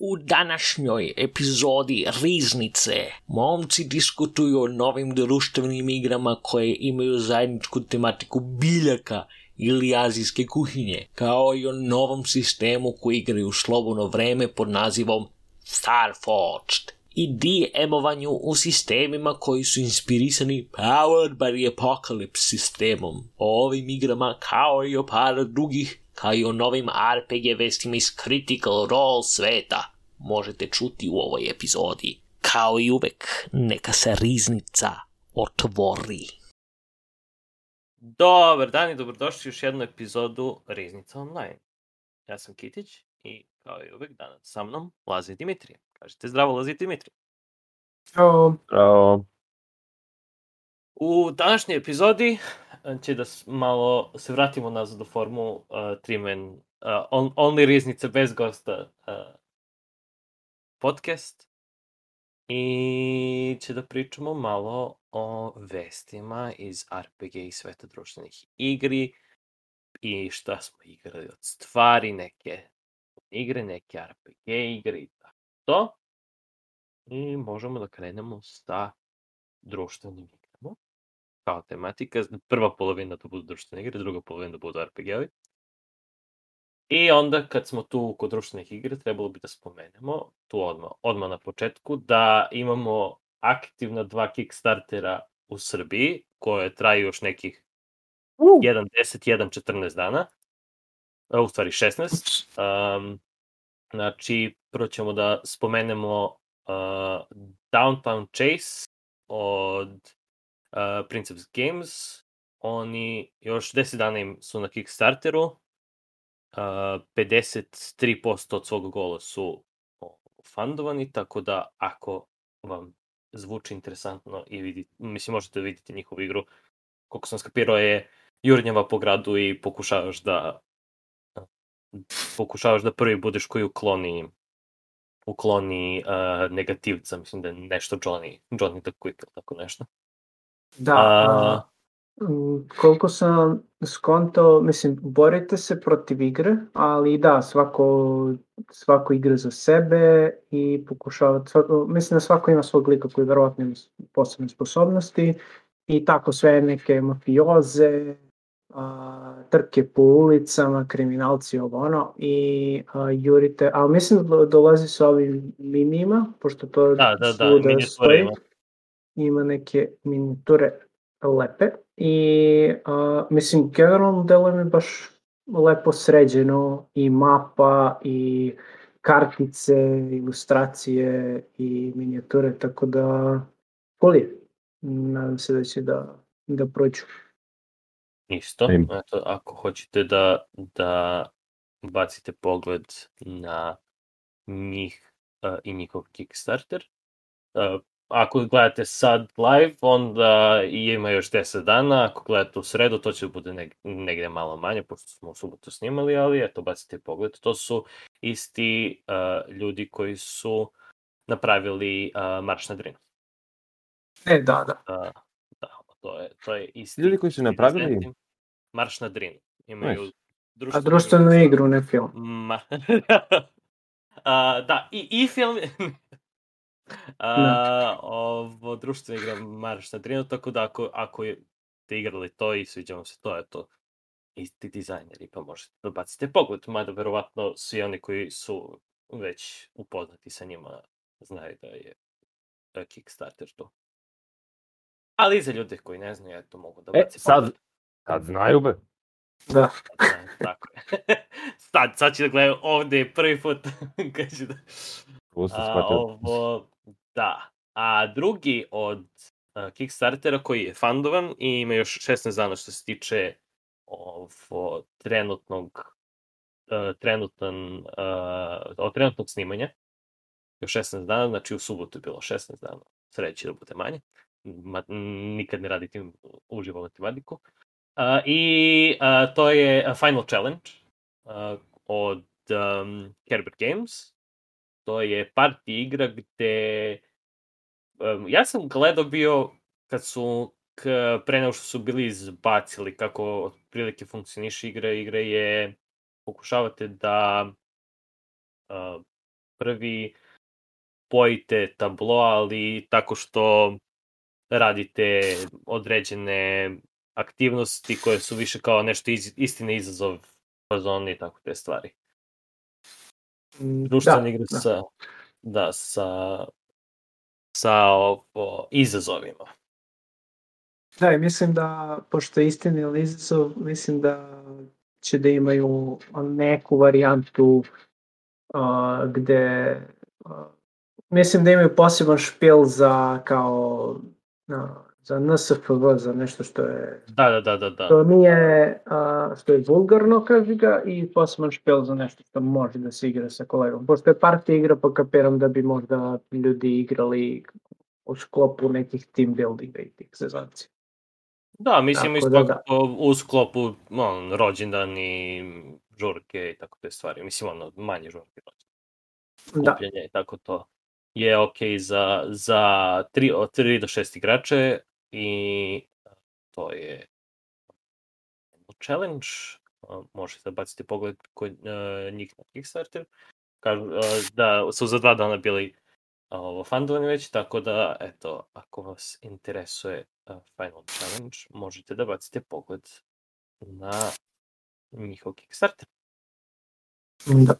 U današnjoj epizodi Riznice momci diskutuju o novim društvenim igrama koje imaju zajedničku tematiku biljaka ili azijske kuhinje, kao i o novom sistemu koji igraju u slobodno vreme pod nazivom Starforged i DM-ovanju u sistemima koji su inspirisani Powered by the Apocalypse sistemom. O ovim igrama kao i o par drugih kao i o novim RPG vestima iz Critical Role sveta, možete čuti u ovoj epizodi. Kao i uvek, neka se riznica otvori. Dobar dan i dobrodošli u još jednu epizodu Riznica Online. Ja sam Kitić i kao i uvek danas sa mnom Lazi Dimitrije. Kažete zdravo Lazi Dimitrije. Ćao. Bravo. U današnjoj epizodi će da malo se vratimo nazad u formu uh, Trimen uh, on, Only Riznica bez gosta uh, podcast i će da pričamo malo o vestima iz RPG i sveta društvenih igri i šta smo igrali od stvari, neke igre, neke RPG igre i tako to. I možemo da krenemo sa društvenim kao tematika. Prva polovina da budu društvene igre, druga polovina da budu RPG-ovi. I onda kad smo tu kod društvenih igre, trebalo bi da spomenemo, tu odmah, odmah na početku, da imamo aktivna dva Kickstartera u Srbiji, koje traju još nekih uh. 1, 10, 1, 14 dana. U stvari 16. Um, znači, prvo ćemo da spomenemo uh, Downtown Chase od Prince of Games. Oni još 10 dana im su na Kickstarteru. Uh, 53% od svog gola su fundovani, tako da ako vam zvuči interesantno i vidite, mislim možete da vidite njihovu igru, koliko sam skapirao je jurnjava po gradu i pokušavaš da pokušavaš da prvi budeš koji ukloni ukloni uh, negativca, mislim da je nešto Johnny, Johnny the Quick tako nešto. Da, a, koliko sam skonto, mislim, borite se protiv igre, ali da, svako, svako igra za sebe i pokušava, svako, mislim da svako ima svog lika koji verovatno ima posebne sposobnosti i tako sve neke mafioze, a, trke po ulicama, kriminalci ovo ono i a, jurite, ali mislim da dolazi sa ovim minima, pošto to da, da, da, stoji, ima neke minijature lepe i a, mislim generalno delo mi baš lepo sređeno i mapa i kartice, ilustracije i minijature, tako da cool Nadam se da će da, da prođu. Isto, eto, ako hoćete da, da bacite pogled na njih uh, i njihov Kickstarter, uh, ako gledate sad live, onda ima još 10 dana, ako gledate u sredu, to će bude neg negde malo manje, pošto smo u subotu snimali, ali eto, bacite pogled. To su isti uh, ljudi koji su napravili uh, Marš na Drinu. E, da, da. Uh, da, to je, to je isti. Ljudi koji su napravili? Marš na Drinu. Imaju nice. društvenu, A društvenu igru, ne film. Ma... uh, da, i, i film... A, ovo društvena igra Marš na Drinu, tako da ako, ako ste igrali to i sviđa vam se to, je to isti dizajneri, pa možete da bacite pogled, mada verovatno svi oni koji su već upoznati sa njima znaju da je da Kickstarter to. Ali za ljude koji ne znaju, eto, mogu da baci e, sad, pogled. Sad znaju be. Da. Sad, tako je. sad, sad ću da gledam ovde prvi put. Kaže da... A, ovo, Da. A drugi od uh, Kickstartera koji je fundovan i ima još 16 dana što se tiče ovo trenutnog uh, trenutan, uh, od trenutnog snimanja. Još 16 dana, znači u subotu je bilo 16 dana. Sreći da bude manje. Ma, nikad ne radite uživo matematiku. Uh, I uh, to je Final Challenge uh, od um, Kerber Games. To je party igra gde um, ja sam gledao bio kad su k, pre nego što su bili izbacili kako otprilike funkcioniše igra. Igra je pokušavate da uh, prvi pojite tablo, ali tako što radite određene aktivnosti koje su više kao nešto iz, istine izazov fazon i tako te stvari. Društvene da, igre da. sa, da, sa, sa ovo, izazovima. Da, i mislim da, pošto je istina ili izazov, mislim da će da imaju neku varijantu uh, gde uh, mislim da imaju poseban špil za kao uh, za NSFV, za nešto što je Da, da, da, da, da. što nije, uh, što je vulgarno, kaži ga, i poseban špil za nešto što može da se igra sa kolegom. Pošto je partija igra, pa kapiram da bi možda ljudi igrali u sklopu nekih team buildinga i tih sezonci. Da, mislim Tako isto da, da, da. u sklopu on, rođendan i žurke i tako te stvari. Mislim, ono, manje žurke, Da. skupljanje i tako to je ok za, za 3, od 3 do 6 igrače i to je challenge. Možete da bacite pogled kod uh, njih na Kickstarter. Kažu uh, da su za dva dana bili ovo fundovani već, tako da, eto, ako vas interesuje Final Challenge, možete da bacite pogled na njihov Kickstarter. Da.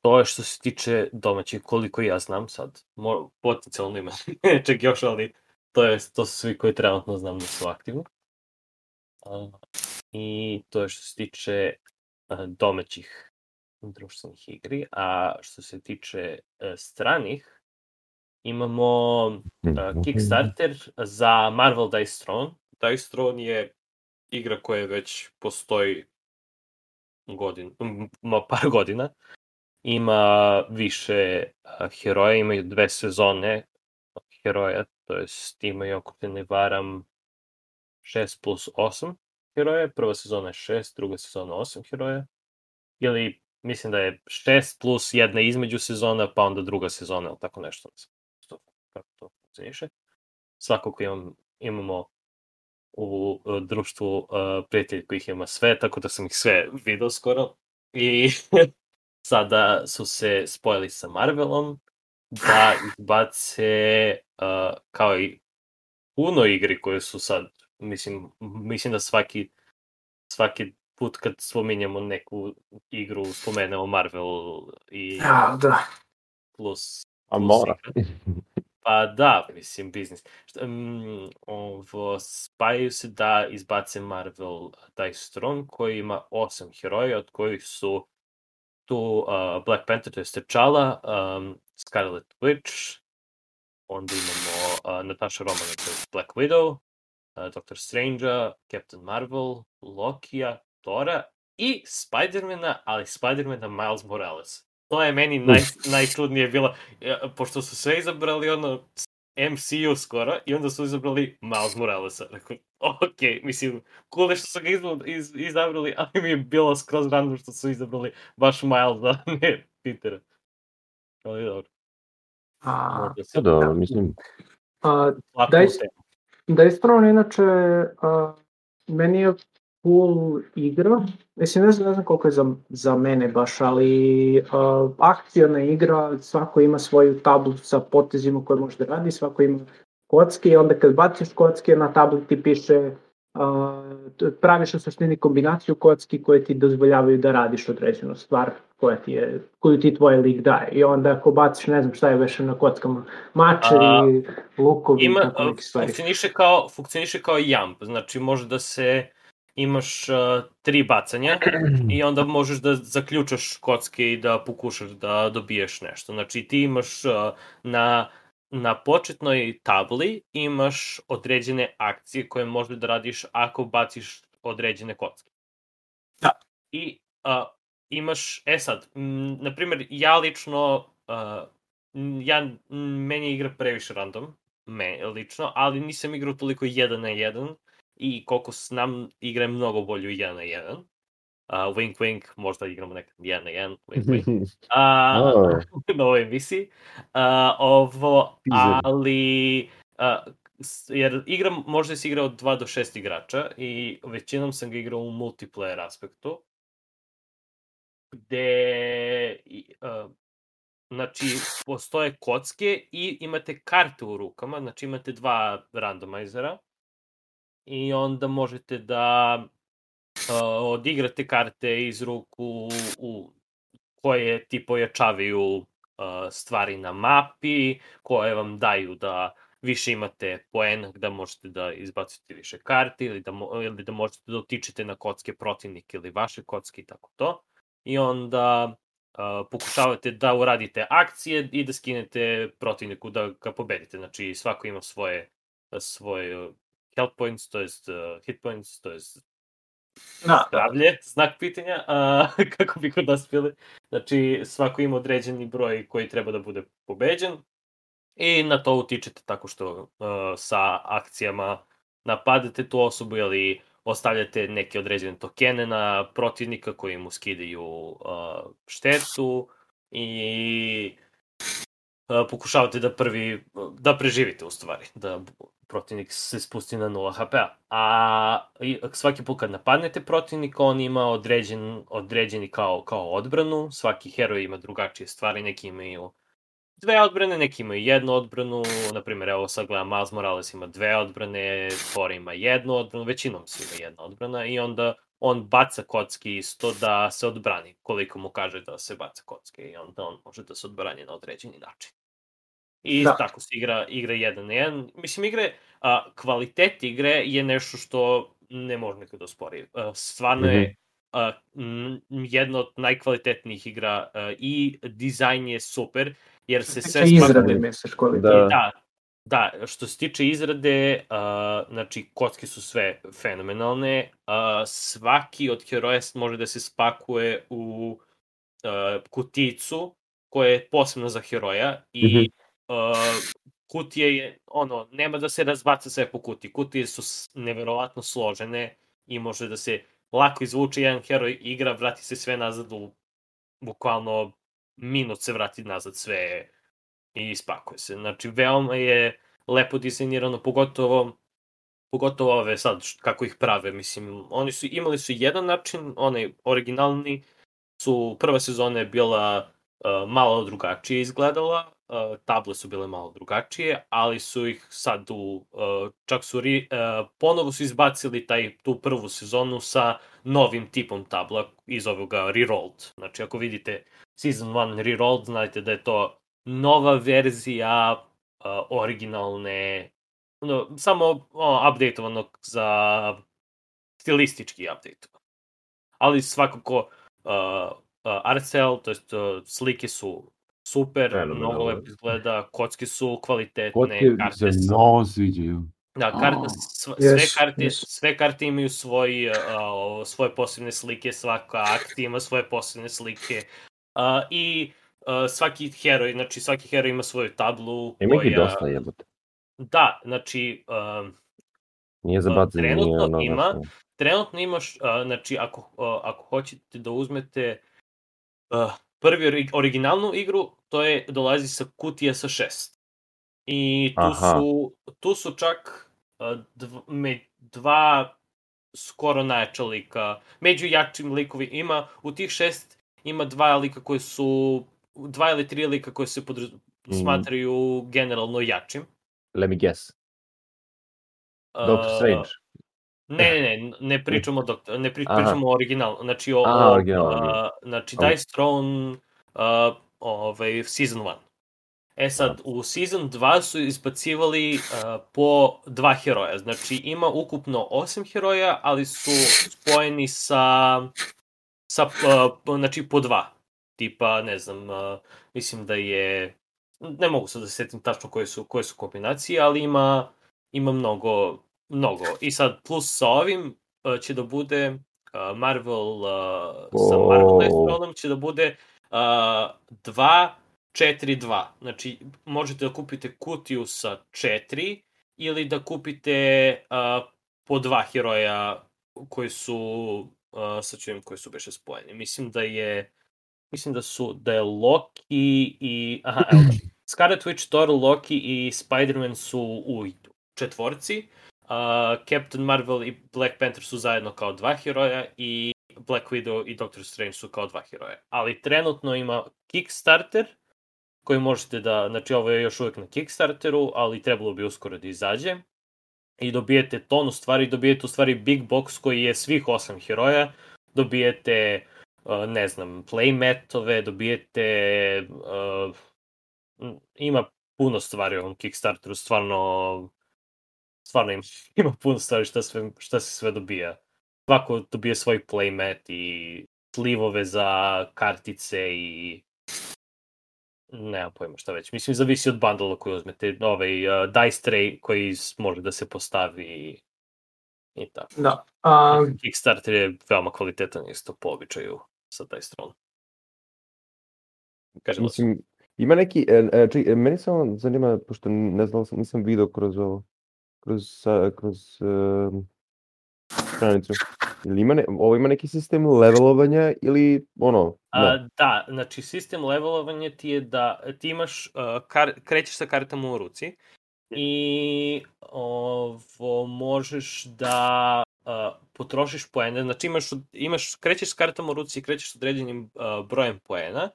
To je što se tiče domaćih, koliko ja znam sad. Mo, potencijalno ima nečeg još, ali to, je, to su svi koji trenutno znam da su aktivni. A, I to je što se tiče a, domaćih društvenih igri, a što se tiče a, stranih, imamo a, Kickstarter za Marvel Dice Throne. Dice Throne je igra koja već postoji godin, ma, par godina ima više a, heroja, imaju dve sezone heroja, to jest imaju, ako se ne varam, 6 plus 8 heroja, prva sezona je 6, druga sezona 8 heroja, ili mislim da je 6 plus jedna između sezona, pa onda druga sezona, ili tako nešto, to, kako to funkcioniše. Svakako imam, imamo u društvu uh, prijatelji kojih ima sve, tako da sam ih sve video skoro. I sada su se spojili sa Marvelom da izbace uh, kao i puno igri koje su sad, mislim, mislim da svaki svaki put kad spominjemo neku igru spomenemo Marvel i Ja, da. plus, A plus mora. igra. Pa da, mislim, biznis. Šta, um, ovo, spajaju se da izbace Marvel Dice Throne koji ima osam heroja, od kojih su tu uh, Black Panther, to je T'Challa, um, Scarlet Witch, onda imamo uh, Natasha Romanoff, to je Black Widow, uh, Doctor Strange, Captain Marvel, Lokija, Tora i Spidermana, ali Spidermana Miles Morales. To je meni naj, najčudnije bilo, ja, pošto su sve izabrali ono MCU skoro i onda su izabrali Miles Moralesa. Rekao, ok, mislim, cool je što su ga iz, izabrali, ali mi je bilo skroz random što su izabrali baš Milesa, ne Petera. Ali dobro, A, Pa da, mislim, a, u temu. Da ispravno, inače, a, meni je cool igra. Mislim, ne znam, ne znam koliko je za, za mene baš, ali a, akcijna igra, svako ima svoju tablu sa potezima koje može da radi, svako ima kocke i onda kad baciš kocke na tablu ti piše a, t- praviš u suštini kombinaciju kocki koje ti dozvoljavaju da radiš određenu stvar koja ti je, koju ti tvoj lik daje. I onda ako baciš, ne znam šta je više na kockama, mačevi, lukovi i Ima, tako neke stvari. funkcioniše kao, funkcioniše kao jump, znači može da se imaš uh, tri bacanja i onda možeš da zaključaš kocke i da pokušaš da dobiješ nešto. Znači ti imaš uh, na, na početnoj tabli imaš određene akcije koje možeš da radiš ako baciš određene kocke. Da. I uh, imaš, e sad, m, na primjer, ja lično, uh, ja, meni igra previše random, me lično, ali nisam igrao toliko 1 na 1 i koliko znam, igra je mnogo bolje u 1 na 1. Uh, wink wink, možda igramo nekad 1 na 1, wink wink. A, O. na ovoj emisiji. A, ovo, ali... S- jer igra može se igra od 2 do 6 igrača i većinom sam ga igrao u multiplayer aspektu gde a, znači, postoje kocke i imate karte u rukama, znači imate dva randomizera i onda možete da uh, odigrate karte iz ruku u, koje ti pojačavaju uh, stvari na mapi, koje vam daju da više imate poena da možete da izbacite više karti ili da, mo, ili da možete da otičete na kocke protivnike ili vaše kocke i tako to. I onda uh, pokušavate da uradite akcije i da skinete protivniku da ga pobedite. Znači svako ima svoje svoje health points, to jest uh, hit points, to jest Da, zdravlje, znak pitanja, a, kako bi kod nas bili. Znači, svako ima određeni broj koji treba da bude pobeđen i na to utičete tako što uh, sa akcijama napadate tu osobu ili ostavljate neke određene tokene na protivnika koji mu skidaju uh, štetu i uh, pokušavate da prvi, da preživite u stvari, da protivnik se spusti na 0 HP-a. A svaki put kad napadnete protivnika, on ima određen, određeni kao, kao odbranu, svaki heroj ima drugačije stvari, neki imaju dve odbrane, neki imaju jednu odbranu, na primjer, evo sad gledam Miles Morales ima dve odbrane, Thor ima jednu odbranu, većinom svi ima jedna odbrana i onda on baca kocki isto da se odbrani, koliko mu kaže da se baca kocke i onda on može da se odbrani na određeni način. I Da. tako se igra, igra jedan na jedan. Mislim, igre, a, kvalitet igre je nešto što ne može nikad da ospori. Stvarno je a, m, jedna od najkvalitetnijih igra a, i dizajn je super, jer se sve izrade, misliš. Da. Da, da, što se tiče izrade, uh, znači, kocke su sve fenomenalne. Uh, svaki od heroja može da se spakuje u uh, kuticu koja je posebna za heroja i Mhm. uh, kutije je, ono, nema da se razbaca sve po kutiji. Kutije su neverovatno složene i može da se lako izvuče jedan heroj igra, vrati se sve nazad u bukvalno minut se vrati nazad sve i ispakuje se. Znači, veoma je lepo dizajnirano, pogotovo pogotovo ove sad, kako ih prave, mislim, oni su, imali su jedan način, onaj originalni, su, prva sezona je bila uh, malo drugačije izgledala, uh, table su bile malo drugačije, ali su ih sad u, uh, čak su, ri, uh, ponovo su izbacili taj, tu prvu sezonu sa novim tipom tabla iz ovoga Rerolled. Znači, ako vidite Season 1 Rerolled, znajte da je to nova verzija originalne, no, samo updateovanog za stilistički update. Ali svakako uh, uh, cell, to jest uh, slike su super, Fenomenalno. mnogo lepo izgleda, kocke su kvalitetne, Kotke karte se su- mnogo sviđaju. Da, karta, Oh, sv, sve, jesu, karte, jesu. sve karte imaju svoj, uh, uh, svoje posebne slike, svaka akcija ima svoje posebne slike. Uh, I uh, svaki heroj, znači svaki heroj ima svoju tablu. Ima ih i koja- dosta jebote. Da, znači, um, Nije za bacanje, nije trenutno ono... ima. trenutno imaš, uh, znači, ako, uh, ako hoćete da uzmete uh, prvi ori- originalnu igru, to je, dolazi sa kutija sa šest. I tu Aha. su, tu su čak uh, dv, me, dva skoro najjača lika, među jačim likovi ima, u tih šest ima dva lika koji su, dva ili tri lika koji se podraz, Mhm. smatraju generalno jačim. Let me guess. Doctor Uh, Strange. Ne, ne, ne, pričamo o doktor, ne pri, pričamo o originalu, znači o, Aha, o originalno. a, znači Au. Dice Throne ovaj, season 1. E sad, u season 2 su izbacivali uh, po dva heroja, znači ima ukupno osam heroja, ali su spojeni sa, sa uh, znači po dva. Tipa, ne znam, uh, mislim da je, ne mogu sad da se setim tačno koje su, koje su kombinacije, ali ima, ima mnogo, mnogo. I sad, plus sa ovim uh, će da bude uh, Marvel, uh, sa O. Marvel Dice Throne-om će da bude uh, 2, 4, 2. Znači, možete da kupite kutiju sa 4 ili da kupite uh, po dva heroja koji su, uh, sad ću vidim koji su beše spojeni. Mislim da je, mislim da su, da je Loki i, aha, evo. Scarlet Witch, Thor, Loki i Spider-Man su u četvorci. Uh, Captain Marvel i Black Panther su zajedno kao dva heroja i Black Widow i Doctor Strange su kao dva heroja. Ali trenutno ima Kickstarter koji možete da, znači ovo je još uvek na Kickstarteru, ali trebalo bi uskoro da izađe. I dobijete tonu stvari, dobijete u stvari big box koji je svih osam heroja, dobijete, ne znam, playmatove, dobijete, uh, ima puno stvari u ovom Kickstarteru, stvarno, stvarno ima, ima puno stvari šta, sve, šta se sve dobija. Svako dobije svoj playmat i slivove za kartice i nemam pojma šta već. Mislim, zavisi od bundla koji uzmete. Ovaj, uh, dice tray koji može da se postavi i, i tako. Da. A, Kickstarter je veoma kvalitetan isto po običaju sa dice throne. Kažem, Mislim, ima neki, e, e, čekaj, e, meni samo zanima, pošto ne znam, nisam video kroz ovo, kroz, sa- kroz um, stranicu. Ili ima, ne, ovo ima neki sistem levelovanja ili ono, ne. A, da, znači sistem levelovanja ti je da ti imaš, uh, kar, krećeš sa kartama u ruci i ovo možeš da uh, potrošiš poene, znači imaš, imaš, krećeš s kartama u ruci i krećeš s određenim uh, brojem poena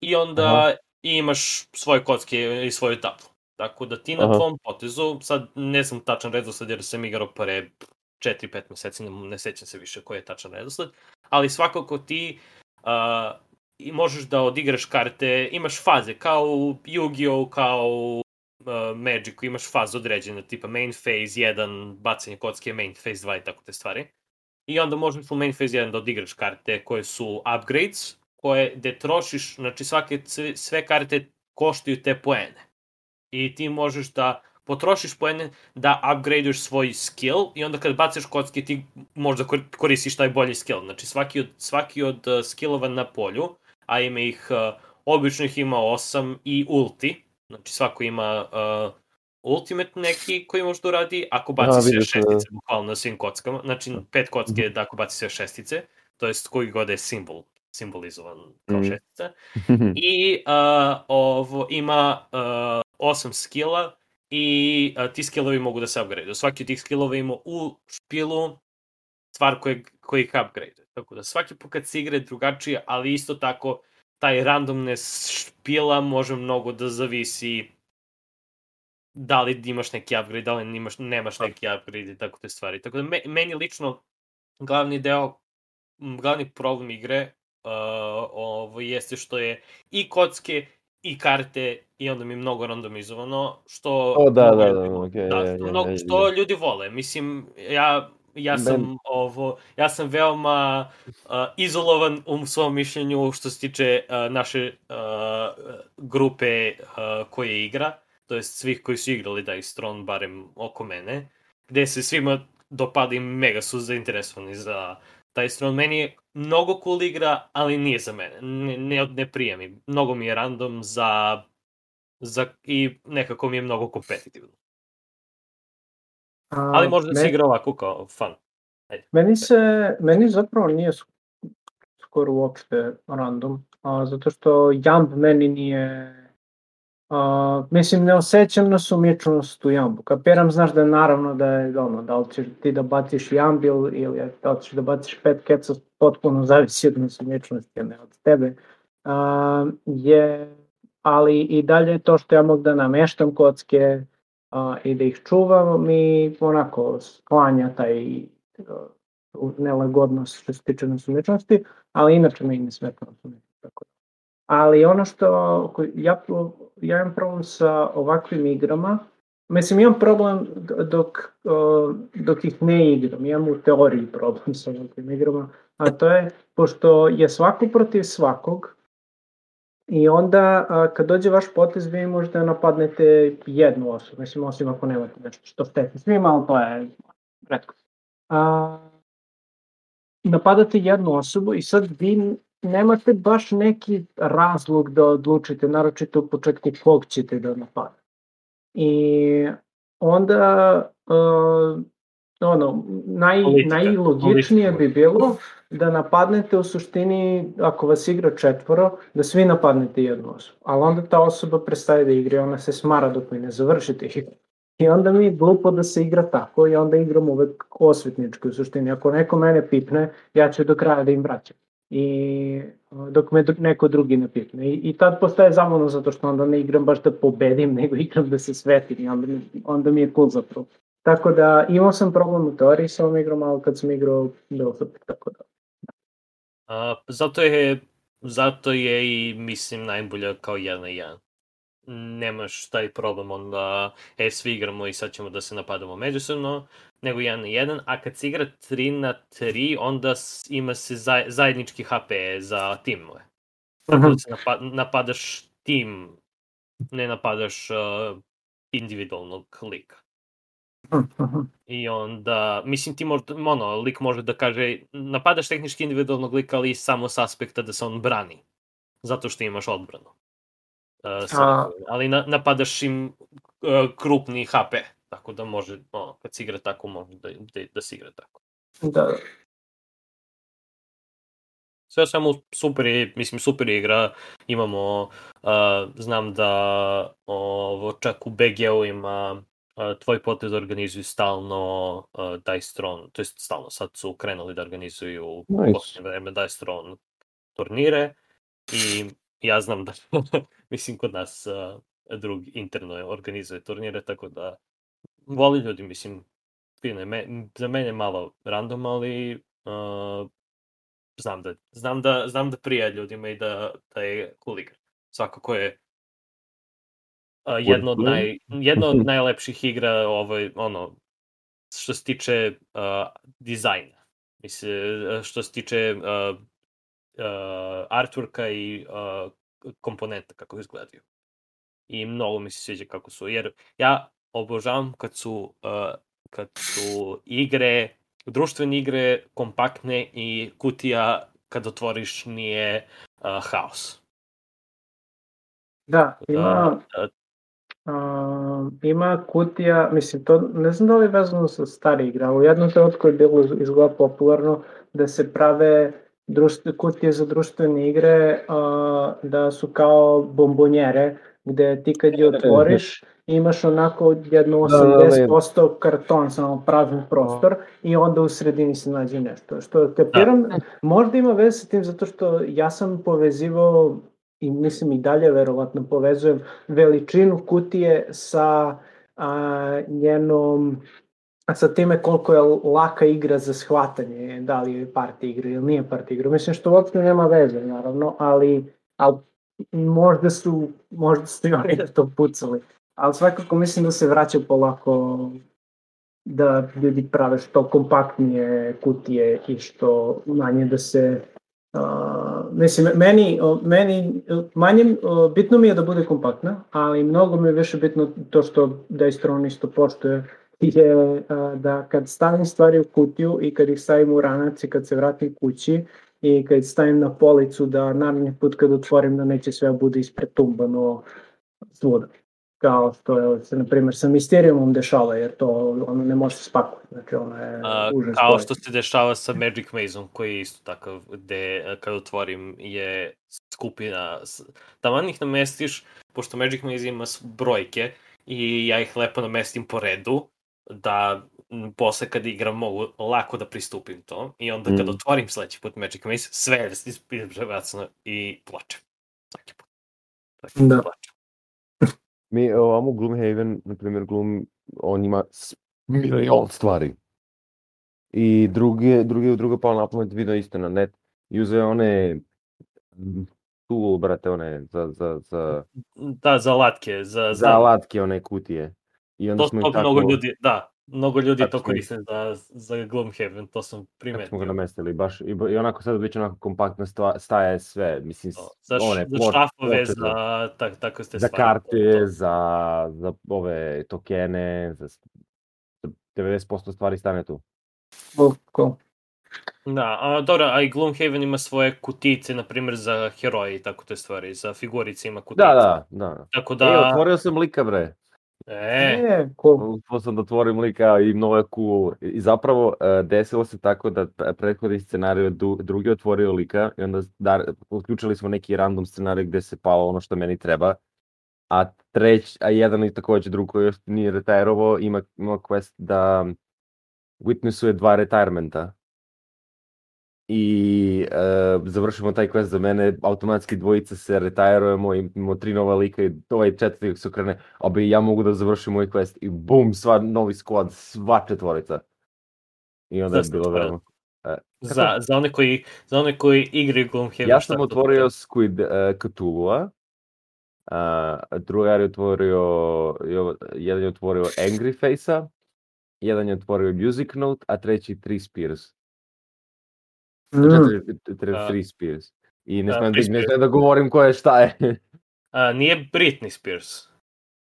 i onda Aha. imaš svoje kocke i svoju tablu. Tako da ti na Aha. tvom potezu, sad ne znam tačan redosled jer sam igrao pre 4-5 meseci, ne, ne sećam se više koji je tačan redosled, ali svakako ti uh, i možeš da odigraš karte, imaš faze, kao u Yu-Gi-Oh, kao u uh, Magicu, imaš faze određene, tipa main phase 1, bacanje kocke, main phase 2 i tako te stvari. I onda možeš u main phase 1 da odigraš karte koje su upgrades, koje gde trošiš, znači svake, sve, sve karte koštaju te poene. I ti možeš da potrošiš poene da upgradeuješ svoj skill i onda kad bacaš kocke ti možda kor- koristiš taj bolji skill. Znači svaki od, svaki od uh, skillova na polju, a ima ih, uh, obično ih ima 8 i ulti, znači svako ima uh, ultimate neki koji može da uradi, ako baci Aha, sve sam, da. šestice bukvalno na svim kockama, znači pet kocke je da ako baci sve šestice, to jest koji god je simbol, simbolizovan kao Mhm. šestica, i uh, ovo ima uh, osam skilla i uh, ti skillovi mogu da se upgrade. Svaki od tih skillova ima u špilu stvar koje, koji ih upgrade. Tako da svaki put kad se igra je drugačije, ali isto tako taj randomness špila može mnogo da zavisi da li imaš neki upgrade, da li imaš, nemaš neki upgrade i tako te stvari. Tako da me, meni lično glavni deo, glavni problem igre uh, ovo jeste što je i kocke i karte i onda mi je mnogo randomizovano, što... O, da, mnogo da, da, da, ja, što, ja, mnogo, ja, što ja. ljudi vole. Mislim, ja, ja sam Men- ovo, ja sam veoma uh, izolovan u svom mišljenju što se tiče uh, naše uh, grupe uh, koje igra, to jest svih koji su igrali Dice Throne, barem oko mene, gde se svima dopada i mega su zainteresovani za Dice Throne. Meni je mnogo cool igra, ali nije za mene. Ne, ne, ne prija mi. Mnogo mi je random za, za i nekako mi je mnogo kompetitivno. a, Ali može da se me- igra ovako kao fun. Meni se, meni zapravo nije sk- skoro uopšte random, a, zato što Jamb meni nije, a, mislim ne osjećam na sumičnost u Jambu. Kapiram, znaš da je naravno da je ono, da li ćeš ti da baciš Jamb ili, da li ćeš da baciš pet keca, potpuno zavisi od nesumičnosti, a ne od tebe. A, je, ali i dalje to što ja mogu da nameštam kocke a, i da ih čuvam mi onako sklanja taj uh, nelagodnost što se tiče nesumičnosti, ali inače mi ne smeta nesumičnost. Tako. da. Ali ono što ja, ja imam problem sa ovakvim igrama, mislim imam problem dok, dok ih ne igram, imam u teoriji problem sa ovakvim igrama, a to je pošto je svako protiv svakog, I onda a, kad dođe vaš potez vi možete napadnete jednu osobu, mislim osim ako nemate nešto što šteti svima, ali to je redko. A, napadate jednu osobu i sad vi nemate baš neki razlog da odlučite, naročito u početku kog ćete da napadate. I onda uh, ono, naj, Politika, najlogičnije politika. bi bilo da napadnete u suštini, ako vas igra četvoro, da svi napadnete jednu osobu. Ali onda ta osoba prestaje da igra i ona se smara dok vi ne završite igru. I onda mi je glupo da se igra tako i onda igram uvek osvetnički u suštini. Ako neko mene pipne, ja ću do kraja da im vraćam. I dok me neko drugi ne pitne. I, I tad postaje zamorno zato što onda ne igram baš da pobedim, nego igram da se svetim i onda, mi- onda mi je cool zapravo. Tako da imao sam problem u teoriji sa ovom igrom, ali kad sam igrao bilo super, tako da. A, zato je zato je i mislim najbolja kao jedan na jedan. Nemaš taj problem onda, e, svi igramo i sad ćemo da se napadamo međusobno, nego jedan na jedan, a kad se igra 3 na 3, onda ima se zaj, zajednički HP za timove. Tako da se napa, napadaš tim, ne napadaš uh, individualnog lika. I onda, mislim ti možda, ono, lik može da kaže, napadaš tehnički individualnog lika, ali samo s aspekta da se on brani. Zato što imaš odbranu. Uh, sa, A- ali na, napadaš im uh, krupni HP. Tako da može, ono, kad se igra tako, može da, da, da se igra tako. Da, Sve samo super je, mislim, super je igra. Imamo, uh, znam da ovo, čak u BG-u ima uh, tvoj potez organizuju stalno uh, Dice Throne, to jest stalno, sad su krenuli da organizuju u Nice. posljednje vreme Dice Throne turnire i ja znam da, mislim, kod nas uh, drug interno je organizuje turnire, tako da voli ljudi, mislim, fino je. Me, za mene je malo random, ali uh, znam da, znam da, znam da prija ljudima i da, da je cool igra. Svakako je a, jedno od, naj, jedno od najlepših igra ovaj, ono, što se tiče uh, dizajna. Mislim, što se tiče uh, uh, artworka i uh, komponenta kako izgledaju. I mnogo mi se sviđa kako su, jer ja obožavam kad su, uh, kad su igre, društvene igre kompaktne i kutija kad otvoriš nije uh, haos. da, ima, Da, a, ima kutija, mislim, to ne znam da li je vezano sa stari igra, u jednom trenutku je bilo izgleda popularno da se prave društve, kutije za društvene igre a, da su kao bombonjere, gde ti kad je otvoriš imaš onako jedno Da, da, da, 80% karton, samo prazan prostor i onda u sredini se nađe nešto. Što kapiram, možda ima veze sa tim zato što ja sam povezivao i mislim i dalje verovatno povezujem veličinu kutije sa a, njenom sa time koliko je laka igra za shvatanje, da li je party igra ili nije party igra. Mislim što uopšte nema veze, naravno, ali, ali možda su, možda su i oni na to pucali. Ali svakako mislim da se vraća polako da ljudi prave što kompaktnije kutije i što manje da se Uh, mislim, meni, meni manje, bitno mi je da bude kompaktna, ali mnogo mi je više bitno to što Dice Throne isto poštuje je a, da kad stavim stvari u kutiju i kad ih stavim u ranac i kad se vratim kući i kad stavim na policu da naredni put kad otvorim da neće sve bude ispretumbano svuda. Kao što je se, na primjer, sa Mysteriumom dešava, jer to ono ne može se spakovati. Znači, ono je A, užas. kao što se dešava sa Magic Mazeom, koji je isto takav, gde a, kad otvorim je skupina, taman ih namestiš, pošto Magic Maze ima brojke i ja ih lepo namestim po redu, da posle kad igram mogu lako da pristupim to i onda kad Mm. otvorim sledeći put Magic Maze, sve je izbrebacano i plačem. Svaki put. Svaki put Da. plačem. Mi ovamo u Gloomhaven, na primjer, Gloom, on ima milion stvari. I drugi, drugi, druga pala na pamet video isto na net. I uzeo one tool, brate, one za, za, za, Da, za latke, za, za znam. alatke, one kutije. I onda To, smo to tako, mnogo ljudi, da, mnogo ljudi Tako to koriste za, za Gloomhaven, to sam tako smo primetio. ga namestili, baš, i, i onako sad već onako kompaktna stva, staja je sve, mislim, To, Za, š, one, za šrafove, ploče za tak, tako ste za stvari. karte, To- za, za ove tokene, za, s- za 90% stvari stane tu. Cool, cool. Da, a dobro, a i Gloomhaven ima svoje kutice, na primjer za heroje i tako te stvari, za figurice ima kutice. Da, da, da. Tako Da. da, E, otvorio sam lika, bre. E, E, cool. Uspio sam da otvorim lika i mnogo je cool. I zapravo e, desilo se tako da prethodni scenarij du, drugi je otvorio lika i onda dar, uključili smo neki random scenarij gde se palo ono što meni treba. A treć, a jedan i takođe drug koji još nije retirovao ima, ima quest da witnessuje dva retirementa. I e, završimo taj quest za mene, automatski dvojica se retajrujemo, imamo tri nova lika i ovaj četvrti se okrene, abi ja mogu da završim moj quest i bum, sva novi squad, sva četvorica. I onda je Zašto bilo četvorica? veoma. E, Za, za, one koji, za one koji igraju Gloomhaven. Ja sam otvorio? Squid uh, Cthulhu-a, a drugar je otvorio, jedan je otvorio Angry Face-a, jedan je otvorio Music Note, a treći Three Spears. Mm. Četiri, tri, A, Three Spears. I ne Three da, da govorim ko je šta je. A, nije Britney Spears.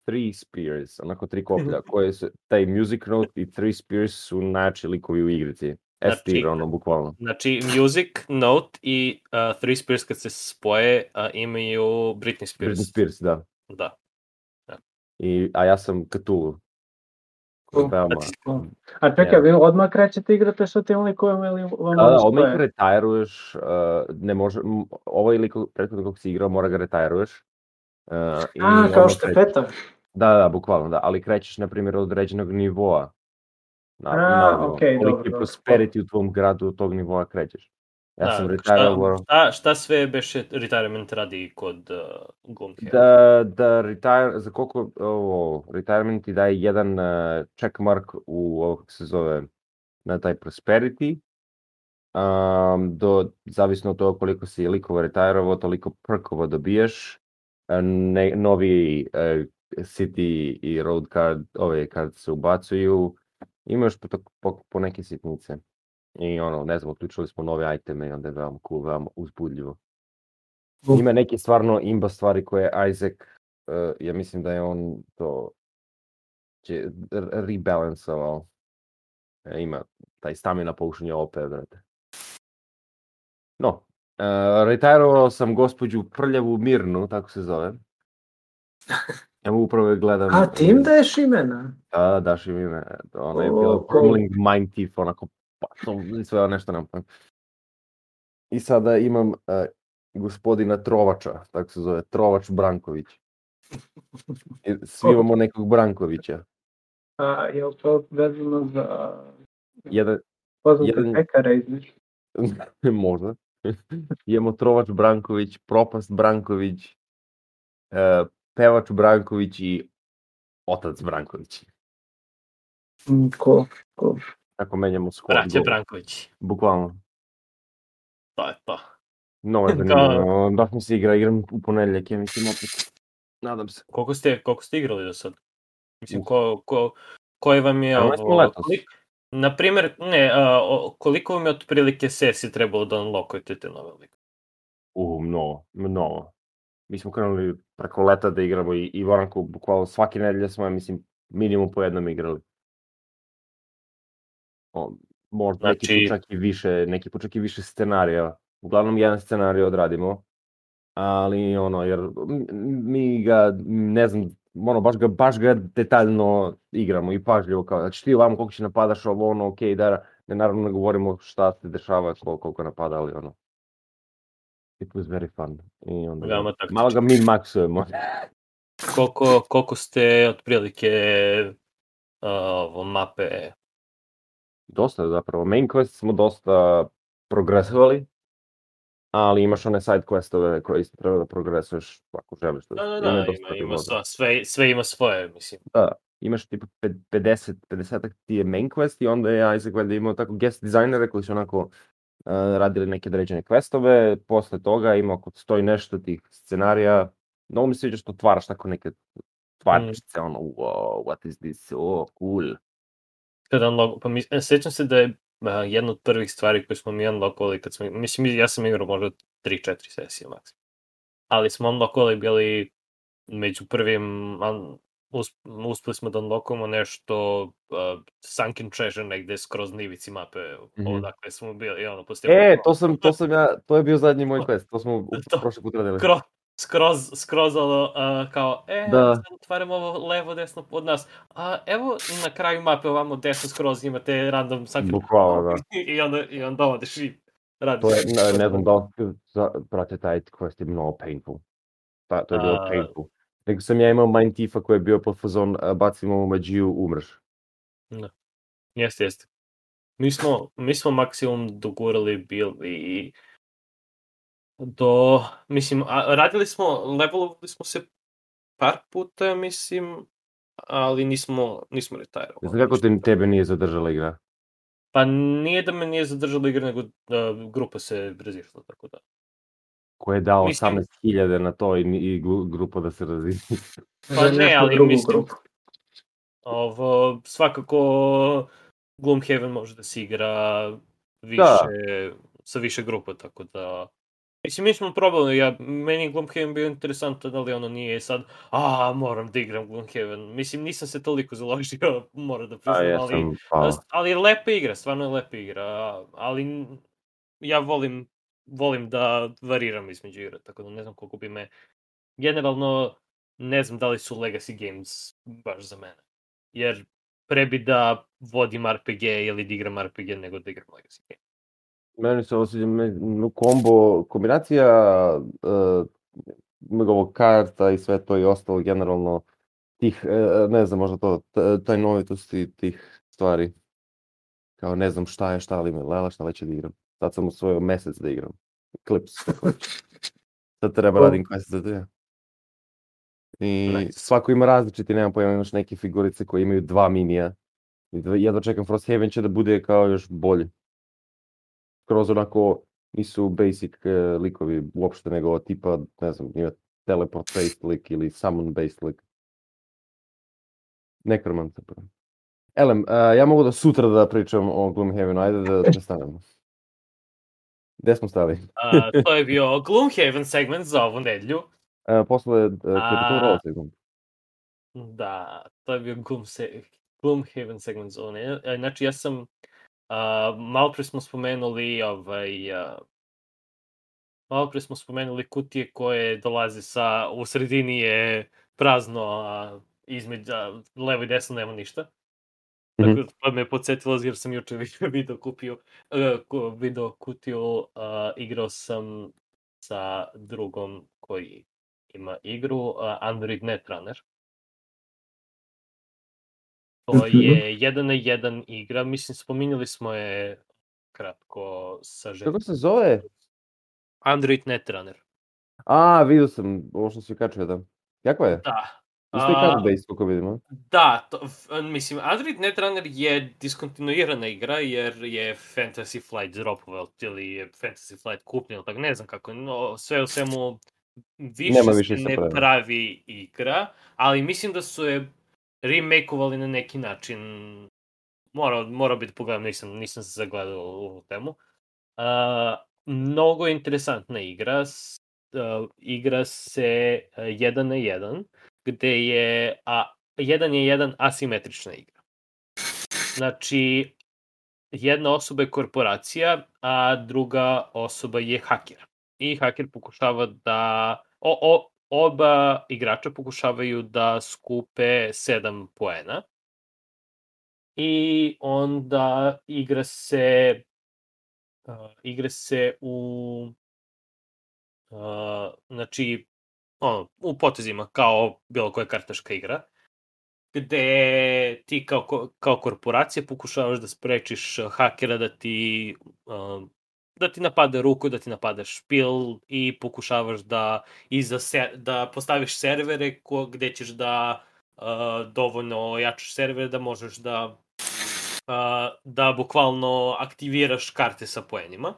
Three Spears, onako tri koplja, koje su, taj Music Note i Three Spears su najjači likovi u igrici. Znači- ono, bukvalno. Znači, Music, Note i uh, Three Spears kad se spoje uh, imaju Britney Spears. Britney Spears, da. Da. I, a ja sam Cthulhu. A čekaj, vi odmah krećete igrate sa tim likovima ili vam Da, da, odmah ih retajruješ, uh, ne može, ovaj lik prethodno kako si igrao mora ga retajruješ. Uh, i A, kao što je peta. Da, da, bukvalno, da, ali krećeš, na primjer, od određenog nivoa. Na, A, naravno, okej, koliki dobro, dobro. prosperity u tvom gradu od tog nivoa krećeš. Ja sam šta, retajrovao šta, šta sve beše retirement radi kod uh, Gloomhaven? da, da retire, za koliko ovo, retirement ti daje jedan uh, checkmark u ovo kako se zove, na taj prosperity, um, do, zavisno od toga koliko si likova retirovao, toliko perkova dobiješ, a ne, novi uh, city i road card, ove karte se ubacuju, imaš po, po, po neke sitnice. I ono, ne znam, uključili smo nove iteme i onda je veoma cool, veoma uzbudljivo. Ima neke stvarno imba stvari koje Isaac, uh, ja mislim da je on to će rebalansovao. E, ima taj stamina potion je OP, brate. No, uh, retirovao sam gospođu Prljavu Mirnu, tako se zove. Ja mu upravo je gledam. A, ti im daješ imena? Da, da, daš im ime. Ona je bila. Crumbling Mind Thief, onako, pa, to sve nešto nam. I sada imam uh, gospodina Trovača, tako se zove, Trovač Branković. I svi imamo nekog Brankovića. A, je li to vezano za Jedan, poznate jedan- pekare iz možda. imamo Trovač Branković, Propast Branković, uh, Pevač Branković i Otac Branković. Mm, Cool, cool. Tako menjamo squad. Braće. Branković. Bukvalno. To je to. Mnogo je zanimljivo. Dok mi se igra, igram u ponedjeljak, ja mislim opet. Nadam se. Koliko ste, koliko ste igrali do sad? Mislim, Uh. ko, ko, koji vam je... Krenuli smo ovo- letos. kolik- Na primjer, ne, a, o, koliko vam je otprilike sesije trebalo da unlockujete te nove like? U, mnogo, mnogo. Mi smo krenuli preko leta da igramo i, i Voranku, bukvalno svake nedelje smo, ja mislim, minimum po jednom igrali. O, možda neki Znači- put čak i više, neki put čak i više scenarija. Uglavnom jedan scenarij odradimo, ali ono, jer mi ga, ne znam, ono, baš ga, baš ga detaljno igramo i pažljivo, kao, znači ti ovamo koliko će napadaš, ovo, ono, okej, da, ne, naravno ne govorimo šta se dešava, koliko, koliko napada, ali ono, it was very fun. I onda, Veoma taktično. malo ga min maksujemo. Koliko, koliko ste otprilike ovo, mape Dosta zapravo. Main quest smo dosta progresovali, ali imaš one side questove koje isto treba da progresuješ ako želiš. Da, da, Ima da, ima, ima moda. sva, sve, sve ima svoje, mislim. Imaš tipa pe- 50, 50 ti je main quest i onda je Isaac valjda imao tako guest dizajnere koji su onako uh, radili neke određene questove, posle toga ima oko stoji nešto tih scenarija, mnogo mi se sviđa što otvaraš tako neke stvarčice, ono, wow, what is this, oh, cool. Kada unlock, pa mis, e, sjećam se da je a, jedna od prvih stvari koje smo mi unlockovali kad smo, mislim, ja sam igrao možda 3-4 sesije maksimum. Ali smo unlockovali bili među prvim, un, us, uspeli smo da unlockujemo nešto uh, Sunken Treasure negde skroz na ivici mape, Mhm. odakle smo bili, i ono, postoje E, to sam, to sam ja, to je bio zadnji moj quest, to smo u- To- prošli put radili. skroz, skroz, skroz ono, uh, kao, e, Da. otvaramo ovo levo, desno od nas. A evo na kraju mape ovamo desno skroz imate random sunken Bukvalno, da. I onda, i onda odeš i radiš. To je, ne, ne znam da li, za, brate, taj quest je mnogo painful. Ta, to je bilo A- painful. Nego sam ja imao Mind Thiefa koji je bio pod fazon, bacimo u mađiju, umreš. Jeste, jeste. Mi smo, mi smo maksimum dogurali bili do, mislim, a, radili smo, levelovali smo se par puta, mislim, ali nismo, nismo retirovali. Ne znam kako te, tebe nije zadržala igra. Pa nije da me nije zadržala igra, nego da, grupa se razišla, tako da. Ko je dao Mislim- 18.000 na to i, i gru- grupa da se razvije. Pa ne, ali mislim- grupu. Ovo, svakako Gloomhaven može da se igra više, sa više grupa, tako da... Mislim, mi smo probali, ja, meni je Gloomhaven bio interesantan, ali ono nije sad, a, moram da igram Gloomhaven. Mislim, nisam se toliko založio, moram da A priznam, ja ali... sam. Ali je lepa igra, stvarno je lepa igra, ali ja volim, volim da variram između igra, tako da ne znam koliko bi me... Generalno, ne znam da li su Legacy Games baš za mene. Jer pre bi da vodim RPG ili da igram RPG nego da igram Legacy Games. Meni se me- kombo, kombinacija uh, ovog karta i sve to i ostalo generalno tih, e, ne znam, možda to, t- tajnovitosti tih stvari. Kao ne znam šta je, šta li me lela, šta već da igram. Sad sam usvojio mesec da igram. Već. Sad treba Cool. radim quest za dve. I Nice. svako ima različiti, nemam pojma, imaš neke figurice koje imaju dva minija. Jedva čekam Frosthaven će da bude kao još bolji. Skroz onako nisu basic e, likovi uopšte, nego tipa, ne znam, ima teleport based lik ili summon based lik. Necromant zapravo. Elem, a, ja mogu da sutra da pričam o Gloomhavenu, ajde da prestanemo. Gde smo stali? A, to je bio Gloomhaven segment za ovu nedelju. A, posle, uh, rola segment. Da, to je bio Gloom se, Gloomhaven segment zone. E, Znači, ja sam, uh, malo pre smo spomenuli, ovaj, uh, malo pre smo spomenuli kutije koje dolaze sa, u sredini je prazno, a između, a, levo i desno nema ništa. Mhm. Tako da me je podsjetilo jer sam juče video, kupio, uh, video kutiju, uh, igrao sam sa drugom koji ima igru, uh, Android Netrunner. To Mhm. je jedan na jedan igra, mislim spominjali smo je kratko sa Kako se zove? Android Netrunner. A, vidio sam, ovo što si kačio da. Kako je? Da. Isto i A, card based, koliko vidimo. Da, to, mislim, Android Netrunner je diskontinuirana igra jer je Fantasy Flight dropovao ili je Fantasy Flight kupljeno, tako ne znam kako, no, sve u svemu više, Nema se više se ne pravi. pravi igra, ali mislim da su je remakeovali na neki način, mora, mora biti pogledam, nisam, nisam se zagledao u ovu temu. Uh, mnogo interesantna igra, uh, igra se uh, jedan na jedan, gde je, a jedan je jedan asimetrična igra. Znači, jedna osoba je korporacija, a druga osoba je haker. I haker pokušava da... O, o, oba igrača pokušavaju da skupe 7 poena. I onda igra se uh, igra se u uh, znači ono, u potezima kao bilo koja kartaška igra gde ti kao, kao korporacija pokušavaš da sprečiš uh, hakera da ti um, da ti napade ruku, da ti napade špil i pokušavaš da iza se, da postaviš servere ko, gde ćeš da uh, dovoljno jačaš servere da možeš da uh, da bukvalno aktiviraš karte sa poenima.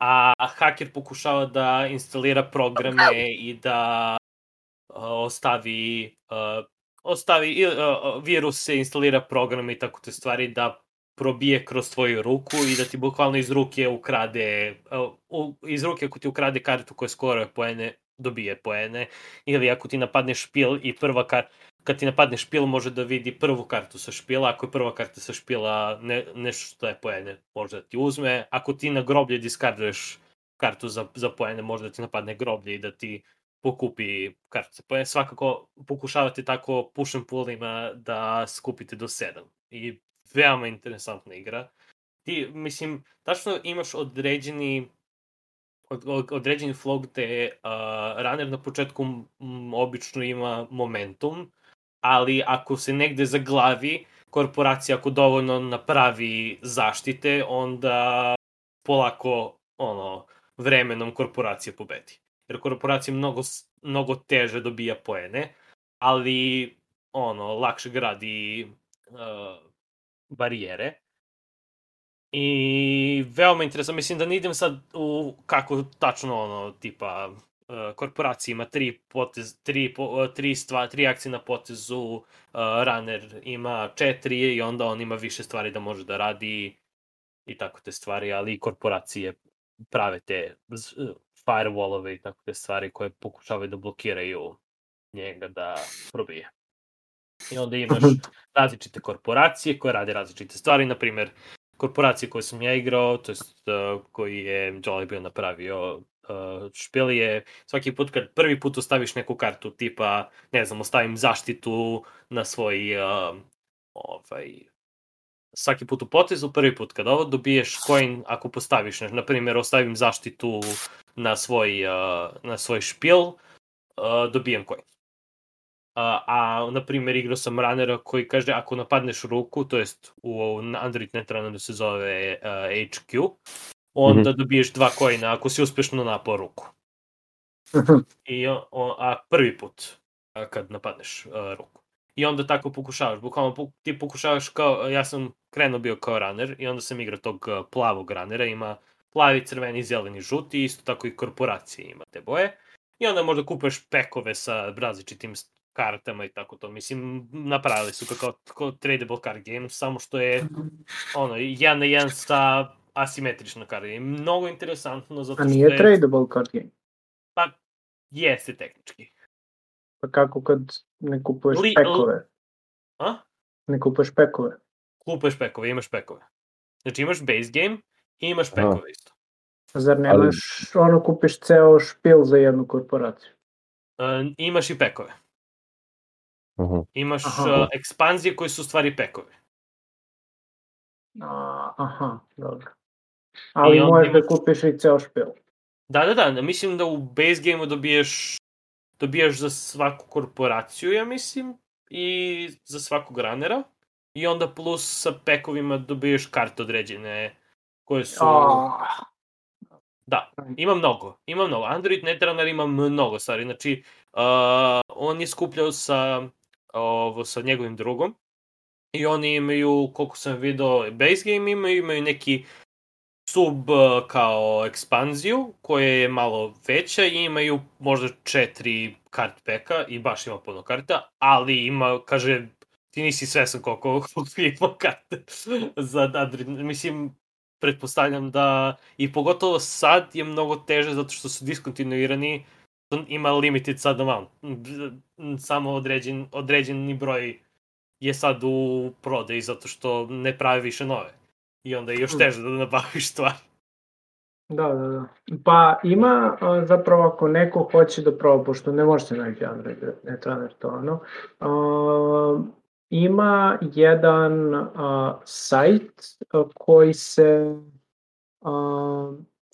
A haker pokušava da instalira programe i da uh, ostavi uh, ostavi uh, virus se instalira programe i tako te stvari da probije kroz tvoju ruku i da ti bukvalno iz ruke ukrade u, iz ruke ako ti ukrade kartu koja skoruje poene dobije poene ili ako ti napadne špil i prva karta kad ti napadne špil može da vidi prvu kartu sa špila, ako je prva karta sa špila ne, nešto što je poene može da ti uzme, ako ti na groblje diskarduješ kartu za, za poene može da ti napadne groblje i da ti pokupi kartice. Je svakako pokušavate tako push and pullima da skupite do 7. I veoma interesantna igra. Ti, mislim, tačno imaš određeni od, od, određeni flow gde uh, runner na početku m, obično ima momentum, ali ako se negde zaglavi, korporacija ako dovoljno napravi zaštite, onda polako ono, vremenom korporacija pobedi. Jer korporacija mnogo, mnogo teže dobija poene, ali ono, lakše gradi uh, barijere. I veoma interesantno, mislim da ne idem sad u kako tačno ono, tipa, uh, korporacija ima tri, potez, tri, po, uh, tri, stva, tri akcije na potezu, uh, runner ima četiri i onda on ima više stvari da može da radi i tako te stvari, ali i korporacije prave te firewallove i tako te stvari koje pokušavaju da blokiraju njega da probije. I onda imaš različite korporacije koje rade različite stvari, na primer, korporacije koje sam ja igrao, to jest uh, koji je Jolly bio napravio, uh, špil je svaki put kad prvi put ostaviš neku kartu tipa, ne znam, ostavim zaštitu na svoj uh, ovaj, svaki put u potezu, prvi put kad ovo dobiješ coin ako postaviš, na primjer ostavim zaštitu na svoj, uh, na svoj špil, uh, dobijem coin. A, a na primjer, igrao sam runnera koji kaže ako napadneš ruku, to jest u Android Netrunneru se zove uh, HQ, onda mm -hmm. dobiješ dva kojina ako si uspešno napao ruku. I, o, a prvi put a, kad napadneš uh, ruku. I onda tako pokušavaš, bukvalno ti pokušavaš kao, ja sam krenuo bio kao runner i onda sam igrao tog plavog runnera, ima plavi, crveni, zeleni, žuti, isto tako i korporacije ima te boje. I onda možda kupeš pekove sa različitim kartama i tako to. Mislim, napravili su kao, kao tradable card game, samo što je ono, jedan na jedan sa asimetrično card game. Mnogo interesantno zato što A nije je... tradable card game? Pa, jeste tehnički. Pa kako kad ne kupuješ Li, pekove? A? Ne kupuješ pekove? Kupuješ pekove, imaš pekove. Znači imaš base game i imaš pekove Aha. isto. Zar nemaš, Ali... ono kupiš ceo špil za jednu korporaciju? Uh, imaš i pekove. Aha. Imaš aha. Uh, ekspanzije koje su u stvari pekovi. A, aha, dobro. Ali možeš da imaš... da kupiš i ceo špil. Da, da, da, mislim da u base game-u dobiješ dobijaš za svaku korporaciju, ja mislim, i za svakog ranera. I onda plus sa pekovima dobiješ karte određene koje su... Oh. Da, ima mnogo, ima mnogo. Android Netrunner ima mnogo stvari, znači uh, on je skupljao sa ovo, sa njegovim drugom. I oni imaju, koliko sam video, base game imaju, imaju neki sub kao ekspanziju koja je malo veća i imaju možda četiri kart peka i baš ima puno karta, ali ima, kaže, ti nisi svesan koliko, koliko ima karta za Android. Mislim, pretpostavljam da i pogotovo sad je mnogo teže zato što su diskontinuirani ima limited sad amount. Samo određen, određeni broj je sad u prodaji zato što ne pravi više nove. I onda je još hmm. teže da nabaviš stvar. Da, da, da. Pa ima zapravo ako neko hoće da proba, pošto ne može se naći Android Netrunner to ono, ima jedan sajt koji se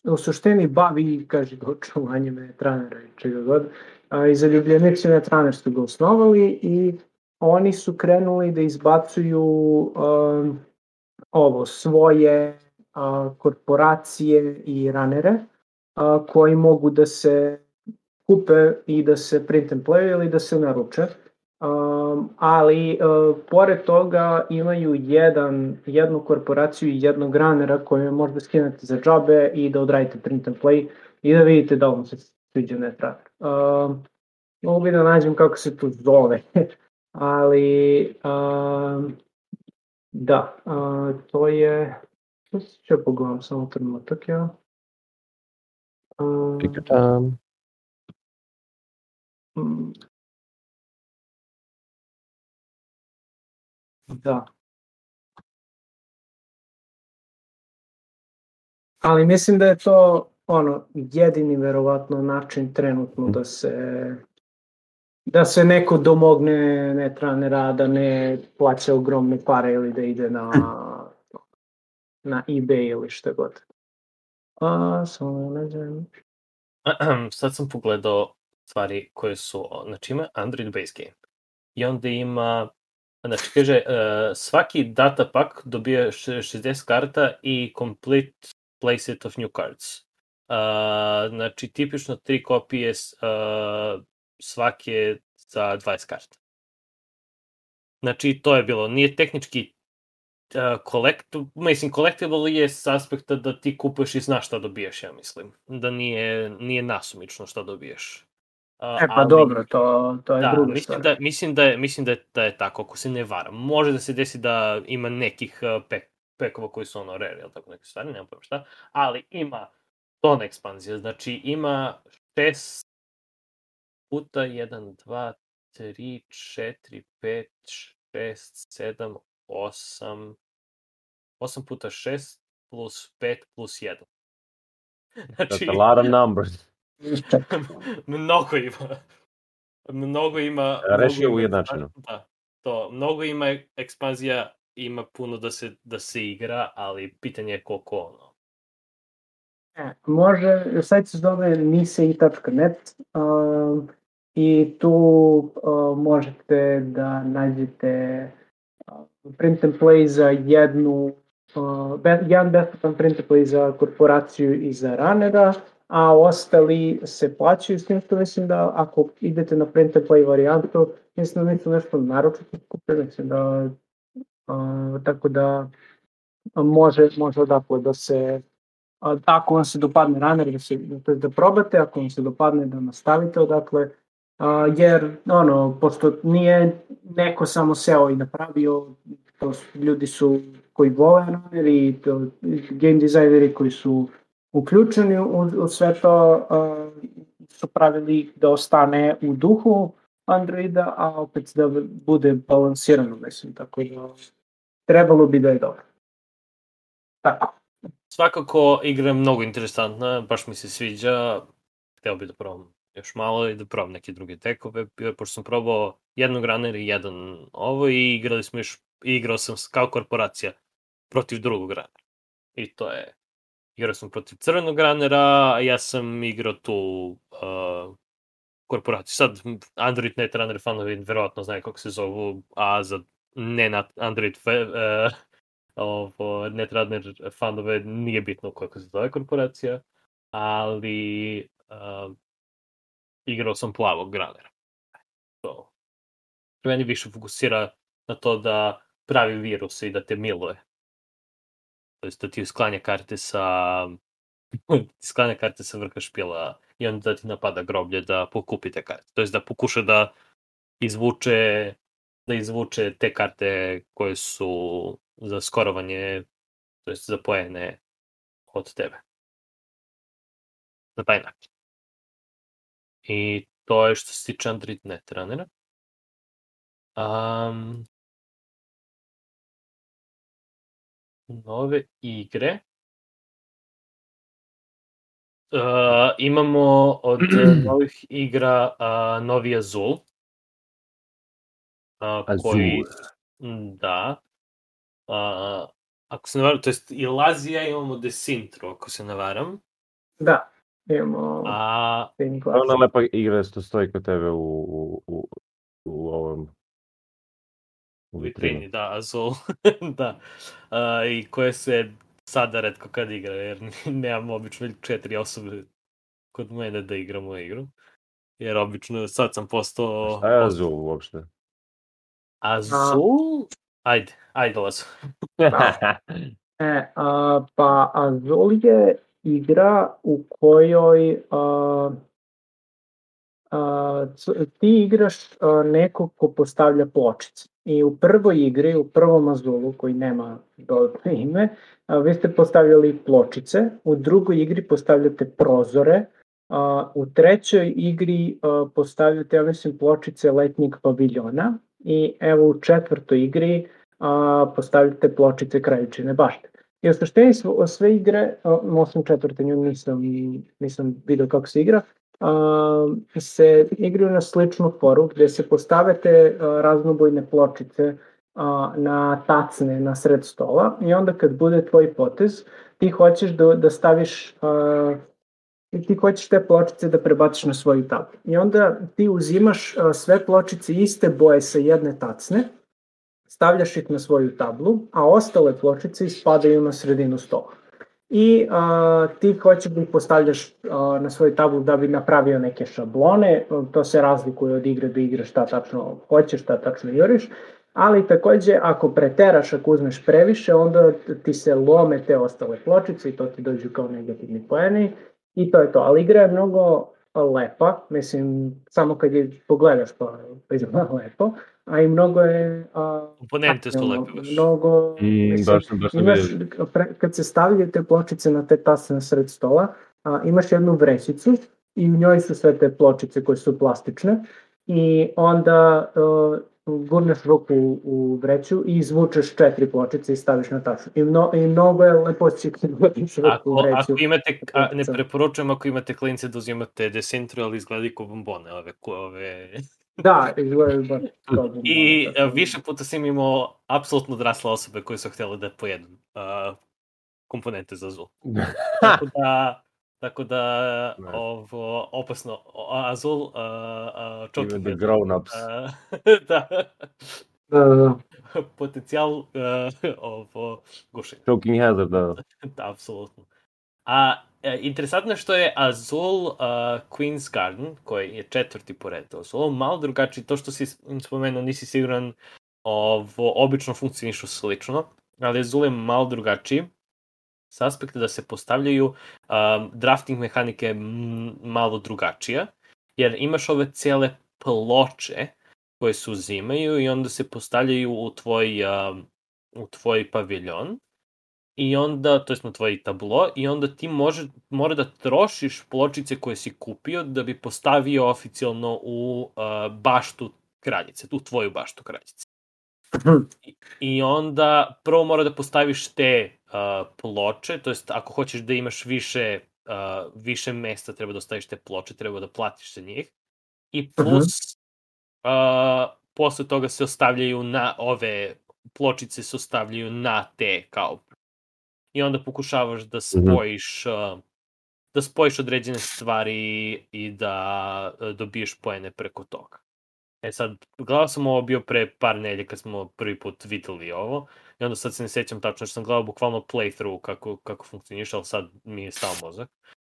u suštini bavi, kaže, očuvanjem netranera i čega god. A, I zaljubljenici netraner su ga osnovali i oni su krenuli da izbacuju um, ovo, svoje a, korporacije i ranere a, koji mogu da se kupe i da se print and play ili da se naruče. Um, ali uh, pored toga imaju jedan, jednu korporaciju i jednog ranera koju možda skinete za džabe i da odradite print and play i da vidite da vam se sviđa netraner. Um, mogu bi da nađem kako se to zove, ali um, da, uh, to je, ću pogledam samo trenutak, ja. Um, Take Da. Ali mislim da je to ono jedini verovatno način trenutno da se da se neko domogne netranera, da ne plaća ogromne pare ili da ide na na eBay ili šta god. A, samo ne znam. Sad sam pogledao stvari koje su, znači ima Android base game i onda ima Znači, kaže, uh, svaki data pack dobija 60 karta i complete playset of new cards. Uh, znači, tipično tri kopije uh, svake za 20 karta. Znači, to je bilo. Nije tehnički uh, collect, mislim, collectible je s aspekta da ti kupuješ i znaš šta dobijaš, ja mislim. Da nije, nije nasumično šta dobiješ. Uh, e pa ali, dobro, to, to je da, druga mislim stvar. da, mislim da je, mislim da je, da je tako, ako se ne varam. Može da se desi da ima nekih uh, pek, pekova koji su ono rare, ili tako neke stvari, nemam pojma šta, ali ima ton ekspanzija, znači ima šest puta 1, 2, 3, 4, 5, 6, 7, 8, 8 puta 6 plus 5 plus 1. That's a lot of numbers. mnogo ima. Mnogo ima... Reši mnogo je ujednačeno. Da, to. Mnogo ima ekspanzija, ima puno da se, da se igra, ali pitanje je koliko ono. E, može, sajt se zove nisei.net um, i tu uh, možete da nađete uh, print and play za jednu uh, be, jedan besplatan print and play za korporaciju i za ranera, a ostali se plaćaju, s tim što mislim da ako idete na print and play varijantu, mislim da nisu nešto naročito skupe, mislim da uh, tako da može, može odatle da se a, ako vam se dopadne runner, da, se, je da probate, ako vam se dopadne da nastavite odakle, a, jer ono, pošto nije neko samo seo i napravio, to su, ljudi su koji vole runner i to, game designeri koji su uključeni u, u sve to a, su pravili da ostane u duhu Androida, a opet da bude balansirano, mislim, tako da trebalo bi da je dobro. Tako. Svakako, igra je mnogo interesantna, baš mi se sviđa. Hteo bih da probam još malo i da probam neke druge tekove, pošto sam probao jednog runner i jedan ovo i igrali smo još, igrao sam kao korporacija protiv drugog runnera. I to je, igrao sam protiv crvenog runnera, a ja sam igrao tu uh, korporaciju. Sad, Android Net runner fanovi verovatno znaju kako se zovu, a za ne na Android fe, uh, ovo, Netrunner fanove nije bitno kako se zove korporacija, ali uh, igrao sam plavog granera. To. Meni više fokusira na to da pravi virus i da te miluje. To jest da ti sklanja karte sa sklanja karte sa vrha špila i onda da ti napada groblje da pokupi te karte. To jest da pokuša da izvuče da izvuče te karte koje su za skorovanje, to jest za poene od tebe. Na taj način. I to je što se tiče Android Netrunnera. Um, nove igre. Uh, imamo od novih igra uh, Novi Azul. Uh, koji, Mm, da. Uh, ako se ne varam, to jest i Lazija imamo Desintro, ako se ne varam. Da, imamo A ona lepa igra što stoji kod tebe u, u, u, u ovom u vitrini. vitrini, da, Azul, da. A, I koje se sada redko kad igra, jer nemam obično četiri osobe kod mene da igramo igru. Jer obično sad sam postao... Šta je Azul uopšte? Azul? Ajde, ajde Lazo. E, a, pa Azul je igra u kojoj a, a, ti igraš a, nekog ko postavlja pločice. I u prvoj igri, u prvom Azulu, koji nema dodatno ime, a, vi ste postavljali pločice, u drugoj igri postavljate prozore, a, u trećoj igri a, postavljate, ja mislim, pločice letnjeg paviljona i evo u četvrtoj igri a, postavljate pločice krajičine bašte. I u sve igre, a, osim četvrte, nju nisam, nisam vidio kako se igra, a, se igraju na sličnu foru gde se postavete raznobojne pločice na tacne na sred stola i onda kad bude tvoj potez, ti hoćeš da, da staviš ti hoćeš te pločice da prebaciš na svoju tablu. I onda ti uzimaš sve pločice iste boje sa jedne tacne stavljaš ih na svoju tablu, a ostale pločice ispadaju na sredinu stola. I a, ti hoćeš da ih postavljaš a, na svoju tablu da bi napravio neke šablone, to se razlikuje od igre do igre šta tačno hoćeš, šta tačno juriš, ali takođe ako preteraš, ako uzmeš previše, onda ti se lome te ostale pločice i to ti dođu kao negativni poeni i to je to. Ali igra je mnogo lepa, mislim, samo kad je pogledaš pa, pa izgleda lepo, a i mnogo je... A, Komponente su lepe baš. Mnogo, Mm, mislim, baš sam, baš imaš, pre, kad se stavljaju te pločice na te tase na sred stola, a, imaš jednu vrećicu i u njoj su sve te pločice koje su plastične i onda uh, gurneš ruku u, u vreću i izvučeš četiri pločice i staviš na tašu. I, mno, i mnogo je lepo si kad gurneš ruku u Ako, vreću. ako imate, a, ne preporučujem ako imate klince da uzimate Decentro, ali izgleda kao bombone, ove, ko- ove... Da, izgledaju baš kao I bombone, tako a, da. više puta sam imao apsolutno odrasle osobe koje su htjele da pojedu a, komponente za Azul. Tako da, tako da Nice. ovo, opasno, Azul, a, a, Even choking the grown-ups. Da, Da, da, da. potencijal a, ovo, gušenja. Choking hazard, da. Da, apsolutno. A e, interesantno je što je Azul uh, Queen's Garden, koji je četvrti po redu Azul, malo drugačiji, to što si spomenuo, nisi siguran, ovo, obično funkcionišu slično, ali Azul je malo drugačiji, s aspekta da se postavljaju um, drafting mehanike malo drugačija, jer imaš ove cele ploče koje se uzimaju i onda se postavljaju u tvoj, um, u tvoj paviljon i onda, to jest na tvoj tablo, i onda ti može, mora da trošiš pločice koje si kupio da bi postavio oficijalno u uh, baštu kraljice, tu tvoju baštu kraljice. I, onda prvo mora da postaviš te uh, ploče, to jest ako hoćeš da imaš više, uh, više mesta treba da ostaviš te ploče, treba da platiš za njih. I plus, uh, posle toga se ostavljaju na ove pločice se ostavljaju na te kao i onda pokušavaš da spojiš uh, da spojiš određene stvari i da uh, dobiješ poene preko toga. E sad, gledao sam ovo bio pre par nelje kad smo prvi put videli ovo i onda sad se ne sećam tačno što sam gledao bukvalno playthrough kako, kako funkcioniše, ali sad mi je stao mozak.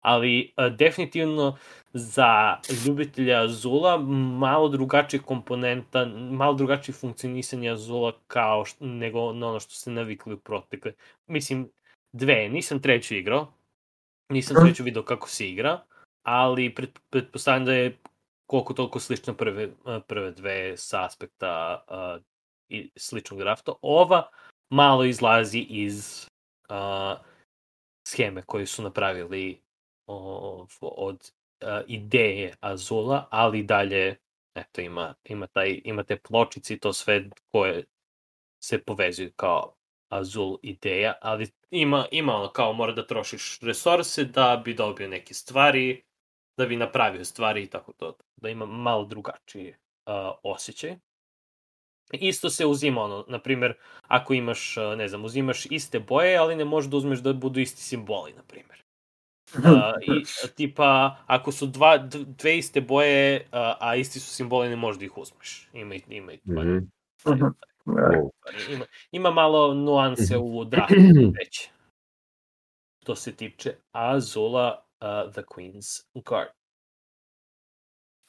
Ali uh, definitivno za ljubitelja Azula malo drugačije komponenta, malo drugačije funkcionisanje Azula kao što, nego na ono što ste navikli u protekle. Mislim, dve, nisam treću igrao, nisam Mhm. treću video kako se igra, ali pret, pretpostavljam da je koliko toliko slično prve, prve dve sa aspekta uh, i sličnog drafta. Ova malo izlazi iz uh, scheme koju su napravili o, od uh, ideje Azula, ali dalje eto, ima, ima, taj, ima te pločice i to sve koje se povezuju kao Azul ideja, ali ima, ima kao mora da trošiš resurse da bi dobio neke stvari, da bi napravio stvari i tako to, da ima malo drugačiji uh, osjećaj. Isto se uzima ono, na primjer, ako imaš, ne znam, uzimaš iste boje, ali ne možeš da uzmeš da budu isti simboli, na primjer. Uh, i tipa, ako su dva, dve iste boje, uh, a isti su simboli, ne možeš da ih uzmeš. Ima, ima, Mhm. Mhm. Wow. ima, ima malo nuanse u draftu već. Što se tiče Azula, uh, The Queen's Guard.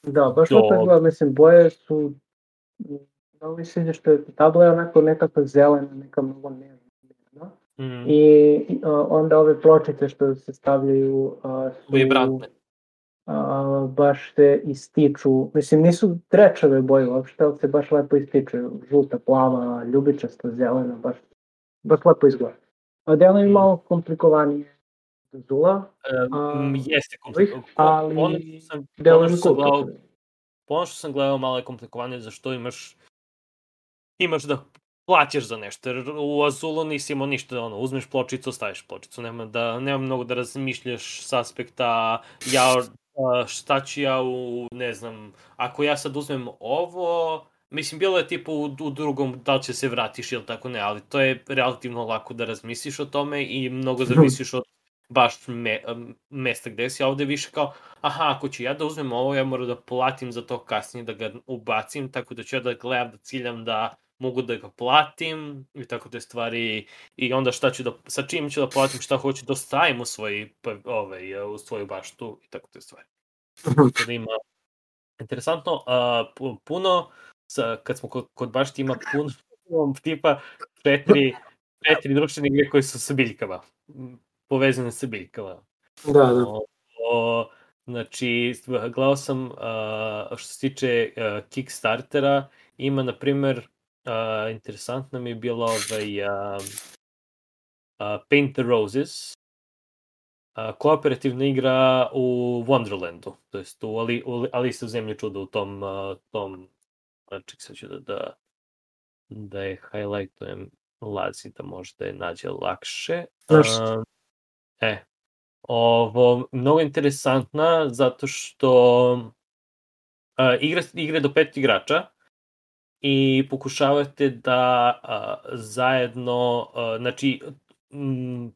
Da, baš Do- to izgleda, mislim, boje su, da mi se što je tabla je onako nekako zelena, neka mnogo nežna. Mm. I a, onda ove pločice što se stavljaju a, su, Vibrantne. a, baš se ističu, mislim nisu trečave boje uopšte, ali se baš lepo ističu, žuta, plava, ljubičasta, zelena, baš, baš lepo izgleda. A delo je Mm. malo komplikovanije Zula, Um, jeste ovih, komplikovano. ali Ono što sam, ono što sam gledao, ono što sam gledao malo je komplikovanije zašto imaš imaš da plaćaš za nešto, jer u Azulu nisi imao ništa, ono, uzmeš pločicu, staviš pločicu, nema, da, nema mnogo da razmišljaš s aspekta, ja, šta ću ja u, ne znam, ako ja sad uzmem ovo, mislim, bilo je tipa u, u drugom, da li će se vratiš ili tako ne, ali to je relativno lako da razmisliš o tome i mnogo zavisiš od baš me, mesta gde si, a ovde više kao, aha, ako ću ja da uzmem ovo, ja moram da platim za to kasnije, da ga ubacim, tako da ću ja da gledam, da ciljam da mogu da ga platim i tako te stvari i onda šta ću da, sa čim ću da platim, šta hoću da stavim u svoj, pa, ovaj, u svoju baštu i tako te stvari. Tako da ima interesantno, a, puno, sa, kad smo kod, kod bašti ima puno tipa četiri, četiri društvene igre koje su sa biljkama, povezane sa biljkama. Da, da. O, o, znači, gledao sam, a, što se tiče a, Kickstartera, ima, na primer, a, interesantno mi je bilo ovaj, a, a, Paint the Roses, a, kooperativna igra u Wonderlandu, to jest u, Ali, u Alice u zemlji čuda, u tom, a, tom ček sad ću da, da, da je highlightujem lazi da možda je nađe lakše. Zašto? E, ovo, mnogo interesantna zato što uh, igra, igre do pet igrača i pokušavate da uh, zajedno, uh, znači, m,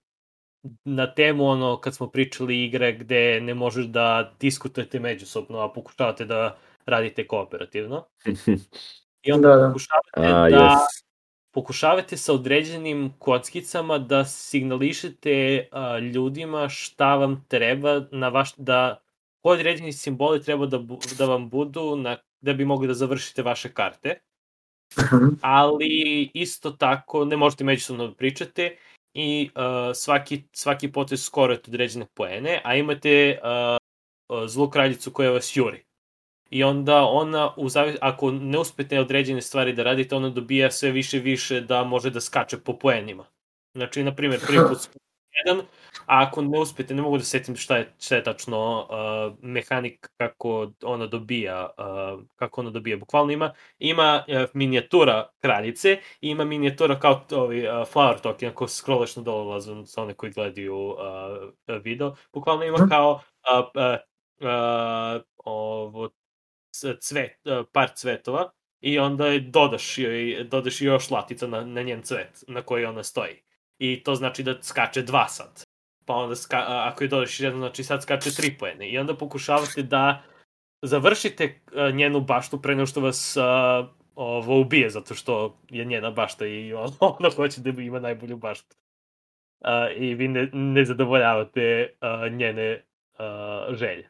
na temu ono kad smo pričali igre gde ne možeš da diskutujete međusobno, a pokušavate da radite kooperativno. I onda Da, da. pokušavate A, da yes. Pokušavate sa određenim kockicama da signališete a, ljudima šta vam treba na vaš da koji određeni simboli treba da, da vam budu na, da bi mogli da završite vaše karte, Mhm. ali isto tako ne možete međusobno da pričate i uh, svaki, svaki potez skorujete određene poene, a imate uh, zlu kraljicu koja vas juri. I onda ona, u zavis... ako ne uspete određene stvari da radite, ona dobija sve više i više da može da skače po poenima. Znači, na primjer, prvi put jedan, a ako ne uspete, ne mogu da setim šta je, šta je tačno uh, mehanik kako ona dobija, uh, kako ona dobija. Bukvalno ima, ima uh, minijatura kraljice i ima minijatura kao ovi, uh, flower token, ako scrollaš na dole sa one koji gledaju uh, video. Bukvalno ima Mhm. kao uh, uh, uh, ovo cvet, uh, par cvetova i onda dodaš joj, dodaš još latica na, na njen cvet na koji ona stoji. I to znači da skače dva sad. Pa onda, ska, ako je dodaš jedan, znači sad skače tri poene. I onda pokušavate da završite a, njenu baštu pre nego što vas a, ovo ubije, zato što je njena bašta i on, ona hoće da ima najbolju baštu. A, I vi ne, ne zadovoljavate a, njene a, želje.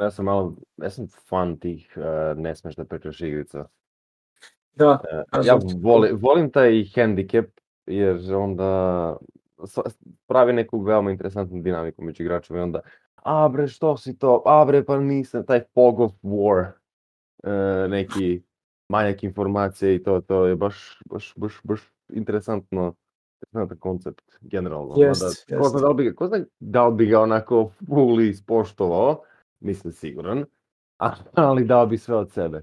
Ja sam malo, ja sam fan tih uh, ne smeš da pričaš igrica. Da, Uh, ja volim, volim taj handicap, jer onda pravi neku veoma interesantnu dinamiku među igračima i onda a bre što si to, a bre pa nisam, taj fog of war, uh, neki manjak informacije i to, to je baš, baš, baš, baš interesantno, interesantan koncept generalno. Jest, Mada, ko, zna da li bi, ga- ko zna da li bi ga onako fully ispoštovao, nisam siguran, ali dao bi sve od sebe.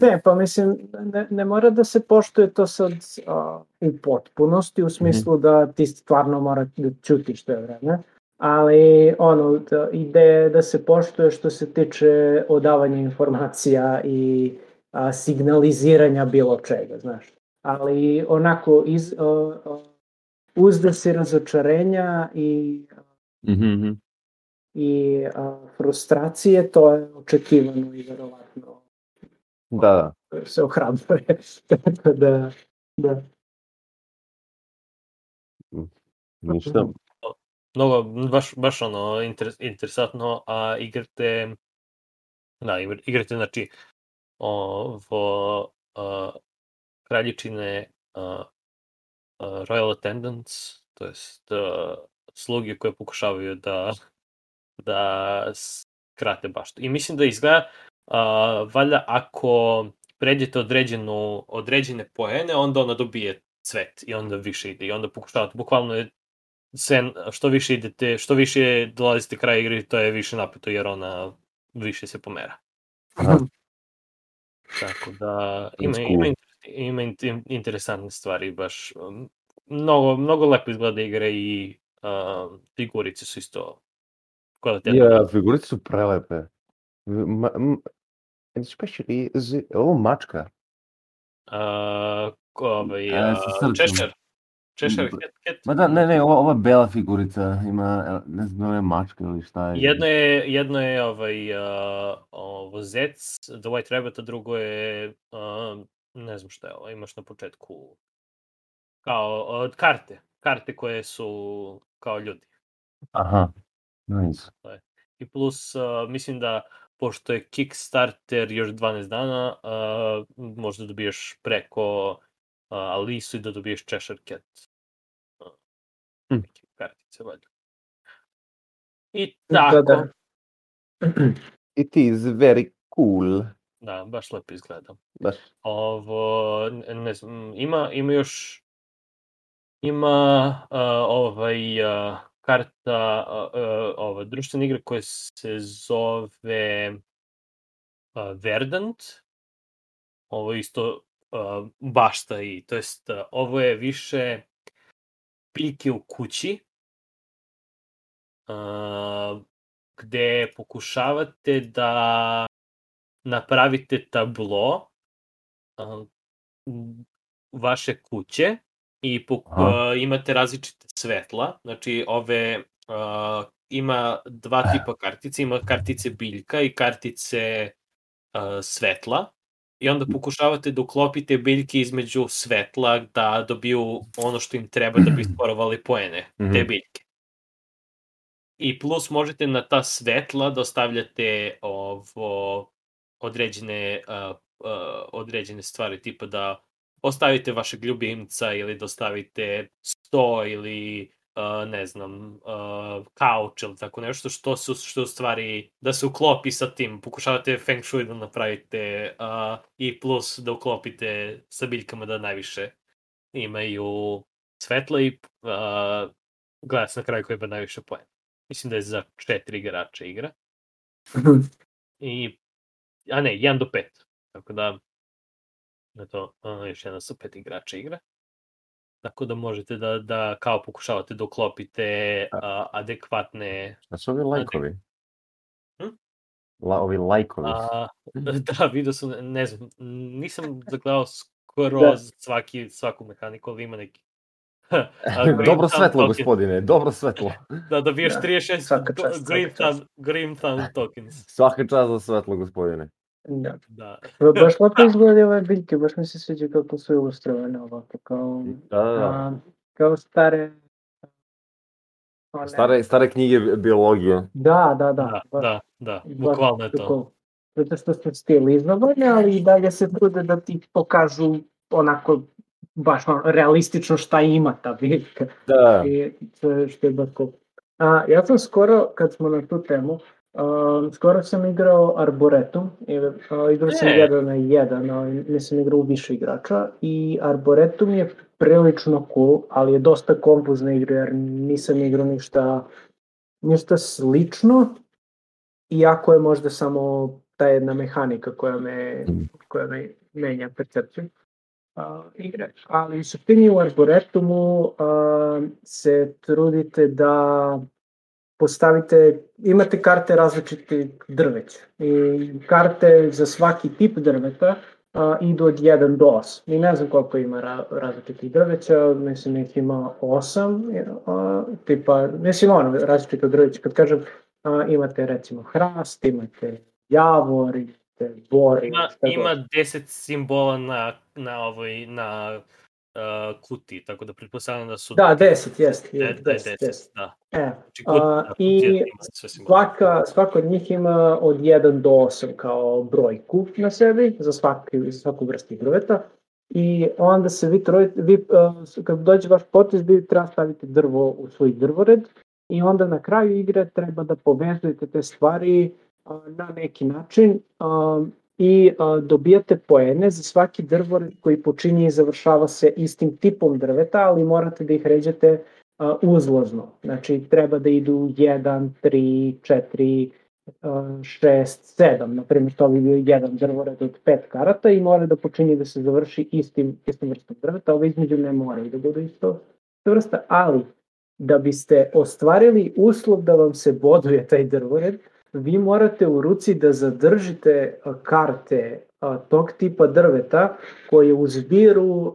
Ne, pa mislim, ne, ne mora da se poštuje to sad a, u potpunosti, u smislu da ti stvarno mora da ćutiš to vreme, ali ono, da, ideja da se poštuje što se tiče odavanja informacija i a, signaliziranja bilo čega, znaš. Ali onako, iz, a, a, uzda se razočarenja i Mhm, i a, frustracije, to je očekivano i verovatno Da, da. se ohrabruje. Tako da, da. Ništa. mnogo, baš, baš ono, interes, interesantno, a igrate, da, igr- igrate, znači, ovo, uh, kraljičine uh, uh, royal attendants, to jest uh, sluge koje pokušavaju da da skrate baštu. I mislim da izgleda, uh, valjda ako pređete određenu, određene poene, onda ona dobije cvet i onda više ide i onda pokušavate, bukvalno je sve, što više idete, što više dolazite kraj igre, to je više napeto jer ona više se pomera. Aha. Tako da ima, ima, ima in- interesantne stvari, baš mnogo, mnogo lepo izgleda igre i uh, figurice su isto kvalitetne. Ja, figurice su prelepe. Ma, m, especially, it, ovo mačka. Uh, ko- ovaj, A. Cheshire. Cheshire Mm, Cat, Cat. Ma da, ne, ne, ova, ova bela figurica ima, ne znam, ove mačke ili šta je. Jedno je, jedno je ovaj, uh, ovo zec, The White Rabbit, a drugo je uh, ne znam šta je ovo, imaš na početku kao od karte, karte koje su kao ljudi. Aha, nice. I plus, uh, mislim da pošto je Kickstarter još 12 dana, uh, možda dobiješ preko uh, Alisu i da dobiješ Cheshire Cat. Uh, Hm. neke kartice, valjda. I tako, Da, da. It is very cool. da, baš lepo izgleda. Baš. Ovo, ne, ne znam, ima, ima još, ima uh, ovaj uh, karta, ova društvena igra koja se zove Verdant. Ovo isto bašta i, to jest, ovo je više biljke u kući, uh, gde pokušavate da napravite tablo vaše kuće i pok- Aha. uh, imate različite svetla, znači ove uh, ima dva tipa kartice, ima kartice biljka i kartice uh, svetla i onda pokušavate da uklopite biljke između svetla da dobiju ono što im treba da bi sporovali poene, te Mhm. biljke. I plus možete na ta svetla da ostavljate ovo određene uh, uh, određene stvari tipa da ostavite vašeg ljubimca ili da ostavite sto ili uh, ne znam uh, kauč ili tako nešto što su što u stvari da se uklopi sa tim pokušavate feng shui da napravite uh, i plus da uklopite sa biljkama da najviše imaju svetla i uh, gleda se na kraju koji ima najviše poena. Mislim da je za četiri igrača igra. I, a ne, 1 do 5. Tako da, eto, a, još jedna sa pet igrača igra. Tako da možete da, da kao pokušavate da uklopite a, adekvatne... A su ovi lajkovi? Hm? La, ovi lajkovi. A, da, vidio sam, ne znam, nisam zagledao skoro Da. svaki, svaku mehaniku, ali ima neki... dobro svetlo, gospodine, dobro svetlo. Da, dobiješ Da, 36 svaka do- čast, Green, svaka čast. Thumb, Green Thumb tokens. Svaka čast za svetlo, gospodine. Baš lepo izgledaju ove biljke, baš mi se sviđa kako su ilustrovane ovako, kao, Da, da, da. a, kao stare... one- Stare, stare knjige bi- biologije. Da, da, da. Da, baš- da, da, baš bukvalno je to. tako. Zato što su stilizovane, ali i dalje se trude da ti pokažu onako baš ono, realistično šta ima ta biljka. Da, I to je što je baš cool. A, ja sam skoro, kad smo na tu temu, a, skoro sam igrao Arboretum, a, igrao sam E. jedan na jedan, ali nisam igrao u više igrača i Arboretum je prilično cool, ali je dosta kompuzna igra jer nisam igrao ništa, ništa slično, iako je možda samo ta jedna mehanika koja me, koja me menja percepciju uh, igre. Ali u suštini u Arboretumu uh, se trudite da postavite, imate karte različitih drveća i karte za svaki tip drveta a, idu od 1 do 8. I ne znam koliko ima ra različitih drveća, mislim da ih ima 8, a, tipa, mislim ono različito drveće, kad kažem a, imate recimo hrast, imate javor, imate bor, Ima, ima 10 simbola na, na ovoj, na uh, kuti, tako da pretpostavljam da su... Da, 10, jest, da je 10, 10, jest. da. E, Znači, kut, da, i sve simbole. Svaka, svaka od njih ima od 1 do 8 kao brojku na sebi za, svaki, za svaku vrstu drveta i onda se vi trojite, vi, uh, kad dođe vaš potez, vi treba staviti drvo u svoj drvored i onda na kraju igre treba da povezujete te stvari uh, na neki način um, i uh, dobijate poene za svaki drvored koji počinje i završava se istim tipom drveta, ali morate da ih ređete a, uzlazno. Znači, treba da idu 1, 3, 4, 6, 7. Naprimjer, to bi bio jedan drvored od 5 karata i mora da počinje da se završi istim, istom vrstom drveta. Ove između ne moraju da budu isto vrsta, ali da biste ostvarili uslov da vam se boduje taj drvored, vi morate u ruci da zadržite karte tog tipa drveta koje u zbiru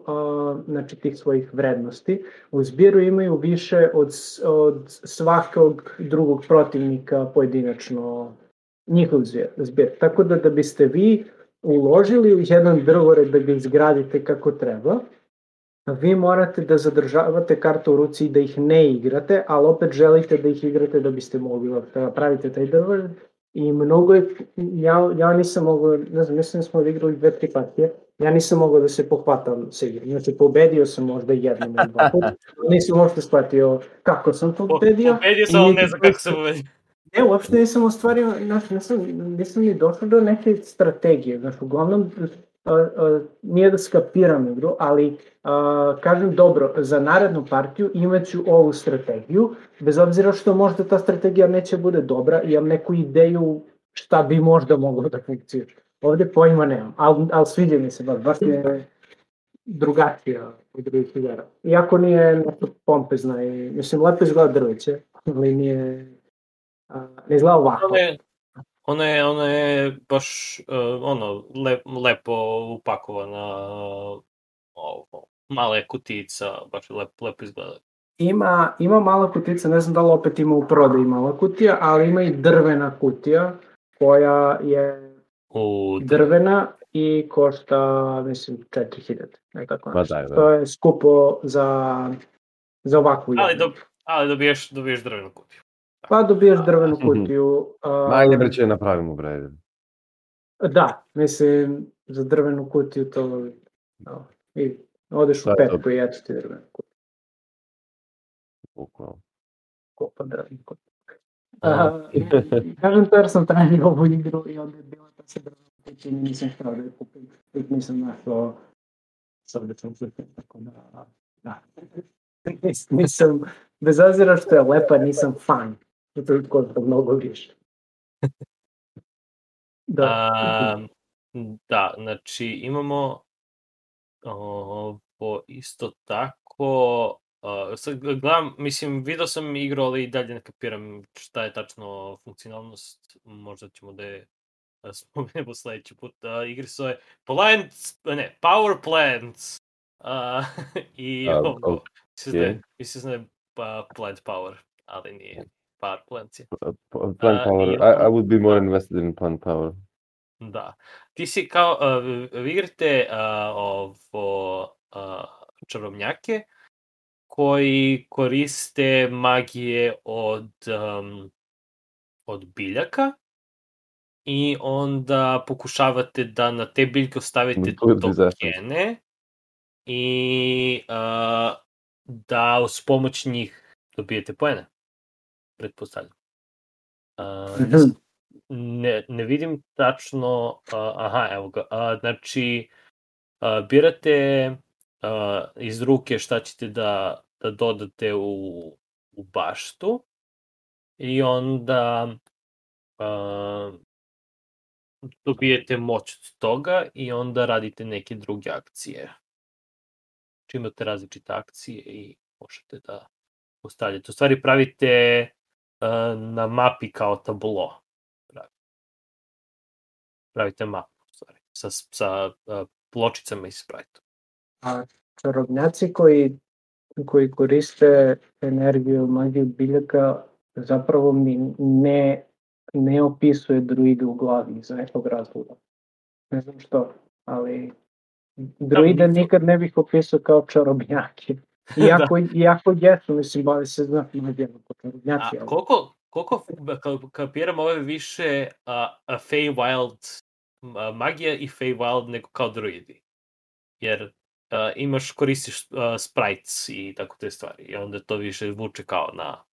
znači tih svojih vrednosti u zbiru imaju više od, od svakog drugog protivnika pojedinačno njihov zbir. Tako da da biste vi uložili u jedan drvored da ga izgradite kako treba, vi morate da zadržavate karte u ruci i da ih ne igrate, ali opet želite da ih igrate da biste mogli da pravite taj drvored. I mnogo je, ja, ja nisam mogao, ne znam, mislim da smo odigrali dve, tri partije, ja nisam mogao da se pohvatam sa igrom. Znači, pobedio sam možda jednom ili dva puta, nisam uopšte shvatio kako sam pobedio. Pobedio sam, ali ne znam kako sam pobedio. Ne, uopšte nisam ostvario, znaš, nisam, nisam ni došao do neke strategije, znaš, uglavnom, nije da skapiram igru, ali a, kažem, dobro, za narednu partiju imaću ovu strategiju, bez obzira što možda ta strategija neće bude dobra, imam neku ideju šta bi možda moglo da funkcioniše. Ovde pojma nemam, ali, ali sviđa mi se, baš, je drugačija od drugih igara. Iako nije nešto pompezna i, mislim, lepo izgleda drveće, ali nije, a, ne izgleda ovako. Ona je, ona je baš uh, ono, lep, lepo upakovana uh, ovo, male kutica, baš lep, lepo izgleda. Ima, ima mala kutica, ne znam da li opet ima u prodaji mala kutija, ali ima i drvena kutija koja je U, drvena i košta, mislim, 4000, nekako Pa nešto. da, da. To je skupo za, za ovakvu ali, jednu. dob, ali dobiješ, dobiješ drvenu kutiju. Pa dobijaš drvenu kutiju. a, Manje bre će napravimo bre. Da, mislim, za drvenu kutiju to... No, i odeš u to? petku i eto ti drvenu kutiju. Bukvalno. Kopa drvenu kutiju. Aha. A, i- kažem to jer sam tražio ovu igru i onda je bila ta se drvena kutija i nisam htio da je kupim. Uvijek nisam našao srdačan kutiju, tako da... Da. Nis- nisam, bez obzira što je lepa, nisam fan. Je košta mnogo više. Da. A, da, znači imamo ovo isto tako, uh, sad gledam, mislim, video sam igru, ali i dalje ne kapiram šta je tačno funkcionalnost, možda ćemo da je a, spomenemo sledeći put. Uh, igri se zove Plants, ne, Power Plants. Uh, I A, ovo, mislim da je, mislim da je pa, Plant Power, ali nije Power Plants je. Uh, p- Plant A, power. i I, would be more invested in plant power. Da. Ti si kao, uh, vi igrate uh, ovo, uh, čarobnjake koji koriste magije od, um, od biljaka i onda pokušavate da na te biljke ostavite je tokene i uh, da uz pomoć njih dobijete poene. Pretpostavljam. Uh, ne, ne vidim tačno, uh, aha, evo ga, uh, znači, uh, birate uh, iz ruke šta ćete da, da dodate u, u baštu i onda uh, dobijete moć od toga i onda radite neke druge akcije. Znači imate različite akcije i možete da postavljate. U stvari pravite na mapi kao tablo. Pravi- Pravite mapu, stvari, sa, sa uh, pločicama i sprajtom. A čarobnjaci koji, koji koriste energiju magiju biljaka zapravo mi ne, ne opisuje druide u glavi iz nekog razloga. Ne znam što, ali druide nisu- nikad ne bih opisao kao čarobnjake. Iako, iako jesu, mislim, bave se znat magijama kao čarobnjaci. A koliko, koliko ka- kapiram ovo je više uh, a Feywild uh, magija i Feywild nego kao druidi. Jer uh, imaš, koristiš uh, sprites i tako te stvari. I onda to više vuče kao na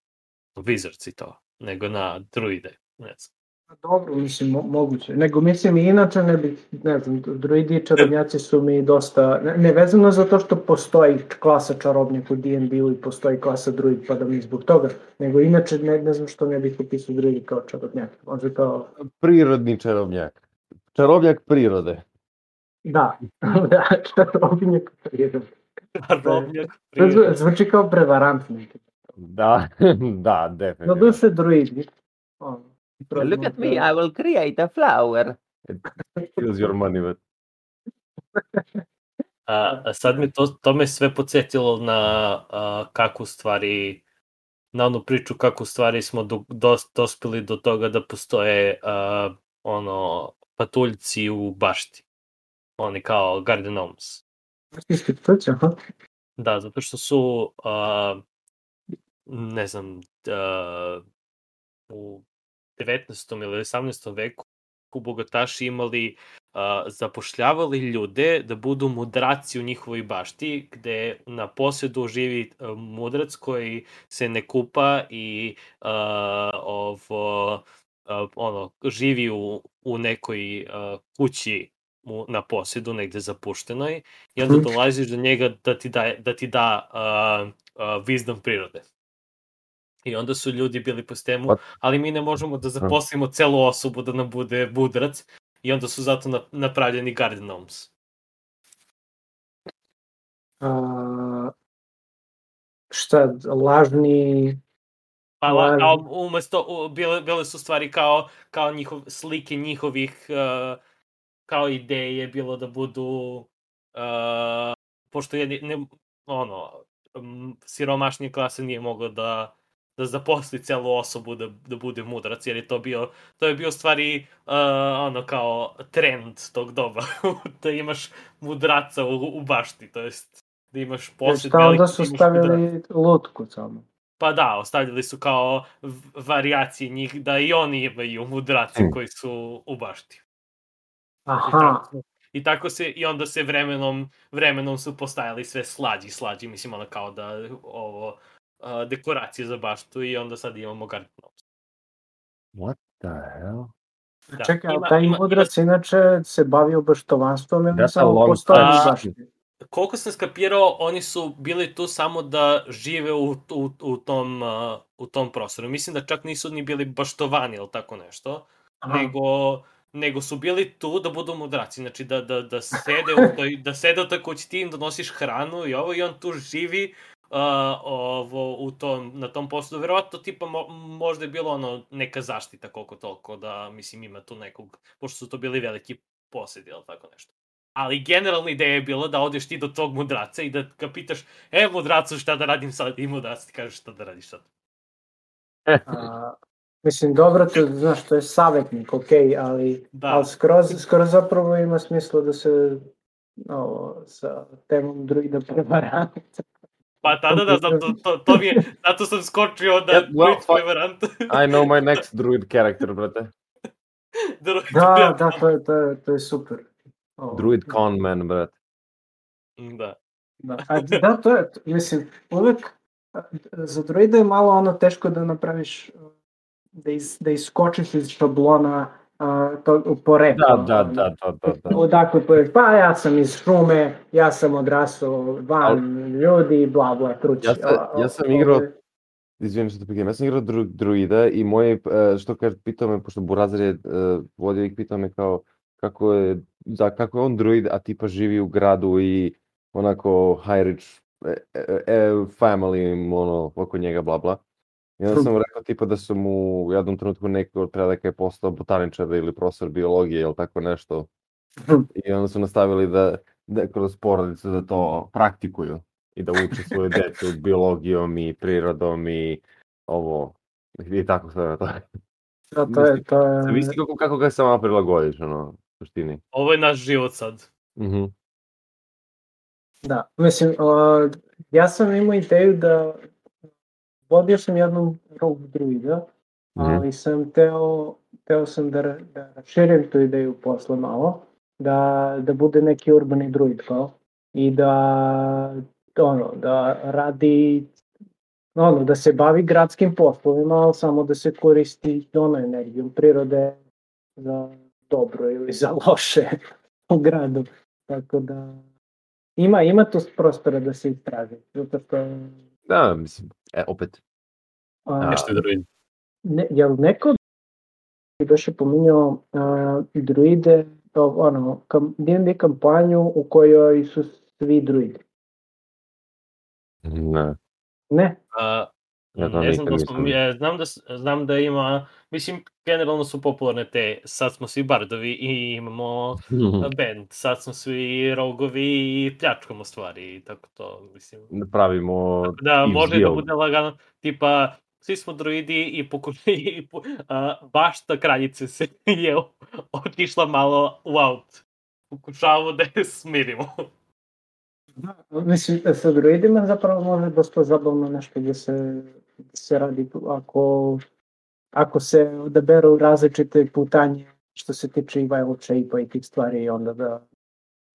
wizards i to, nego na druide. Ne znam. Dobro, mislim, mo moguće. Nego, mislim, i inače ne bi, ne znam, druidi i čarobnjaci su mi dosta, ne, ne vezano za to što postoji klasa čarobnjaka u D&D-u i postoji klasa druid, pa da mi zbog toga, nego inače ne, ne znam što ne bih upisao druidi kao čarobnjak. Možda kao, Prirodni čarobnjak. Čarobnjak prirode. da, da, čarobnjak prirode. Robnjak, To zvu- zvuči kao prevarantno. Da, da, No definitivno. duše druidi. Ono, Look at me, I will create a flower. Kills your money, but... A, a sad me to, to me sve podsjetilo na a, kako stvari na onu priču kako stvari smo do, dos, dospeli do toga da postoje a, ono patuljci u bašti. Oni kao Garden Gnomes. Da, zato što su, uh, ne znam, uh, u 19. ili 18. veku bogataši imali uh, zapošljavali ljude da budu mudraci u njihovoj bašti, gde na posjedu živi uh, mudrac koji se ne kupa i uh, ovo, uh, ono, živi u, u nekoj uh, kući mu na posjedu negde zapuštenoj i onda Mhm. dolaziš do njega da ti da, da, ti da uh, uh, wisdom prirode. I onda su ljudi bili po stemu, What? ali mi ne možemo da zaposlimo celu osobu da nam bude budrac i onda su zato na, napravljeni Garden Gnomes. A, šta, lažni... Pa, la, kao umesto, u, bile, bile su stvari kao, kao njihov, slike njihovih, uh, kao ideje, bilo da budu, uh, pošto je, ne, ono, um, siromašnija klasa nije mogla da, da zaposli celu osobu da, da bude mudrac, jer je to bio, to je bio stvari, uh, ono, kao trend tog doba, da imaš mudraca u, u bašti, to jest, da imaš posjed onda veliki, su da mudraca. stavili lutku samo? Pa da, ostavljali su kao v- varijacije njih, da i oni imaju mudrace Hmm. koji su u bašti. I Aha, tako, I tako se, i onda se vremenom, vremenom su postajali sve slađi, slađi, mislim ono kao da ovo, a, dekoracije za baštu i onda sad imamo Garden Gnomes. What the hell? Da, čekaj, ima- taj ima- mudrac inače se bavio baštovanstvom ili That's a samo u bašti? Koliko sam skapirao, oni su bili tu samo da žive u, u, u, tom, a, u tom prostoru. Mislim da čak nisu ni bili baštovani ili tako nešto. Aha. nego nego su bili tu da budu mudraci, znači da, da, da sede u toj, da sede u toj kući ti im donosiš hranu i ovo i on tu živi uh, ovo, u tom, na tom poslu. Verovatno tipa mo, možda je bilo ono neka zaštita koliko toliko da mislim ima tu nekog, pošto su to bili veliki posedi ili tako nešto. Ali generalna ideja je bila da odeš ti do tog mudraca i da ga pitaš, e mudracu šta da radim sad i mudrac ti kaže šta da radiš sad. A, mislim, dobro, to, znaš, to je savjetnik, ok, ali, Da. ali skroz, skroz zapravo ima smisla da se ovo, sa temom druida prevarant. Pa tada da, zato, to, to mi je, zato sam skočio da Yeah, well, fuck. prevarant. I know my next druid character, brate. Druid Da, da, to je, to je, to je super. Ovo, Druid con man, brate. Da. Da, a, da, to je, mislim, uvek za druida je malo ono teško da napraviš, da, iz, da iskočiš iz šablona to, porekla. Da, da, da, da, da, da. Odakle poješ, pa ja sam iz šume, ja sam odrasao van ljudi, bla bla, truć. Ja sam- A, a, ja sam igrao- ovde- Izvijem što te prekidam. Ja sam igrao dru, druida i moje, e, što kaže, pitao me, pošto Burazir je e, vodio i pitao me kao kako je, za, kako je on druid, a tipa živi u gradu i onako high rich e, family, ono, oko njega, bla bla. I onda sam mu rekao tipa da su mu u jednom trenutku neko od predaka je postao botaničar ili profesor biologije ili tako nešto. I onda su nastavili da, da kroz porodicu da to praktikuju i da uče svoju decu biologijom i prirodom i ovo i tako sve to. Da, to je, to je, Zavisi kako, kako ga sama prilagodiš, ono, u suštini. Ovo je naš život sad. Mhm. da, mislim, a, ja sam imao ideju da vodio sam jednom rogue druida, Mhm. ali sam teo, teo sam da, da raširim tu ideju posle malo, da, da bude neki urbani druid kao, i da, ono, da radi, ono, da se bavi gradskim poslovima, ali samo da se koristi ono energijom prirode za dobro ili za loše u gradu. Tako da, ima, ima tu prostora da se istraži, zato što Da, mislim, e, opet. a, Nešto je druid. ne, jel neko je pominjao uh, druide, to, ono, kam, D&D kampanju u kojoj su svi druidi. Ne. Ne? A, Ja to ne znam da smo, ja, znam, da, znam da ima, mislim, generalno su popularne te, sad smo svi bardovi i imamo band, sad smo svi rogovi i pljačkamo stvari i tako to, mislim. Da pravimo Da, može da bude lagano, tipa, svi smo droidi i, pokuš, i po, a, bašta kraljice se je otišla malo u aut. Pokušavamo da je smirimo. Da, mislim, da sa droidima zapravo može dosta zabavno nešto gde se, gde se radi ako, ako se odaberu različite putanje što se tiče i viral shape-a i tih stvari i onda da,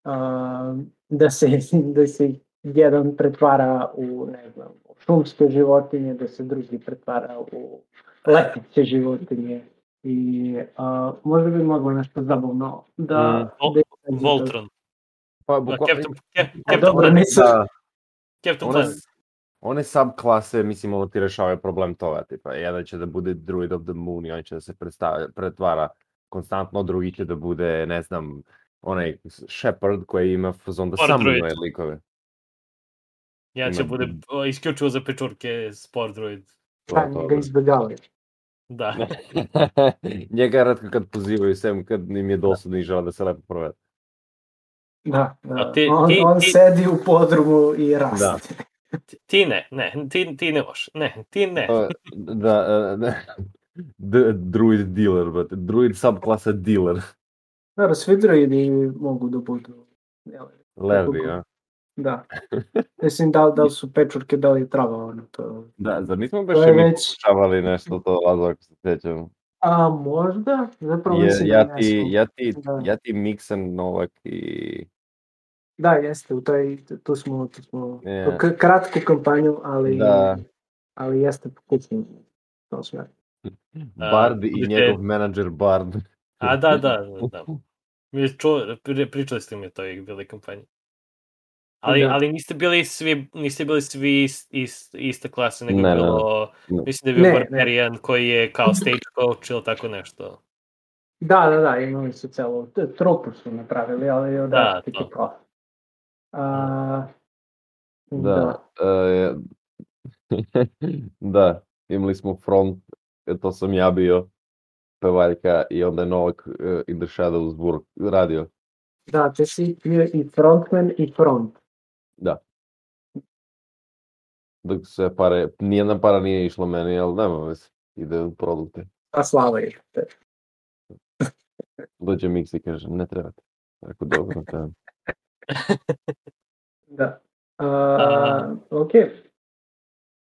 a, da, se, da se jedan pretvara u, ne znam, šumske životinje, da se drugi pretvara u leteće životinje. I a, možda bi moglo nešto zabavno da... Mm. da, Voltron. Pa, Da, bukva, Captain, Cap- A Captain dobro, Planet. nisu... da, Captain one, subklase, mislim, ovo ti rešavaju problem toga, tipa, jedan će da bude Druid of the Moon i on će da se predstavlja, pretvara konstantno, drugi će da bude, ne znam, onaj Shepard koji ima fazon da samo druid. imaje likove. Ja će Ima- bude o, isključivo za pečurke Sport Droid. To, Pa, ga izbjegavaju. Da. Njega redko kad pozivaju, sem kad im je dosadno i žele da se lepo provede. Da, da. A ti- on, ti- on ti- sedi u podrumu i raste. Ti- Ti ne, ne, ti, ti ne možeš. Ne, ti ne. Uh, da, uh, da, D- druid dealer, brate. Druid subklasa dealer. Dobro, svi droidi mogu da budu. jel, Levi, a? Da. Mislim, da, da li su pečurke, da li je trava, ono to. Da, zar nismo baš mi već- pokušavali nešto to, Lazo, ako se sjećam? A možda? Zapravo mislim da ja, ti, jesmo. ja, ti, Da. ja ti Mixen Novak i... Da, jeste, u taj, tu smo, tu smo k- kratku kampanju, ali, Da. ali jeste pokućni u tom smeru. Bard i njegov menadžer Bard. A da, da, da. Mi ču, pri, pričali ste mi o toj bili kampanji. Ali, Da. ali niste bili svi, niste bili svi ist, ist, iste klase, nego Ne, je bilo, ne. mislim da je bio Ne, ne. Barbarian koji je kao stage coach ili tako nešto. Da, da, da, imali su celu, t- trupu su napravili, ali Da, različitih to. A, Da. e, da, imali smo front, e, to sam ja bio, pevaljka, i onda je Novak e, in the Shadows work, radio. Da, ti si bio i frontman i front. Da. Dok se pare, nijedna para nije išla meni, ali nema veze, ide u produkte. A slava je. te. Dođe Mix i kaže, ne trebate. Rekao, dobro, ne treba. Da. A, ok.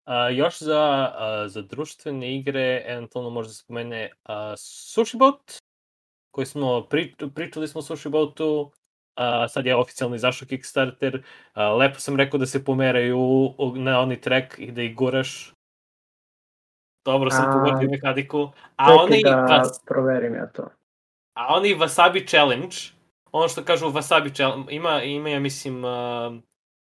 A, još za, a, za društvene igre, eventualno može da se spomene a, Sushi Boat, koji smo, pri, pričali smo o Sushi Boatu, a, sad je oficijalno izašao Kickstarter, a, lepo sam rekao da se pomeraju na oni track i da ih guraš. Dobro sam A, pogodio mehaniku. A oni, da vas, proverim ja to. a oni Wasabi Challenge, ono što kažu Wasabi Challenge, ima, ima ja mislim, uh,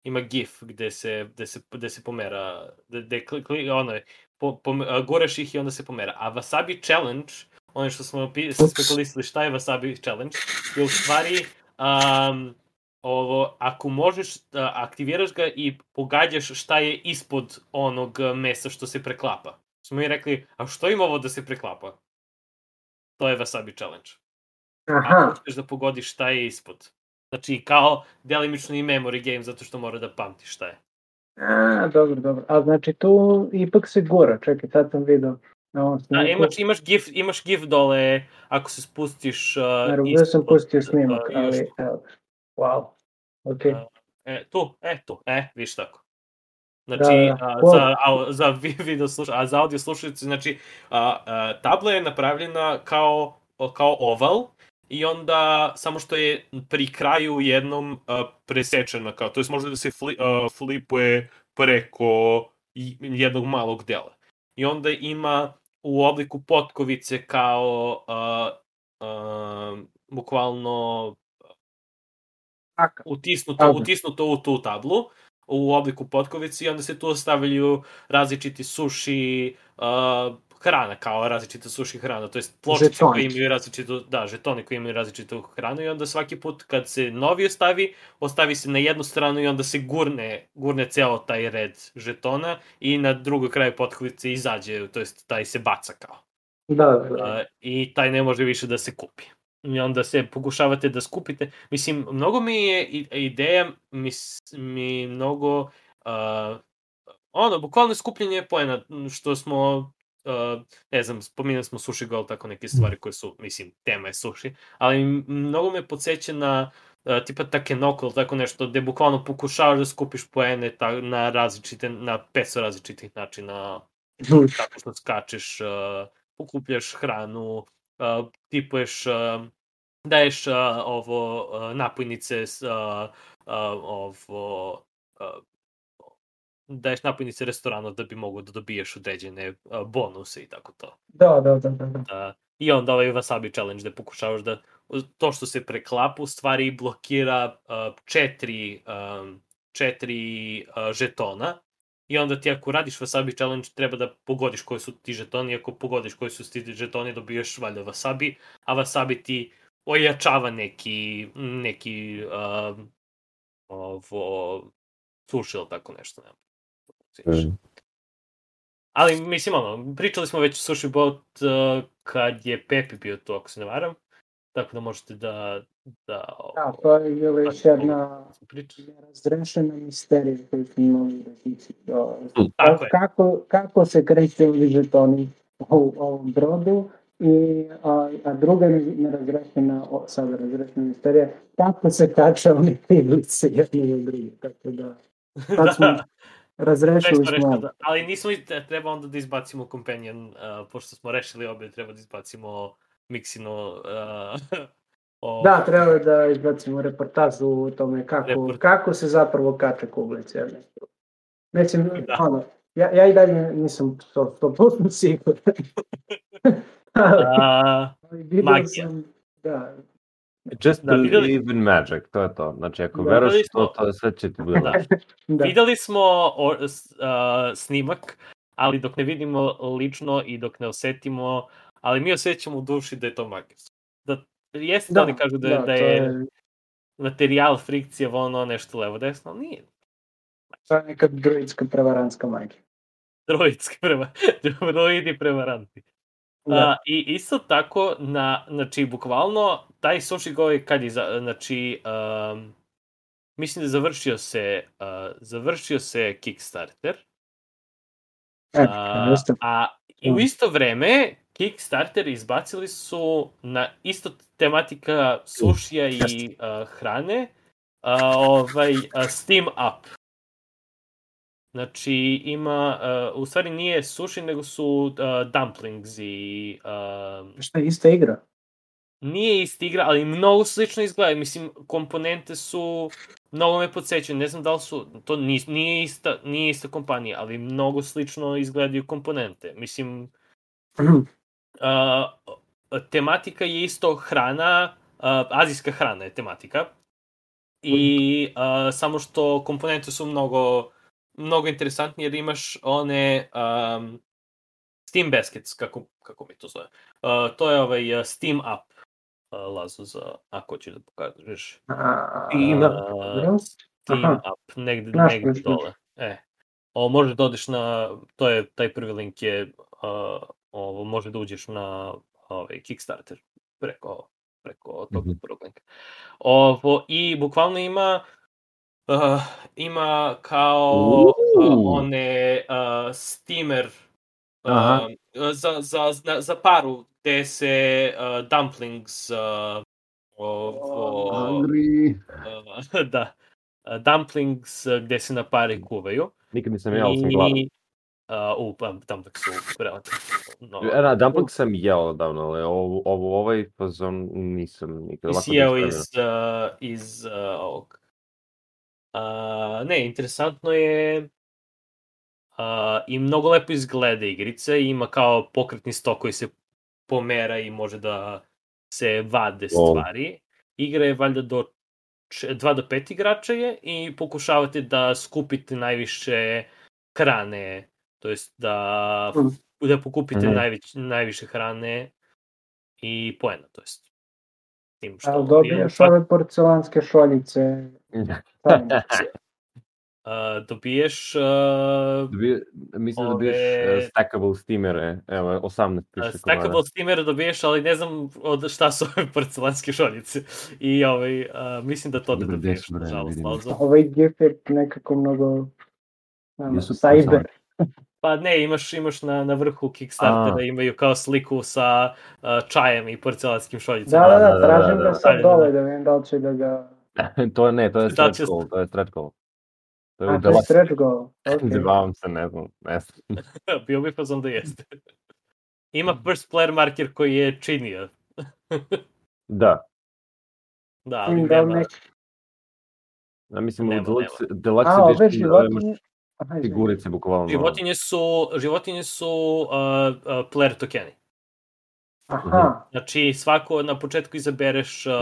ima GIF gde se, gde se, gde se pomera, gde, gde kli, kli, ono, je, po, po, goreš ih i onda se pomera. A Wasabi Challenge, ono što smo spekulisali šta je Wasabi Challenge, je u stvari um, ovo, ako možeš da aktiviraš ga i pogađaš šta je ispod onog uh, mesa što se preklapa. Smo mi rekli, a što ima ovo da se preklapa? To je Wasabi Challenge Aha, ako uspeš da pogodiš šta je ispod. Znači, kao delimično i memory game, zato što mora da pamti šta je. a, dobro, dobro. A znači tu ipak se gura, čekaj, sad sam vidio. Na ovom Da, imaš, imaš, GIF, imaš GIF dole, ako se spustiš... Uh, Naravno, ja sam ispod, pustio snimak, uh, još ali evo. Wow. Ok. A, E, tu, e, tu, e, viš tako. Znači, Da, da. a, za, a, za vi- video sluša, a za audio slušalice, znači, a, a, tabla je napravljena kao, kao oval, i onda samo što je pri kraju jednom a, presečena, kao, to jest može da se fli, a, flipuje preko jednog malog dela. I onda ima u obliku potkovice kao a, a, bukvalno utisnuto, utisnuto u tu tablu u obliku potkovice i onda se tu ostavljaju različiti suši uh, hrana, kao različita suši hrana, to jest pločice koje imaju različitu, da, žetoni koji imaju različitu hranu i onda svaki put kad se novi ostavi, ostavi se na jednu stranu i onda se gurne, gurne ceo taj red žetona i na drugoj kraju potkovice izađe, to jest taj se baca kao. Da, da. Uh, i taj ne može više da se kupi. I onda se pokušavate da skupite. Mislim, mnogo mi je ideja, mi, mi mnogo uh, ono, bukvalno skupljenje poena, m, što smo, uh, ne znam, spominjali smo sushi gol, tako neke stvari koje su, mislim, tema je sushi, ali mnogo me podsjeća na uh, tipa Takenoko ili tako nešto, gde bukvalno pokušavaš da skupiš poene ta, na različite, na 500 različitih načina, tako što skačeš, uh, pokupljaš hranu, uh, tipuješ, uh, daješ uh, ovo uh, napojnice, uh, uh, ovo uh, daješ napojnice restoranu da bi mogo da dobiješ određene uh, bonuse i tako to. Da, da, da, da. da. Uh, I onda ovaj wasabi challenge gde pokušavaš da to što se preklapa u stvari blokira uh, četiri, um, četiri uh, žetona i onda ti ako radiš wasabi challenge treba da pogodiš koji su ti žetoni ako pogodiš koji su ti žetoni dobiješ valjda wasabi, a wasabi ti ojačava neki, neki uh, ovo, suši ili tako nešto. Ne. Mm. Ali, mislim, ono, pričali smo već o Sushi Boat uh, kad je Pepi bio tu, ako se ne varam. Tako da možete da... Da, Da, to je bila još jedna priča. razrešena misterija koju smo imali da hići. Tako je. Kako, kako se kreće ovi žetoni u ovom brodu i a, a druga nerazrešena, o, sada razrešena misterija, kako se kače oni tiglice jedni od drugih. Tako da, sad smo, razrešili smo da, ali nismo i treba onda da izbacimo companion, uh, pošto smo rešili obe, treba da izbacimo Mixino uh, o, Da, treba da izbacimo reportažu o tome kako, Report- kako se zapravo kače kuglice. Mislim, Da. ono, ja, ja i dalje nisam 100% siguran. ali, a, ali vidio magija. sam, da, Just Da, videli- believe in magic, to je to. Znači, ako Da. veruješ Videli to, smo- to sve će ti bude Da. da. Videli smo o, s, a, snimak, ali dok ne vidimo lično i dok ne osetimo, ali mi osjećamo u duši da je to magijsko. Da, jeste da, oni kažu da, je- da, to je materijal, frikcija, ono, nešto levo desno, ali nije. to je neka druidska prevarantska magija. Droidski prema, droidi prevaranti. Da. A, I isto tako, na, znači, bukvalno, taj Sushi Go je kad je, znači, um, mislim da završio se, uh, završio se Kickstarter, E, a, a i u Mm. isto vreme Kickstarter izbacili su na isto tematika sušija i uh, hrane, uh, ovaj, uh, Steam Up. Znači, ima, uh, u stvari nije sushi, nego su uh, dumplings i uh, Šta je ista igra? nije ista igra, ali mnogo slično izgleda. Mislim, komponente su, mnogo me podsjećaju, ne znam da li su, to nije, nije, ista, nije ista kompanija, ali mnogo slično izgledaju komponente. Mislim, uh, tematika je isto hrana, uh, azijska hrana je tematika. I uh, samo što komponente su mnogo mnogo interesantnije jer imaš one um, Steam Baskets, kako, kako mi to zove. Uh, to je ovaj uh, Steam Up uh, lazo za, ako ćeš da pokažeš. Steam dobro. Steam Aha. Up, negde, Naš, negde naš, dole. E. O, možeš da odeš na, to je, taj prvi link je, uh, ovo, može da uđeš na ovaj, Kickstarter preko, preko tog Mhm. prvog linka. Ovo, I bukvalno ima uh, ima kao uh, one uh, steamer Aha. uh, za, za, za, paru gde se uh, dumplings uh, ovo, Hungry. uh, da, uh, dumplings uh, gde se na pare kuvaju. Nikad nisam jeo, sam gladan. Uh, u, pa dumplings su relativno. No, E, da, dumpling sam jeo davno, ali ovo, ovo, ovaj fazon nisam nikad. Ti si jeo iz, uh, iz uh, ovog. Uh, ne, interesantno je uh, i mnogo lepo izgleda igrice, ima kao pokretni stok koji se pomera i može da se vade stvari. Igra je valjda do 2 do 5 igrača je i pokušavate da skupite najviše hrane, to jest da, Mm. da pokupite Mhm. najveć, najviše hrane i poena, to jest tim što Ali dobiješ je- ove porcelanske šoljice. Da. Uh, dobiješ uh, Dobije, mislim da dobiješ Ove- uh, stackable steamere, evo, 18 piše komada. stackable steamer dobiješ, ali ne znam od šta su ove porcelanske šoljice. I ovaj, uh, mislim da to ne Dobro, dobiješ, nažalost. Ovaj gif je nekako mnogo Ono, Jesu Cyber. Pa ne, imaš, imaš na, na vrhu Kickstartera, A. imaju kao sliku sa uh, čajem i porcelanskim Da, šoljicama. da, da, da, da, tražim da, da. sad Ajde, da. dole da vidim da li će da ga... to ne, to je Da stretch goal, to je stretch goal. To je A, to je stretch goal. Okay. Zabavam se, ne znam, ne znam. Bio bi fazon da jeste. Ima first player marker koji je činio. Da, Da, ali da nema... ja mislim u Nema, deluxe, deluxe A, ove da životinje... Figurice bukvalno. Životinje su, životinje su uh, uh, player tokeni. Aha, Znači, svako na početku izabereš, uh,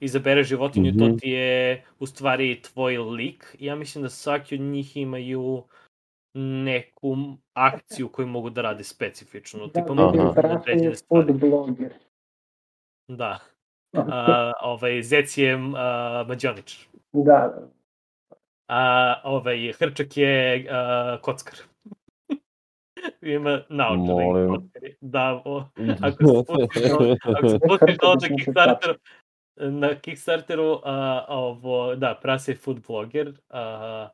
izabereš životinju, to Mhm. ti je u stvari tvoj lik. Ja mislim da svaki od njih imaju neku akciju koju mogu da rade specifično. da Tipa mogu vidim Aha. da određene je stvari. food blogger. Da. A, ovaj, Zec je uh. Da, da. A ovaj, Hrčak je uh, kockar. Ima naočare. i Molim. kockari. Da, o, ako se spustiš spustiš na Kickstarteru, na Kickstarteru, a, ovo, da, prase je food blogger, a,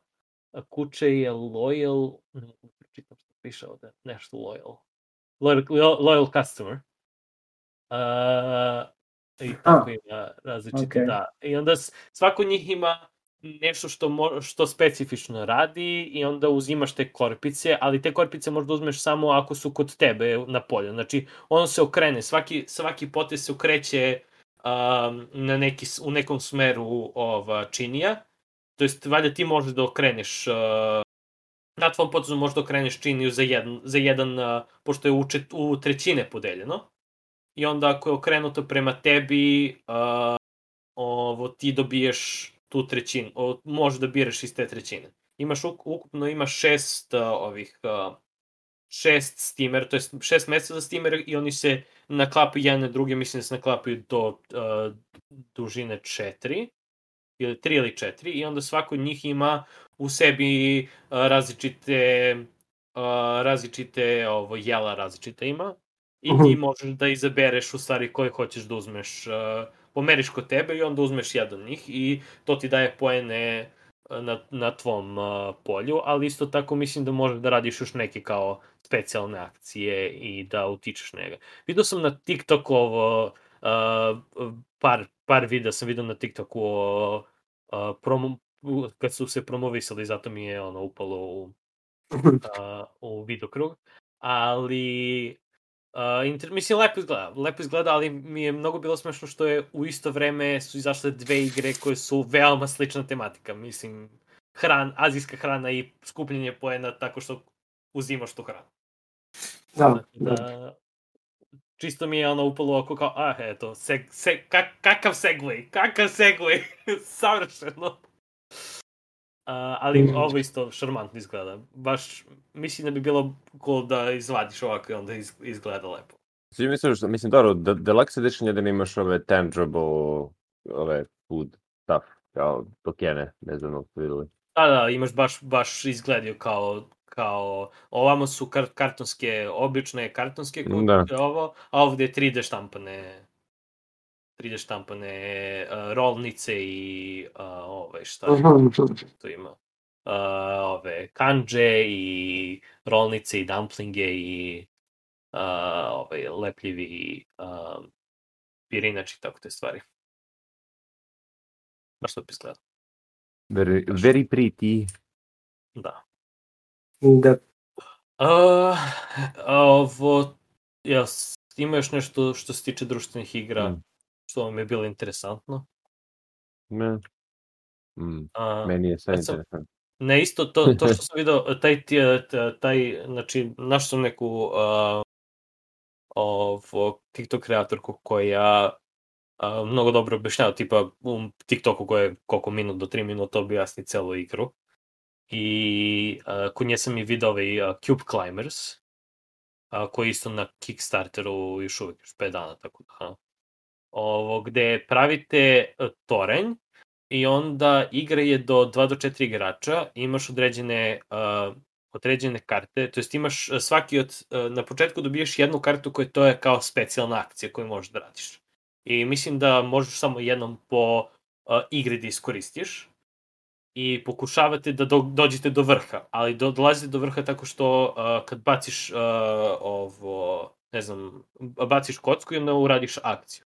a kuće je loyal, ne mogu da čitam što piše ovde, nešto loyal. Loyal, loyal, customer. A, I tako ima različite, okej. da. I onda svako njih ima nešto što, mo, što specifično radi i onda uzimaš te korpice, ali te korpice možda uzmeš samo ako su kod tebe na polju. Znači, ono se okrene, svaki, svaki potez se okreće um, na neki, u nekom smeru ova, činija. To jest, valjda ti možeš da okreneš uh, na tvom potezu možeš da okreneš činiju za jedan, za jedan uh, pošto je u, čet, u trećine podeljeno. I onda ako je okrenuto prema tebi, uh, ovo, ti dobiješ tu trećinu, o, možeš da biraš iz te trećine. Imaš uk- ukupno imaš šest uh, ovih uh, šest steamer, to je šest mesta za steamer i oni se naklapaju jedan na druge, mislim da se naklapaju do uh, dužine četiri ili tri ili četiri i onda svako od njih ima u sebi uh, različite uh, različite ovo jela različite ima i ti možeš da izabereš u stvari koje hoćeš da uzmeš uh, pomeriš kod tebe i onda uzmeš jedan njih i to ti daje poene uh, na, na tvom uh, polju, ali isto tako mislim da možeš da radiš još neke kao specijalne akcije i da utičeš njega. Video sam na TikToku ovo, uh, par, par videa sam video na TikToku o uh, promo, kad su se promovisali, zato mi je ono upalo u, uh, u videokrug, ali Uh, inter, mislim, lepo izgleda, lepo izgleda, ali mi je mnogo bilo smešno što je u isto vreme su izašle dve igre koje su veoma slična tematika, mislim, hran, azijska hrana i skupljenje poena tako što uzimaš tu hranu. Da, Da, čisto mi je ono upalo oko kao, ah, eto, seg, seg, kak, kakav segway, kakav segway, savršeno. Uh, ali ovo isto šarmantno izgleda. Baš mislim da bi bilo cool da izvadiš ovako i onda iz, izgleda lepo. Svi misliš, mislim, dobro, de- Deluxe Edition jedino imaš ove tangible, ove food stuff, kao tokene, ne znam ako ste videli. Da, da, imaš baš, baš izgledio kao, kao, ovamo su kar, kartonske, obične kartonske kutije, Da. ovo, a ovde je 3D štampane 3D štampane uh, rolnice i uh, ove šta tu ima. Uh, ove kanđe i rolnice i dumplinge i uh, ove lepljivi uh, pirinač i tako te stvari. Baš to izgleda. Very, very pretty. Da. da. Uh, ovo, ja, ima još nešto što se tiče društvenih igra, Mm. Što vam je bilo interesantno? Ne. Mm, Uh, meni je sve interesantno. Ne, isto to, to što sam video, taj, ti- ta- taj, znači, našao sam neku uh, ovo, TikTok kreatorku koja uh, mnogo dobro objašnjava, tipa u TikToku koje je koliko minut do 3 minuta objasni celu igru. I uh, kod nje sam i video ovaj uh, Cube Climbers, uh, koji isto na Kickstarteru još uvijek, još 5 dana, tako da. Ovo, gde pravite uh, toranj i onda igra je do 2 do 4 igrača, imaš određene uh, određene karte, to jest imaš uh, svaki od, na početku dobiješ jednu kartu koja to je kao specijalna akcija koju možeš da radiš. I mislim da možeš samo jednom po uh, igri da iskoristiš. i pokušavate da do, dođete do vrha, ali do, dolazite do vrha tako što uh, kad baciš uh, ovo, ne znam, baciš kocku i onda uradiš akciju.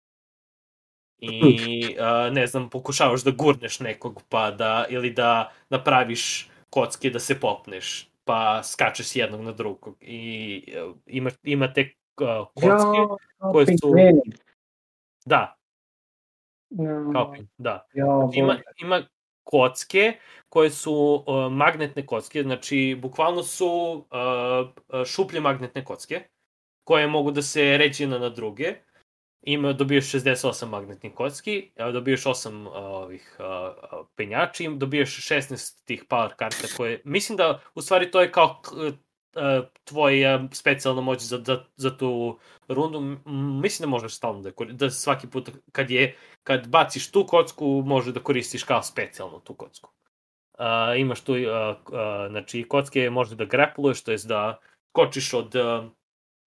I, uh, ne znam, pokušavaš da gurneš nekog, pa da, ili da napraviš kocke da se popneš, pa skačeš s jednog na drugog. I uh, ima, ima te uh, kocke koje su... pingvini. Da, kao da. Ima, ima kocke koje su uh, magnetne kocke, znači bukvalno su uh, uh, šuplje magnetne kocke koje mogu da se ređe jedna na druge. Ima, dobiješ 68 magnetnih kocki, dobiješ 8 uh, ovih uh, penjači, im dobiješ 16 tih power karta koje, mislim da u stvari to je kao tvoja specijalna moć za, za, za tu rundu, mislim da možeš stalno da, da svaki put kad je kad baciš tu kocku, može da koristiš kao specijalno tu kocku. Uh, imaš tu, uh, uh, znači, kocke može da grapluješ, to jest da skočiš od uh,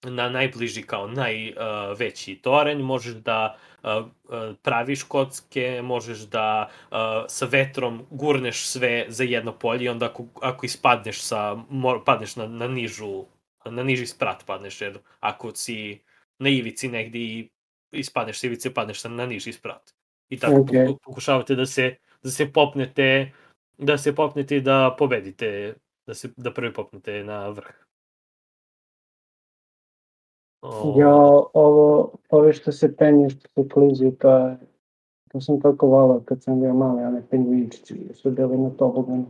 na najbliži kao najveći uh, toranj, možeš da uh, uh, praviš kocke, možeš da uh, sa vetrom gurneš sve za jedno polje i onda ako, ako ispadneš sa, mor, padneš na, na nižu na niži sprat padneš, jer ako si na ivici negdje i ispadneš sa ivice, padneš sa- na niži sprat. I tako poku- pokušavate da se, da se popnete da se popnete i da pobedite, da, se, da prvi popnete na vrh. Ja, ovo, ove što se penje, što se klizi, to je, to sam tako volao kad sam bio mali, one pingvinčići su bili na toboganu.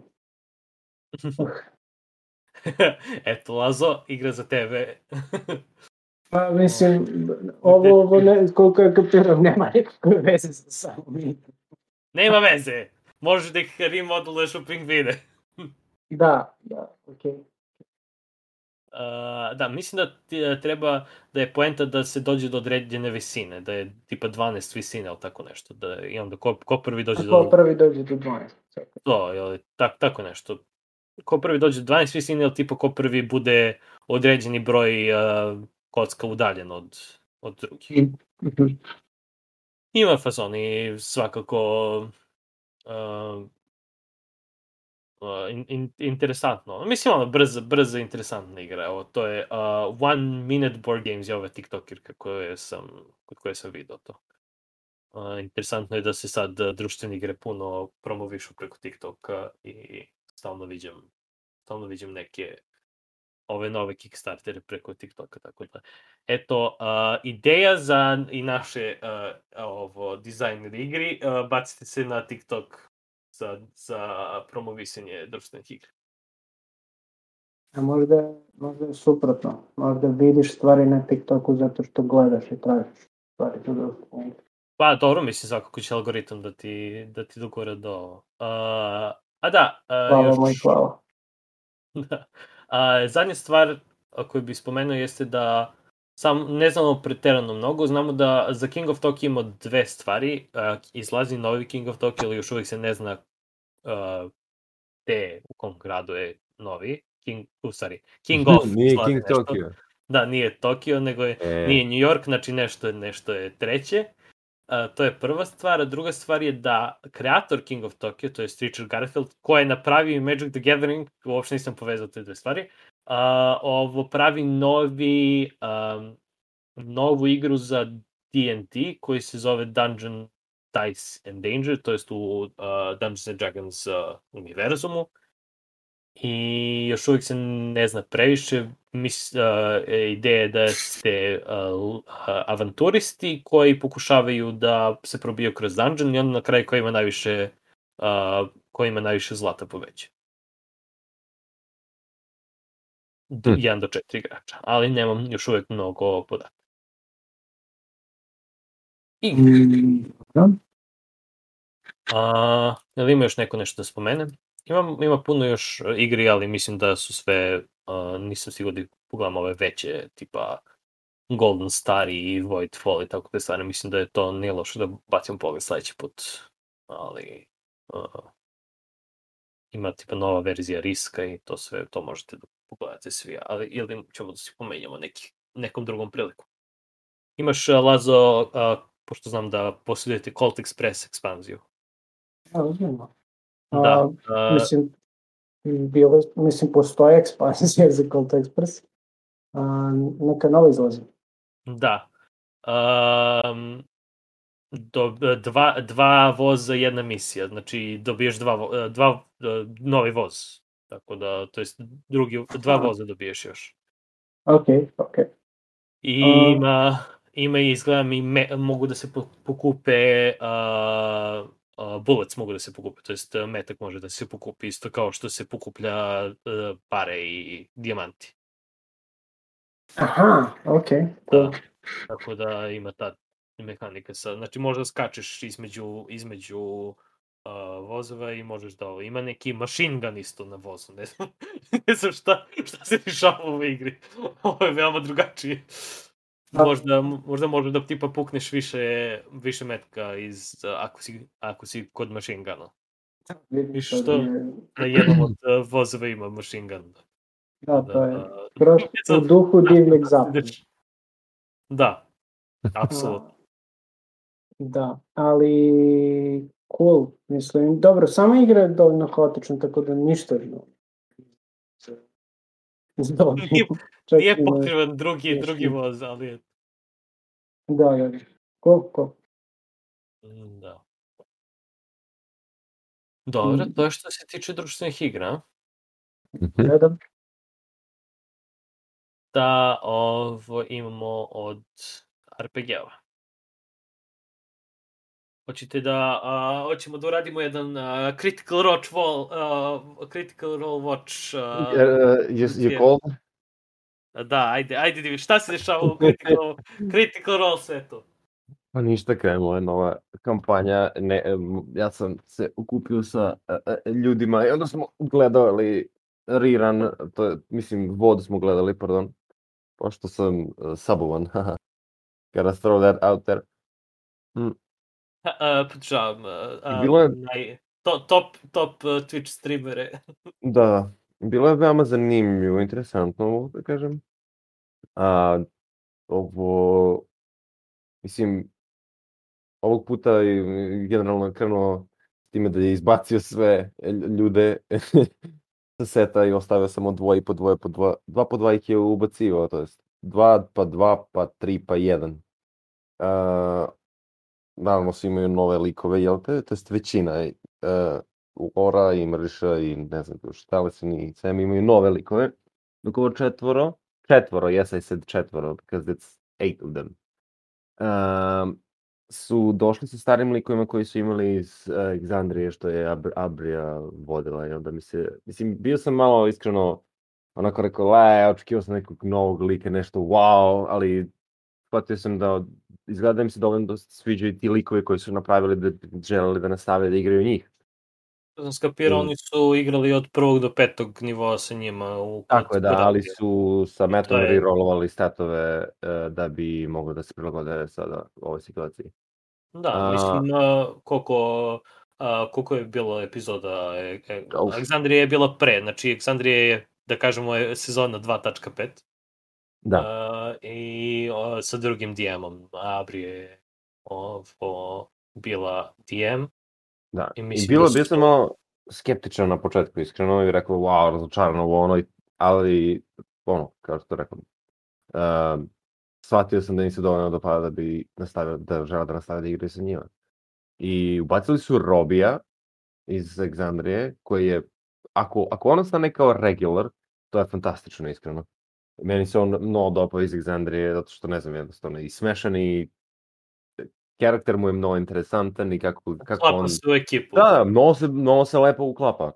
Eto, Lazo, igra za tebe. Pa mislim, ovo, ovo ne, koliko je kapiram, nema nikakve veze sa samom igrom. Nema veze. Možeš da ih remodeluješ u pingvine. Da, da, okej. Uh, da, mislim da e, treba da je poenta da se dođe do određene visine, da je tipa 12 visine ili tako nešto, da, i onda ko, ko prvi dođe Ko do prvi dođe do 12. čekaj. to, ili tak, tako nešto. Ko prvi dođe do 12 visine ili tipa ko prvi bude određeni broj uh, kocka udaljen od, od drugih. Mhm. Ima fazon i svakako uh, in, in, interesantno. Mislim, ono, brza, brza, interesantna igra. Evo, to je uh, One Minute Board Games je ova TikTokerka koje sam, kod koje sam video to. Uh, interesantno je da se sad uh, društvene igre puno promovišu preko TikToka i stalno viđam, stalno viđam neke ove nove Kickstartere preko TikToka, tako da. Eto, uh, ideja za i naše uh, ovo dizajn igri, uh, bacite se na TikTok za, za promovisanje društvenih igra. A možda, možda je suprotno. Možda vidiš stvari na TikToku zato što gledaš i tražiš stvari tu društvu. Pa dobro, mislim svakako će algoritam da ti, da ti dogore do... Uh, a da, uh, Hvala još... moj, hvala. Da. A, zadnja stvar koju bih spomenuo jeste da sam ne znamo preterano mnogo, znamo da za King of Tokyo ima dve stvari, izlazi novi King of Tokyo, ali još uvijek se ne zna a, te u kom gradu je novi, King, u stvari, King of Nije King nešto. Tokyo. Da, nije Tokio, nego je E, nije New York, znači nešto nešto je treće. Uh, to je prva stvar, a druga stvar je da kreator King of Tokyo, to je Richard Garfield, ko je napravio Magic the Gathering, uopšte nisam povezao te dve stvari, uh, ovo pravi novi, um, novu igru za D&D koji se zove Dungeon Dice and Danger, to jest u uh, Dungeons and Dragons uh, univerzumu. I još uvijek se ne zna previše. Mis, uh, ideja je da ste uh, avanturisti koji pokušavaju da se probiju kroz dungeon i onda na kraju ko ima najviše uh, ko ima najviše zlata poveća. Hm. 1 do 4 igrača, ali nemam još uvijek mnogo podataka. I, Mm, da. A, je li ima još neko nešto da spomene? Imam, ima puno još igri, ali mislim da su sve, uh, nisam siguran da pogledam ove veće, tipa Golden Star i Voidfall i tako te stvari. Mislim da je to nije loše da bacimo pogled sledeći put, ali uh, ima tipa nova verzija Riska i to sve, to možete da pogledate svi, ali ili ćemo da se pomenjamo neki, nekom drugom priliku. Imaš, uh, Lazo, uh, pošto znam da posjedujete Colt Express ekspanziju. Da. A, uh, mislim, bilo, mislim, postoje ekspanzije za Colt Express. A, neka nova izlazi. Da. Um, do, dva, dva voza, jedna misija. Znači, dobiješ dva, dva e, novi voz. Tako da, to jest drugi, dva voza dobiješ još. Ok, ok. I ima, ima i izgledam i me, mogu da se po- pokupe uh, bullets mogu da se pokupe, to jest uh, metak može da se pokupi isto kao što se pokuplja uh, pare i dijamanti. Aha, ok, cool. Da. Tako da ima ta mehanika sa, znači možda skačeš između, između uh, vozova i možeš da ovo, ima neki machine gun isto na vozu, ne znam, ne znam šta, šta se dešava u ovoj igri, ovo je veoma drugačije. Da. Možda, možda može da tipa pukneš više, više metka iz, ako, si, ako si kod machine guna. Vidiš, što? to je- Na jednom od uh, vozova ima machine gun. Da, to je uh, skroz u duhu divljeg zapada. Da, apsolutno. Da, ali cool, mislim, dobro, sama igra je dovoljno haotična, tako da ništa Dobro. Nije- Čak Nije ne- potreban drugi, još drugi voz, ali je... Da, da, cool. Mm, Da. Dobro, Mm. to je što se tiče društvenih igra. Mhm. Gledam. Da, ovo imamo od RPG-ova. Hoćete da, a, hoćemo da uradimo jedan a, Critical Role, wall, a, Critical Role Watch. a, Uh, you, you je- called? da, ajde, ajde, Divi, šta se dešava u Critical, critical Role svetu? Pa ništa, krenula je nova kampanja. Ne, ja sam se ukupio sa e, e, ljudima i onda smo gledali rerun, to je, mislim, vod smo gledali, pardon, pošto sam uh, sabovan, haha. Gotta throw that out there. Uh, podržavam. Uh, Bilo je- naj, to, top, top uh, Twitch streamere. Da, bilo je veoma zanimljivo, interesantno, mogu da kažem. A, ovo, mislim, ovog puta je generalno krenuo s time da je izbacio sve lj- ljude sa seta i ostavio samo dvoje po dvoje po dva, dva po dva ih je ubacio, to jest dva pa dva pa tri pa jedan. Naravno svi imaju nove likove, jel te? To jest većina e, Ora i Mrša i ne znam šta li se ni Sam imaju nove likove. Dok ovo četvoro, četvoro, yes I said četvoro, because it's eight of them. Um, su došli sa starim likovima koji su imali iz uh, Exandrije, što je Ab Abrija vodila i onda mi se, mislim, bio sam malo iskreno onako rekao, le, očekivao sam nekog novog lika, nešto wow, ali shvatio sam da izgleda da im se dovoljno dosta sviđaju ti likovi koji su napravili da želeli da nastave da igraju njih. To sam skapirao, Mm. oni su igrali od prvog do petog nivoa sa njima. U, Tako je, da, ali su sa metom je- rerolovali statove e, da bi mogli da se prilagode sada ovoj situaciji. Da, A- mislim, a, koliko, a, koliko je bilo epizoda, e, e. Aleksandrija je bila pre, znači Aleksandrija je, da kažemo, je sezona 2.5. Da, A, I o, sa drugim DM-om, Abrije je ovo, bila DM. da. i I, bilo, da su to- malo skeptičan na početku, iskreno, i rekao, wow, razočaran ovo, ono, ali, ono, kao što rekao, uh, shvatio sam da se dovoljno dopada da bi nastavio, da žele da nastave da igraju sa njima. I ubacili su Robija iz Exandrije, koji je, ako, ako on ostane kao regular, to je fantastično, iskreno. Meni se on mnogo dopao iz Exandrije, zato što, ne znam, jednostavno, i smešan i karakter mu je mnogo interesantan i kako, kako Klapa on... se u ekipu. Da, da, mnogo se, mnogo se lepo uklapa.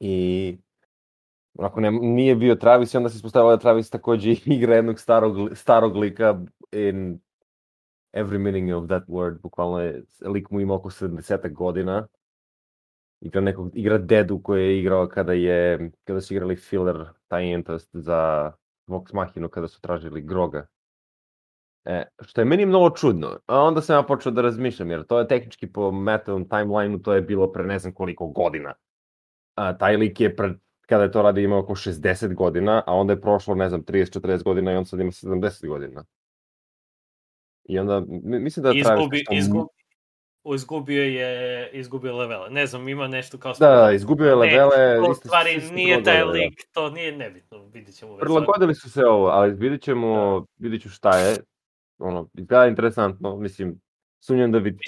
I onako ne, nije bio Travis i onda se ispostavilo da Travis takođe igra jednog starog, starog lika in every meaning of that word, bukvalno je, lik mu ima oko 70 godina. Igra nekog, igra dedu koji je igrao kada je, kada su igrali filler tie-in, to jest za Vox Machinu kada su tražili Groga. E, što je meni mnogo čudno. A onda sam ja počeo da razmišljam, jer to je tehnički po metovom timelineu, to je bilo pre ne znam koliko godina. A, taj lik je pred, kada je to radi imao oko 60 godina, a onda je prošlo, ne znam, 30-40 godina i on sad ima 70 godina. I onda, mi- mislim da Izgubi, nešto- izgubi, izgubio je izgubio levele. Ne znam, ima nešto kao... Da, da, izgubio je Ne, levele. u stvari se nije taj da. lik, to nije nebitno, vidjet ćemo. Prilagodili su se ovo, ali vidjet ćemo, vidjet ću šta je. Ono, izgleda interesantno, mislim, sumnjam da bi...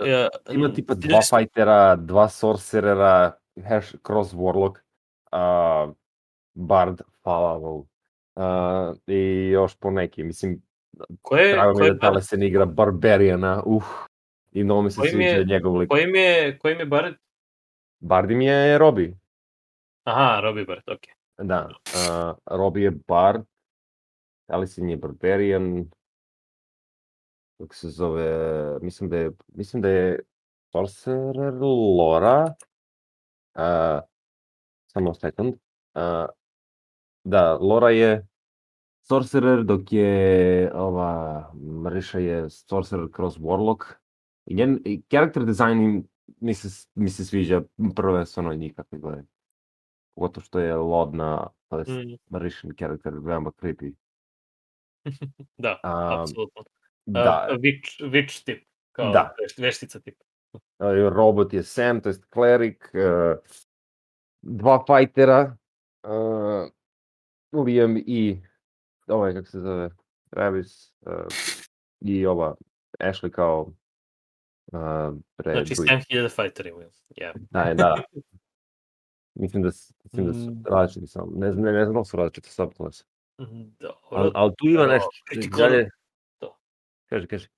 E, Ima tipa dva se- fightera, dva sorcerera, hash, cross warlock, a, bard, Fallow, a, i još po neki, mislim, Ko je, drago mi je da Talesen igra Barbariana, uh, i mnogo mi se Koji mi je- sviđa njegov lik. ko im je, ko im je Bard? Bardi mi je Robi, Aha, Robbie Bard, okej. da, a, Robi je Bard, Talesen je Barbarian, kako se zove, mislim da je, mislim da je Sorcerer Lora, a, samo sekund, a, da, Lora je Sorcerer, dok je ova Mriša je Sorcerer cross Warlock. I njen character design im mi se, mi se sviđa prvenstveno njih kako izgleda. Pogotovo što je lodna, to jest Mm, character, veoma creepy. da, A, apsolutno. da, Uh, witch, witch tip, kao Da. veš- veštica tip. e, robot je Sam, to jest klerik, e, dva fightera, e, Liam i ovaj, kako se zove, Travis e, i ova Ashley kao uh, pre Znači, drugi- 7000 fighter imaju. Yeah. Da, da. mislim da, mislim da su Mm. različiti samo. Ne ne, ne znam da su različiti subclase. Mhm, Dobro. Ali, ali tu ima nešto. Critical- Dalje... to. Kaže, kaže.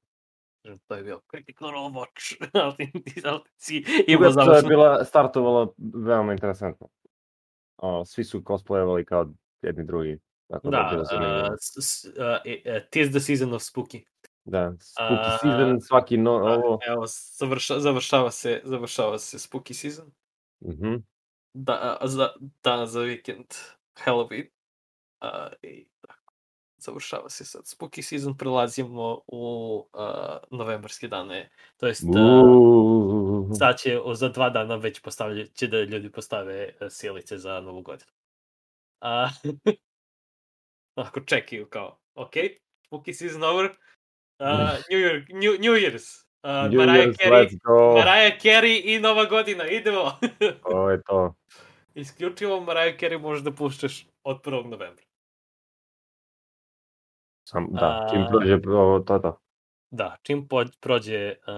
To je bio Critical Role Watch. ali si imao epizoda je završno. bila startovala veoma interesantno. O, svi su cosplayevali kao jedni drugi. Tako da, Da, uh, s, uh, uh, tis the season of spooky. Da, spooky a- season, svaki no, Da, ovo. Evo, završa, završava se, završava se spooky season. Mhm. Da, a, za, dan za vikend Halloween. Uh, I tako, završava se sad spooky season, prelazimo u uh, novembarske dane. To jest, Uuu. sad će o, za dva dana već postavlja, će da ljudi postave uh, sjelice za novu godinu. A, ako čekaju kao, ok, spooky season over, uh, New, Year, New, New Year's, uh, New Mariah, Year's, Carey, let's go. Mariah Carey i nova godina, idemo! To je to. Isključivo Mariah Carey možeš da puštaš od 1. novembra. Sam, da, čim prođe ovo, to to. Da, čim prođe uh,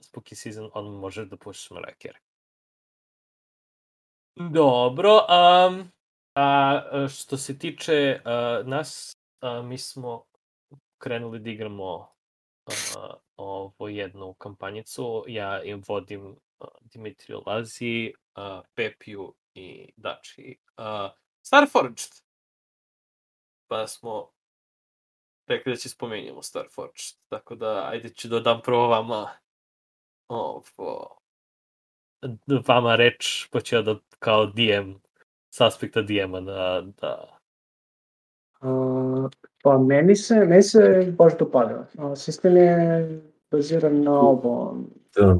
spooky season, on može da puštaš Mariah Carey. Dobro, um, a što se tiče uh, nas, uh, mi smo krenuli da igramo uh, ovo jednu kampanjicu. Ja im vodim uh, Dimitriju Lazi, uh, Pepiju i Dači. Uh, Starforged. Pa smo rekli da će spomenjamo Starforged. Tako da, ajde ću da dam prvo vama ovo, vama reč, pa ću ja da kao DM, s aspekta DM-a da, da A, pa meni se, meni se baš dopada. Sistem je baziran na ovom Da.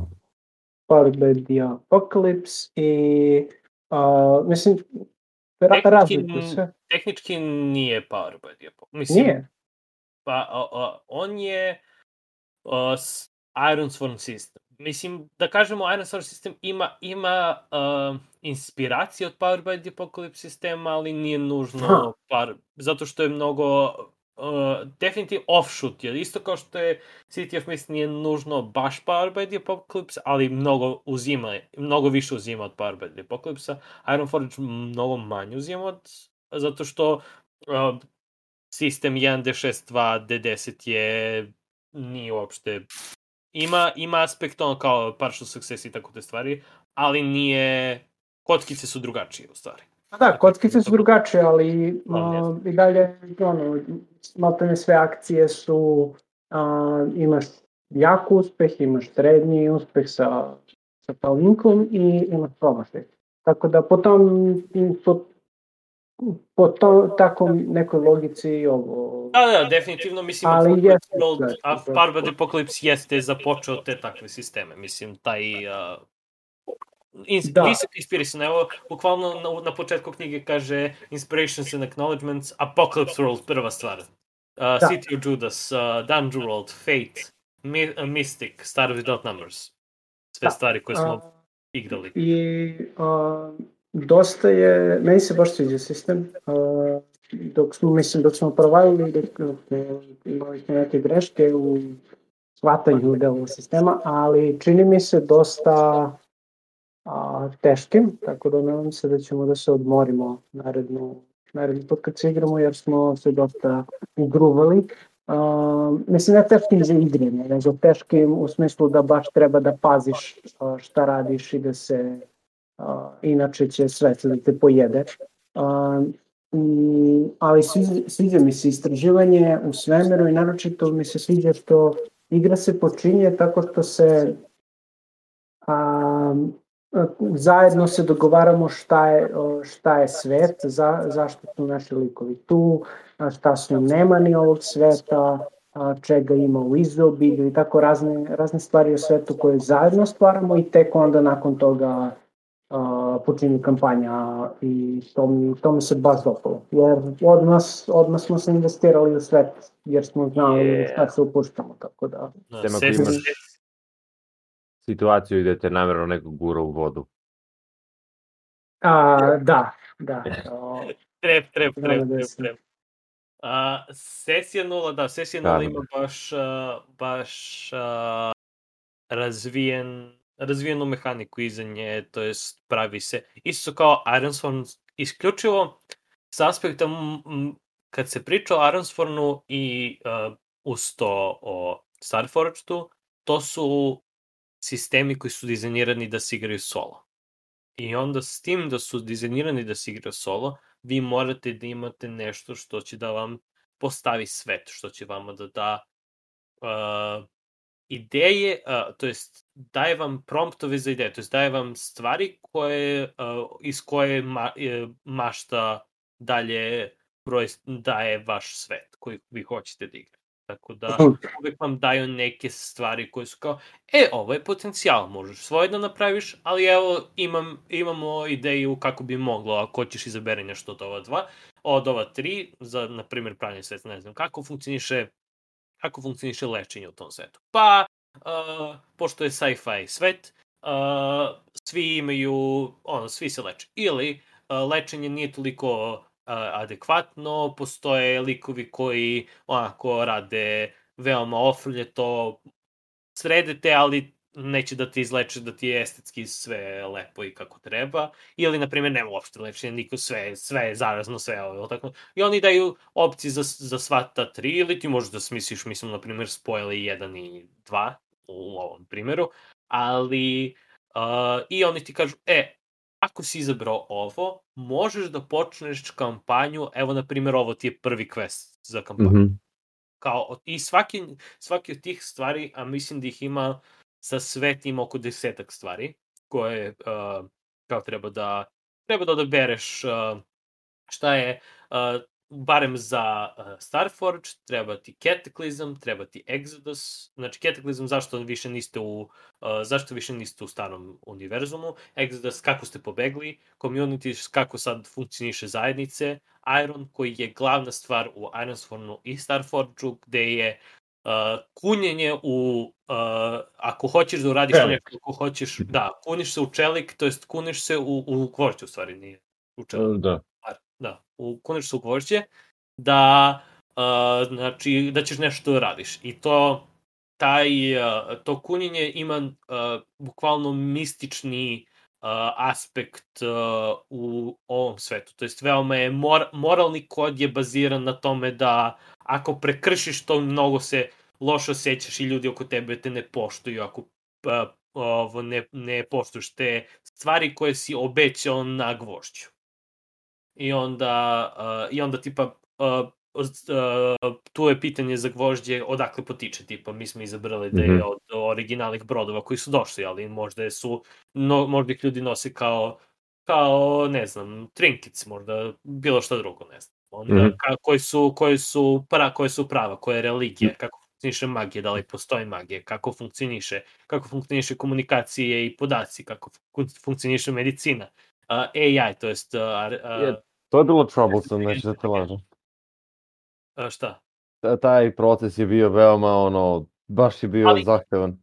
By the Apocalypse i a, mislim ra, razlikuju se. tehnički nije by the Apocalypse. Mislim, Nije. Pa, a, a, on je a, Iron Sworn System. Mislim, da kažemo, Iron Sworn System ima, ima a, inspiracije od Power by the Apocalypse sistema, ali nije nužno par, zato što je mnogo uh, definitivno offshoot je. Isto kao što je City of Mist nije nužno baš Power by the Apocalypse, ali mnogo uzima, mnogo više uzima od Power by the Apocalypse-a. Iron Forge mnogo manje uzima od, zato što uh, sistem 1D6, 2, D10 je nije uopšte ima, ima aspekt ono kao partial success i tako te stvari, ali nije kockice su drugačije u stvari. A Da, kockice su drugačije, ali a, i dalje, ono, maltene sve akcije su, a, imaš jak uspeh, imaš srednji uspeh sa, sa palinkom i imaš promašaj. Tako da po tom, po, po to, tako nekoj logici ovo... Da, da, definitivno, mislim, Ali World, da, a da. The Apocalypse jeste započeo te takve sisteme, mislim, taj uh, ins, Da. da. visoki inspirisan, evo, bukvalno na, na početku knjige kaže Inspirations and Acknowledgements, Apocalypse World, prva stvar. Uh, Da. City of Judas, uh, Dungeon World, Fate, Mi, Mystic, Star Without Numbers. Sve Da, stvari koje smo A, igrali. I a, dosta je, meni se baš sviđa sistem. A, dok smo, mislim, dok smo provalili, dok, imali smo neke greške u shvatanju dela sistema, ali čini mi se dosta a, teškim, tako da nadam se da ćemo da se odmorimo narednu, naredni put kad se igramo, jer smo se dosta ugruvali. Uh, mislim, ne teškim za igranje, nego teškim u smislu da baš treba da paziš uh, šta radiš i da se, uh, inače će sve da te pojede. Uh, i, ali sviđa, sviđa mi se istraživanje u svemiru i naročito mi se sviđa što igra se počinje tako što se a, zajedno se dogovaramo šta je, šta je svet, za, zašto su naši likovi tu, a šta su nemani ovog sveta, a, čega ima u izobilju i tako razne, razne stvari o svetu koje zajedno stvaramo i tek onda nakon toga a, počinje kampanja i to mi, to mi se baš dopalo. Jer odmah, odmah smo se investirali u svet, jer smo znali Je. šta se upuštamo, tako da... Da, Sem ako se- imaš- Situaciju gde te namjerno neko gura u vodu. A, da, da. O, Trep, trep, Da, trep, da, trep, trep. A, sesija nula, da, sesija Da, nula da, ima baš, baš a, razvijen, razvijenu mehaniku iza nje, to jest pravi se, isto kao Ironsworn, isključivo s aspekta, m, m, kad se priča o Ironswornu i uh, uz to o Starforged-u, to su sistemi koji su dizajnirani da se igraju solo. I onda s tim da su dizajnirani da se igra solo, vi morate da imate nešto što će da vam postavi svet, što će vama da da uh, ideje, uh, to jest daje vam promptove za ideje, to jest daje vam stvari koje, uh, iz koje ma, e, mašta dalje broj, daje vaš svet koji vi hoćete da igrate. Tako da uvek vam daju neke stvari koje su kao, e, ovo je potencijal, možeš svoje da napraviš, ali evo imam, imamo ideju kako bi moglo, ako hoćeš izabere nešto od ova dva, od ova tri, za, na primjer, pravljanje sveta, ne znam, kako funkcioniše kako funkcioniše lečenje u tom svetu. Pa, uh, pošto je sci-fi svet, uh, svi imaju, ono, svi se leče. Ili uh, lečenje nije toliko uh, adekvatno, postoje likovi koji onako rade veoma ofrljeto, sredete, ali neće da ti izleče da ti je estetski sve lepo i kako treba. Ili, na primjer, nema uopšte lečenja, niko sve, sve je zarazno, sve ovo, tako. I oni daju opcije za, za sva ta tri, ili ti možeš da smisliš, mislim, na primjer, spojili 1 i 2 u ovom primjeru, ali uh, i oni ti kažu, e, ako si izabrao ovo, možeš da počneš kampanju, evo, na primjer, ovo ti je prvi quest za kampanju Mhm. kao i svaki, svaki od tih stvari, a mislim da ih ima sa svet ima oko desetak stvari koje uh, kao treba da treba da odabereš uh, šta je uh, barem za uh, Starforge treba ti Cataclysm, treba ti Exodus, znači Cataclysm zašto više niste u uh, zašto više niste u starom univerzumu, Exodus kako ste pobegli, Community kako sad funkcioniše zajednice, Iron koji je glavna stvar u Ironswornu i Starforgeu gde je uh, kunjenje u uh, ako hoćeš da uradiš Čelik. nešto, ako hoćeš, da, kuniš se u čelik, to jest kuniš se u, u gvožđe u stvari, nije u čelik Da. par, da, u konačno gvožđe, da, uh, znači, da ćeš nešto da radiš. I to, taj, uh, to kunjenje ima uh, bukvalno mistični uh, aspekt u ovom svetu. To jest, veoma je, mor, moralni kod je baziran na tome da ako prekršiš to, mnogo se loše osjećaš i ljudi oko tebe te ne poštuju ako ovo ne, ne poštuješ te stvari koje si obećao na gvožđu. I onda, uh, i onda tipa, uh, uh, tu je pitanje za gvožđe odakle potiče, tipa mi smo izabrali da je Mhm. od originalnih brodova koji su došli, ali možda su, no, možda ih ljudi nose kao, kao, ne znam, trinkets, možda bilo šta drugo, ne znam. Onda, Mhm. ka, koji su, koji su, pra, koje su prava, koje je religija, kako funkcioniše magija, da li postoji magija, kako funkcioniše, kako funkcioniše komunikacije i podaci, kako fun- funkcioniše medicina. Uh, AI, to jest, uh, uh, To je bilo troublesome, neću da te lažem. Uh, šta? Ta- Taj proces je bio veoma ono Baš je bio Ali- zahtevan.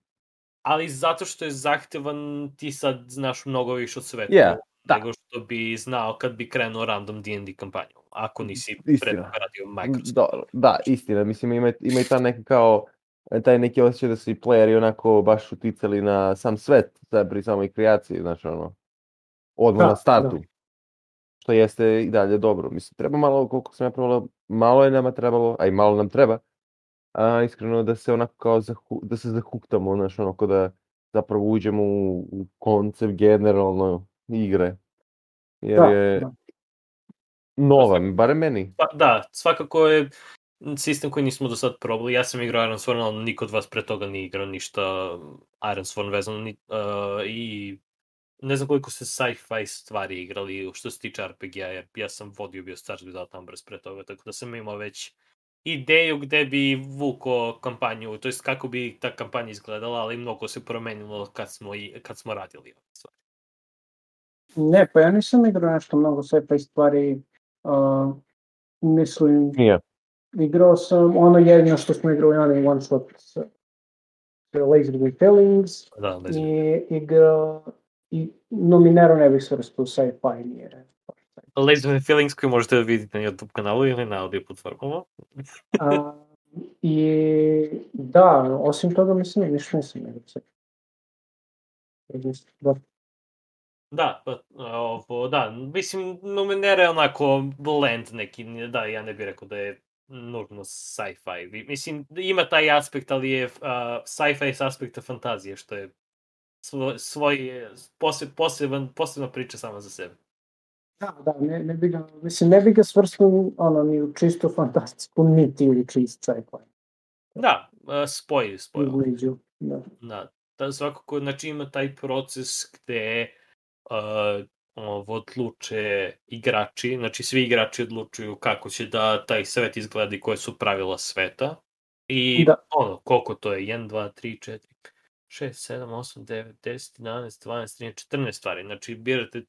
ali zato što je zahtevan ti sad znaš mnogo više o svetu Je, da. nego što bi znao kad bi krenuo random D&D kampanju, ako nisi Istina. pre toga radio Microsoft. Da, da, istina, mislim ima, ima i ta neka kao, taj neki osjećaj da su i playeri onako baš uticali na sam svet, pri samoj kreaciji, znači ono, odmah Da, na startu. Što jeste i dalje dobro. Mislim, treba malo, koliko sam ja probala, malo je nama trebalo, a i malo nam treba, a, iskreno da se onako kao zahu, da se zahuktamo, znaš, onako da zapravo uđemo u, u koncept generalno igre. Jer Da, je da. nova, barem meni. Pa, da, svakako je sistem koji nismo do sad probali. Ja sam igrao Iron Sworn, ali niko od vas pre toga nije igrao ništa Iron Sworn vezano. Ni, uh, I ne znam koliko ste sci-fi stvari igrali što se tiče RPG-a, jer ja sam vodio bio Stars Without Numbers pre toga, tako da sam imao već ideju gde bi vuko kampanju, to jest kako bi ta kampanja izgledala, ali mnogo se promenilo kad smo, i, kad smo radili ove stvari. Ne, pa ja nisam igrao nešto mnogo sci-fi stvari. Uh, mislim, Nije. igrao sam ono jedino što smo igrali, onaj one shot Laser with Feelings Da, i igrao bih svrstao u sci-fi, nije. Laser and Feelings koji možete da vidite na YouTube kanalu ili na audio platformama. A, I da, osim toga mislim, ništa nisam. Da, Da, pa, ovo, da, mislim, Numenera je onako blend neki, da, ja ne bih rekao da je nužno sci-fi. Mislim, ima taj aspekt, ali je uh, sci-fi s aspekta fantazije, što je svoj, svoj pose, poseban, posebna priča sama za sebe. da, da ne, ne bi ga, mislim, ne bi ga svrstao ono, ni u čisto fantastiku, niti u čist sci-fi. Da, spoj, spoj. U bliđu, da. Da, da svakako, znači ima taj proces gde uh, ovo odluče igrači, znači svi igrači odlučuju kako će da taj svet izgleda i koje su pravila sveta. I Da. ono, koliko to je, 1, 2, 3, 4, 6, 7, 8, 9, 10, 11, 12, 13, 14 stvari. Znači birate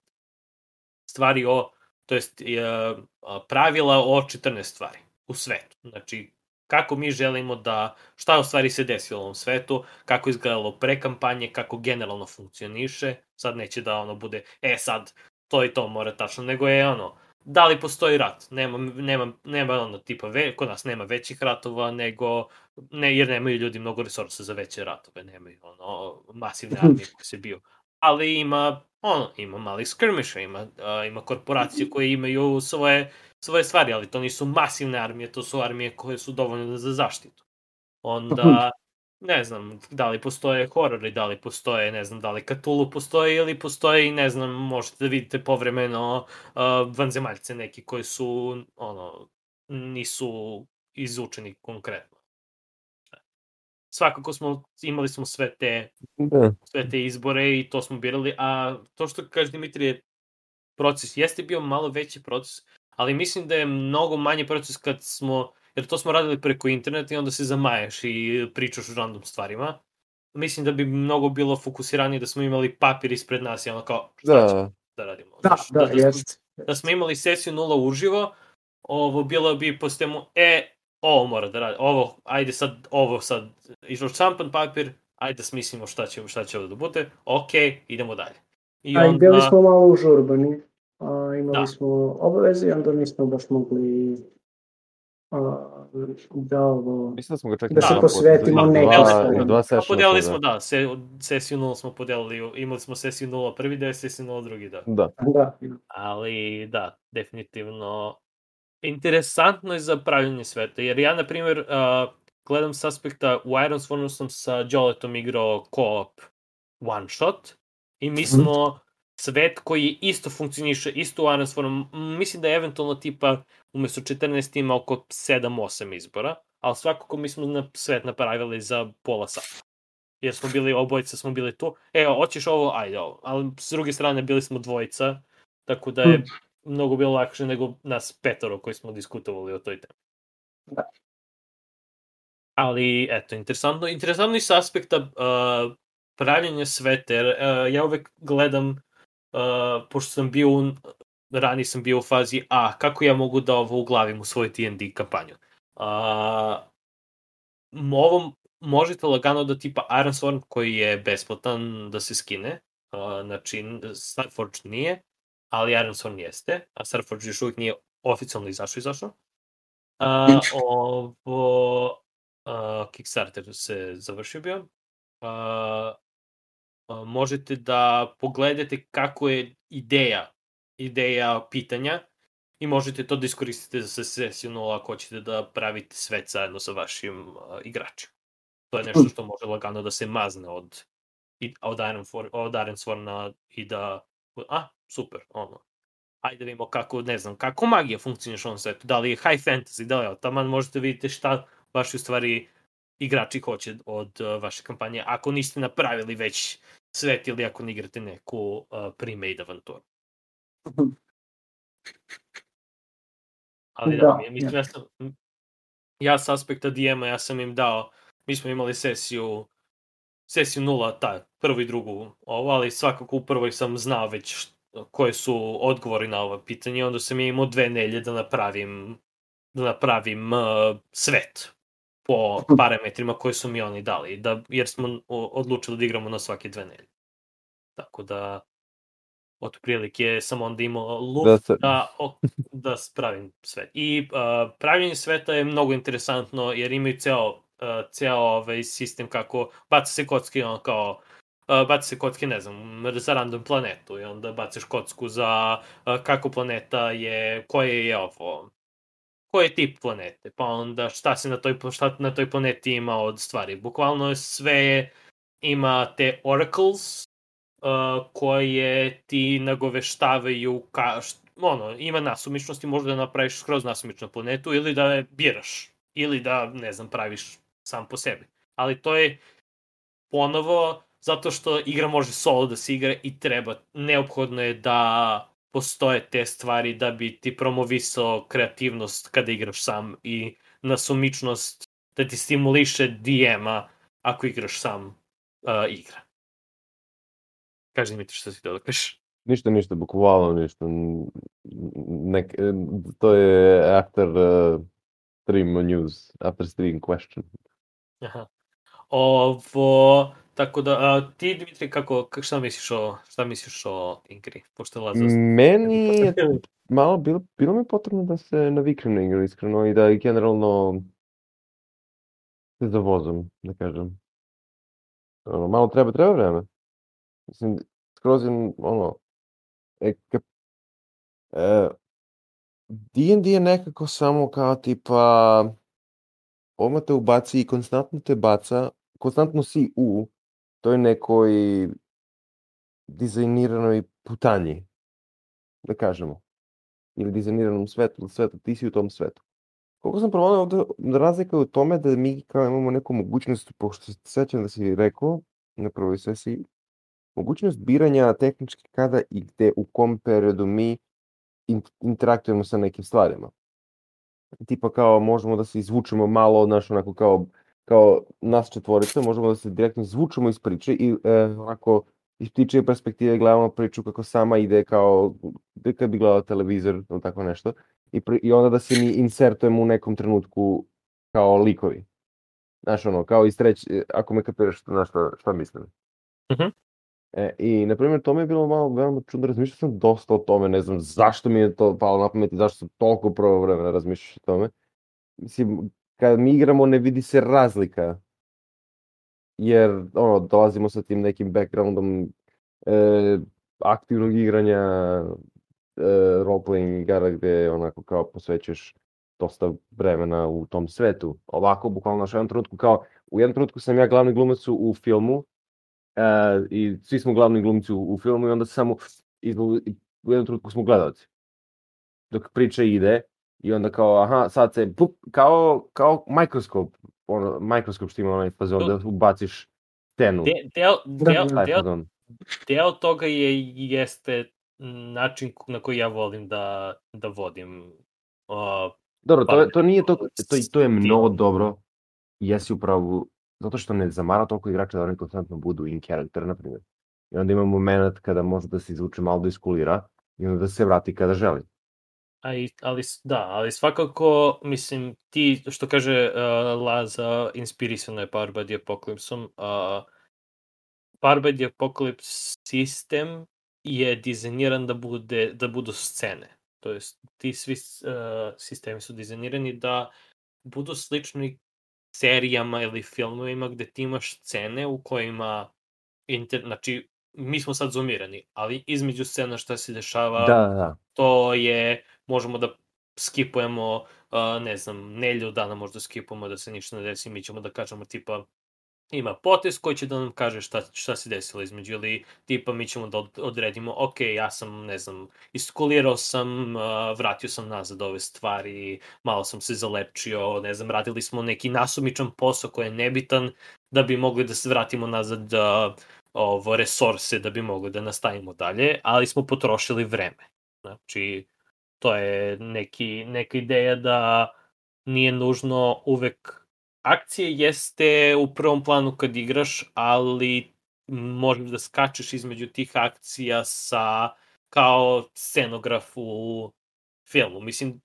stvari o, to jest uh, pravila o 14 stvari u svetu. Znači, kako mi želimo da, šta u stvari se desilo u ovom svetu, kako izgledalo pre kampanje, kako generalno funkcioniše, sad neće da ono bude, e sad, to i to mora tačno, nego je ono, da li postoji rat, nema, nema, nema ono tipa, ve, kod nas nema većih ratova, nego, ne, jer nemaju ljudi mnogo resursa za veće ratove, nemaju ono, masivne armije koje se bio, ali ima, ono, ima malih skirmisha, ima, a, ima korporacije koje imaju svoje svoje stvari, ali to nisu masivne armije, to su armije koje su dovoljne za zaštitu. Onda, ne znam, da li postoje horori, da li postoje, ne znam, da li Cthulhu postoji ili postoji, ne znam, možete da vidite povremeno uh, vanzemaljce neki koji su, ono, nisu izučeni konkretno. Svakako smo, imali smo sve te Da. sve te izbore i to smo birali, a to što kaže Dimitrije, proces jeste bio malo veći proces, ali mislim da je mnogo manji proces kad smo, jer to smo radili preko interneta i onda se zamajaš i pričaš o random stvarima. Mislim da bi mnogo bilo fokusiranije da smo imali papir ispred nas i ono kao, šta ćemo Da, da radimo. Da, Znaš, da, smo- jest. da smo imali sesiju nula uživo, ovo bilo bi po sistemu, e, ovo mora da radi, ovo, ajde sad, ovo sad, išao šampan papir, ajde da smislimo šta će, šta će ovo da bude, ok, idemo dalje. I A i bili onda, smo malo užurbani. A, imali Da. smo obaveze i onda nismo baš mogli a, da ovo... mislim da smo ga čak Da se dva- posvetimo dva- nekom. Dva, stvari. dva sessiona podelili smo, da, se, sesiju nula smo podelili, imali smo sesiju nula prvi deo, sesiju nula drugi deo. Da, Da, Ali da, definitivno interesantno je za pravljanje sveta, jer ja, na primjer, uh, gledam s aspekta, u Iron Swornu sam sa Joletom igrao co-op one shot i mi smo svet koji isto funkcioniše, isto u m, mislim da je eventualno tipa umesto 14 ima oko 7-8 izbora, ali svakako mi smo na svet napravili za pola sata. Jer smo bili, obojica smo bili tu, e, hoćeš ovo, ajde ovo, ali s druge strane bili smo dvojica, tako da je mnogo bilo lakše nego nas petoro koji smo diskutovali o toj temi. Da. Ali, eto, interesantno, interesantno i s aspekta uh, pravljenja sveta, jer uh, ja uvek gledam, uh, pošto sam bio, u, ranije sam bio u fazi A, kako ja mogu da ovo uglavim u svoj D&D kampanju. Uh, ovom, možete lagano da tipa Iron Sworn koji je besplatan da se skine, uh, znači Starforge nije, ali Iron Sworn jeste, a Starforge još uvijek nije oficijalno izašao izašao. Uh, ovo uh, Kickstarter se završio bio. Uh, možete da pogledate kako je ideja, ideja pitanja i možete to da iskoristite za sesiju 0 ako hoćete da pravite svet zajedno sa vašim uh, igračima. To je nešto što može lagano da se mazne od, od, Iron, For, od Iron Sworna i da, a, super, ono, ajde da vidimo kako, ne znam, kako magija funkcioniš u ovom svetu, da li je high fantasy, da li je, taman možete vidite šta vaši u stvari igrači hoće od uh, vaše kampanje, ako niste napravili već svet ili ako ne igrate neku uh, pre-made avanturu. Ali da, Da, da mislim, ja sam, ja s aspekta DM-a, ja sam im dao, mi smo imali sesiju, sesiju nula, ta, prvu i drugu, ovo, ali svakako u prvoj sam znao već št- koje su odgovori na ovo pitanje, onda sam imao dve nelje da napravim, da napravim uh, svet po parametrima koje su mi oni dali, da, jer smo odlučili da igramo na svake dve nelje. Tako da, otprilike sam onda imao luft Da se- da, o, da spravim svet. I uh, pravljenje sveta je mnogo interesantno jer imaju ceo, uh, ceo ovaj sistem kako baca se kocke on kao uh, baca se kocke, ne znam, za random planetu i onda bacaš kocku za uh, kako planeta je, koje je ovo, koji je tip planete, pa onda šta se na toj, šta na toj planeti ima od stvari. Bukvalno sve ima te oracles, uh, koje ti nagoveštavaju ka, št, ono, ima nasumičnosti, možda da napraviš skroz nasumičnu planetu ili da je biraš, ili da, ne znam, praviš sam po sebi. Ali to je ponovo zato što igra može solo da se igra i treba, neophodno je da postoje te stvari da bi ti promovisao kreativnost kada igraš sam i nasumičnost da ti stimuliše DM-a ako igraš sam uh, igra. Kaži mi ti što si to da kažeš. Ništa, ništa, bukvalno ništa. Nek, to je after uh, stream news, after stream question. Aha. Ovo, tako da, a, ti Dimitri, kako, k- šta misliš o, šta misliš o igri? Pošto je Lazar... Meni je malo bilo, bilo mi potrebno da se naviknem na igru, iskreno, i da generalno se zavozam, da kažem. Ono, malo treba, treba vreme. Mislim, skroz je, ono, e, kap, e, D&D je nekako samo kao tipa, odmah te ubaci i konstantno te baca, konstantno si u toj nekoj dizajniranoj putanji, da kažemo. Ili dizajniranom svetu, svetu, ti si u tom svetu. Koliko sam provalio ovde, razlika je u tome da mi kao imamo neku mogućnost, pošto se sećam da si rekao na prvoj sesiji, mogućnost biranja tehnički kada i gde, u kom periodu mi in, interaktujemo sa nekim stvarima. Tipa kao možemo da se izvučemo malo, znaš, onako kao, nas četvorica, možemo da se direktno izvučemo iz priče i e, onako iz priče perspektive gledamo priču kako sama ide kao da kad bi gledao televizor ili tako nešto i, pri, i onda da se mi insertujemo u nekom trenutku kao likovi. Znaš ono, kao iz treć, ako me kapiraš na šta, šta mislim. Mhm. E, I, na primjer, to mi je bilo malo veoma čudno, razmišljao sam dosta o tome, ne znam zašto mi je to palo na pamet i zašto sam toliko prvo vremena razmišljaš o tome. Mislim, kad mi igramo ne vidi se razlika, jer ono, dolazimo sa tim nekim backgroundom e, aktivnog igranja e, roleplaying igara gde onako kao posvećuješ dosta vremena u tom svetu. Ovako, bukvalno na jednom trenutku kao, u jednom trenutku sam ja glavni glumac u, u filmu e, i svi smo glavni glumci u, u filmu i onda samo u jednom trenutku smo gledalci. Dok priča ide i onda kao, aha, sad se, pup, kao, kao mikroskop, ono, mikroskop što ima onaj fazon da ubaciš scenu. De, deo, deo, Taj deo, fazon. deo toga je, jeste način na koji ja volim da, da vodim uh, Dobro, to, to nije to, to, to je mnogo dobro, jesi upravo, zato što ne zamara toliko igrača da oni konstantno budu in character, na primjer. I onda ima moment kada može da se izvuče malo da iskulira i onda da se vrati kada želi. A i, ali, da, ali svakako, mislim, ti, što kaže uh, Laza, inspirisano je Power by the Apocalypse-om, uh, Power by the Apocalypse sistem je dizajniran da, bude, da budu scene. To jest, ti svi uh, sistemi su dizajnirani da budu slični serijama ili filmovima gde ti imaš scene u kojima inter, znači, mi smo sad zoomirani, ali između scena šta se dešava, Da, da, da. to je, možemo da skipujemo, uh, ne znam, nelju dana možda skipujemo da se ništa ne desi, mi ćemo da kažemo tipa ima potez koji će da nam kaže šta, šta se desilo između ili tipa mi ćemo da od- odredimo ok, ja sam, ne znam, iskulirao sam, uh, vratio sam nazad ove stvari, malo sam se zalečio, ne znam, radili smo neki nasumičan posao koji je nebitan da bi mogli da se vratimo nazad uh, ovo, resurse da bi mogli da nastavimo dalje, ali smo potrošili vreme. Znači, to je neki, neka ideja da nije nužno uvek akcije jeste u prvom planu kad igraš, ali možeš da skačeš između tih akcija sa kao scenograf u filmu. Mislim,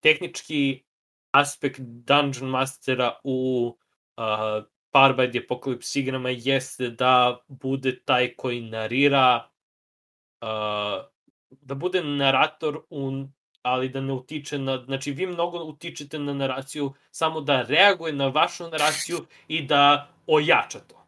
tehnički aspekt Dungeon Mastera u uh, Power by the Apocalypse igrama jeste da bude taj koji narira uh, da bude narator un, ali da ne utiče na, znači vi mnogo utičete na naraciju samo da reaguje na vašu naraciju i da ojača to.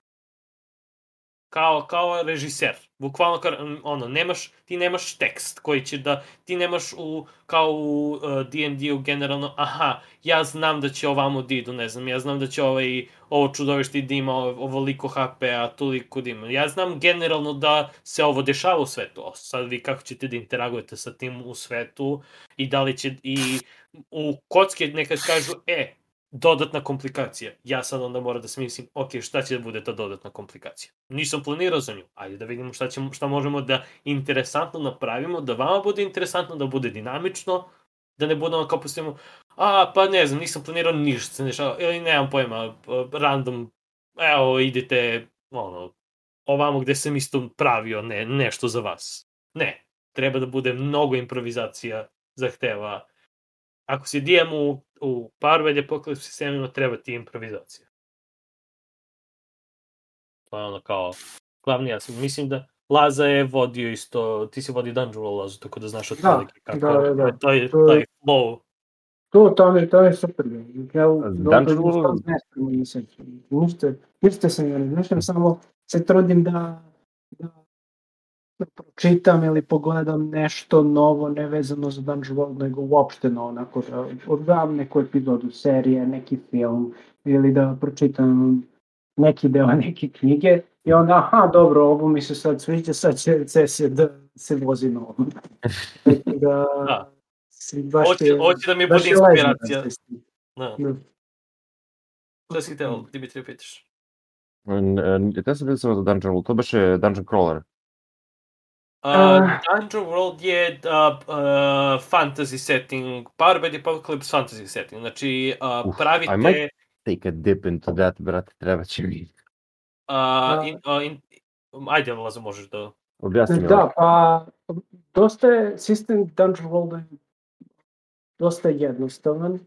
Kao, kao režiser. Bukvalno, ono, nemaš, ti nemaš tekst koji će da, ti nemaš u, kao u uh, D&D-u generalno, aha, ja znam da će ovamo da idu, ne znam, ja znam da će ovaj, ovo čudovište da ima ovoliko HP-a, toliko da ima. Ja znam generalno da se ovo dešava u svetu. O, sad vi kako ćete da interagujete sa tim u svetu i da li će i u kocke nekad kažu, e, dodatna komplikacija. Ja sad onda moram da smislim, ok, šta će da bude ta dodatna komplikacija. Nisam planirao za nju, ajde da vidimo šta, ćemo, šta možemo da interesantno napravimo, da vama bude interesantno, da bude dinamično, da ne budemo kao pustimo, a, pa ne znam, nisam planirao ništa se dešava, ili nemam pojma, random, evo, idite, ono, ovamo gde sam isto pravio ne, nešto za vas. Ne, treba da bude mnogo improvizacija, zahteva. Ako si DM u, Power Apocalypse sistemima, treba ti improvizacija. To je ono kao glavni aspekt. Mislim da Laza je vodio isto, ti si vodio Dungeon Lazu, tako da znaš otprilike kako da, da, da. taj, To je- taj flow. To, to mi, to je super. Ja Dungeon ništa ne nisam. Ništa, ništa se ne razmišljam, samo se trudim da, da, da pročitam ili pogledam nešto novo, nevezano za Dungeon World, nego uopšteno onako, da odgledam neku epizodu serije, neki film, ili da pročitam neki deo neke knjige i onda, aha, dobro, ovo mi se sad sviđa, sad će recesija da se vozi na ovom. Da, Da. baš Hoće, je- hoće da mi bude inspiracija. da Da. da. Da si teo, Dimitri, pitaš. Te sam vidio samo za Dungeon World, to baš je Dungeon Crawler. Uh, Ah. Dungeon World je uh, uh, fantasy setting, Power by the Apocalypse fantasy setting. Znači, uh, Uf, pravite... I might- Take a dip into that, brate, treba će mi. Uh, in, uh, in, ajde, Lazo, možeš da... Objasni mi. Da, pa dosta je sistem Dungeon World je dosta jednostavan.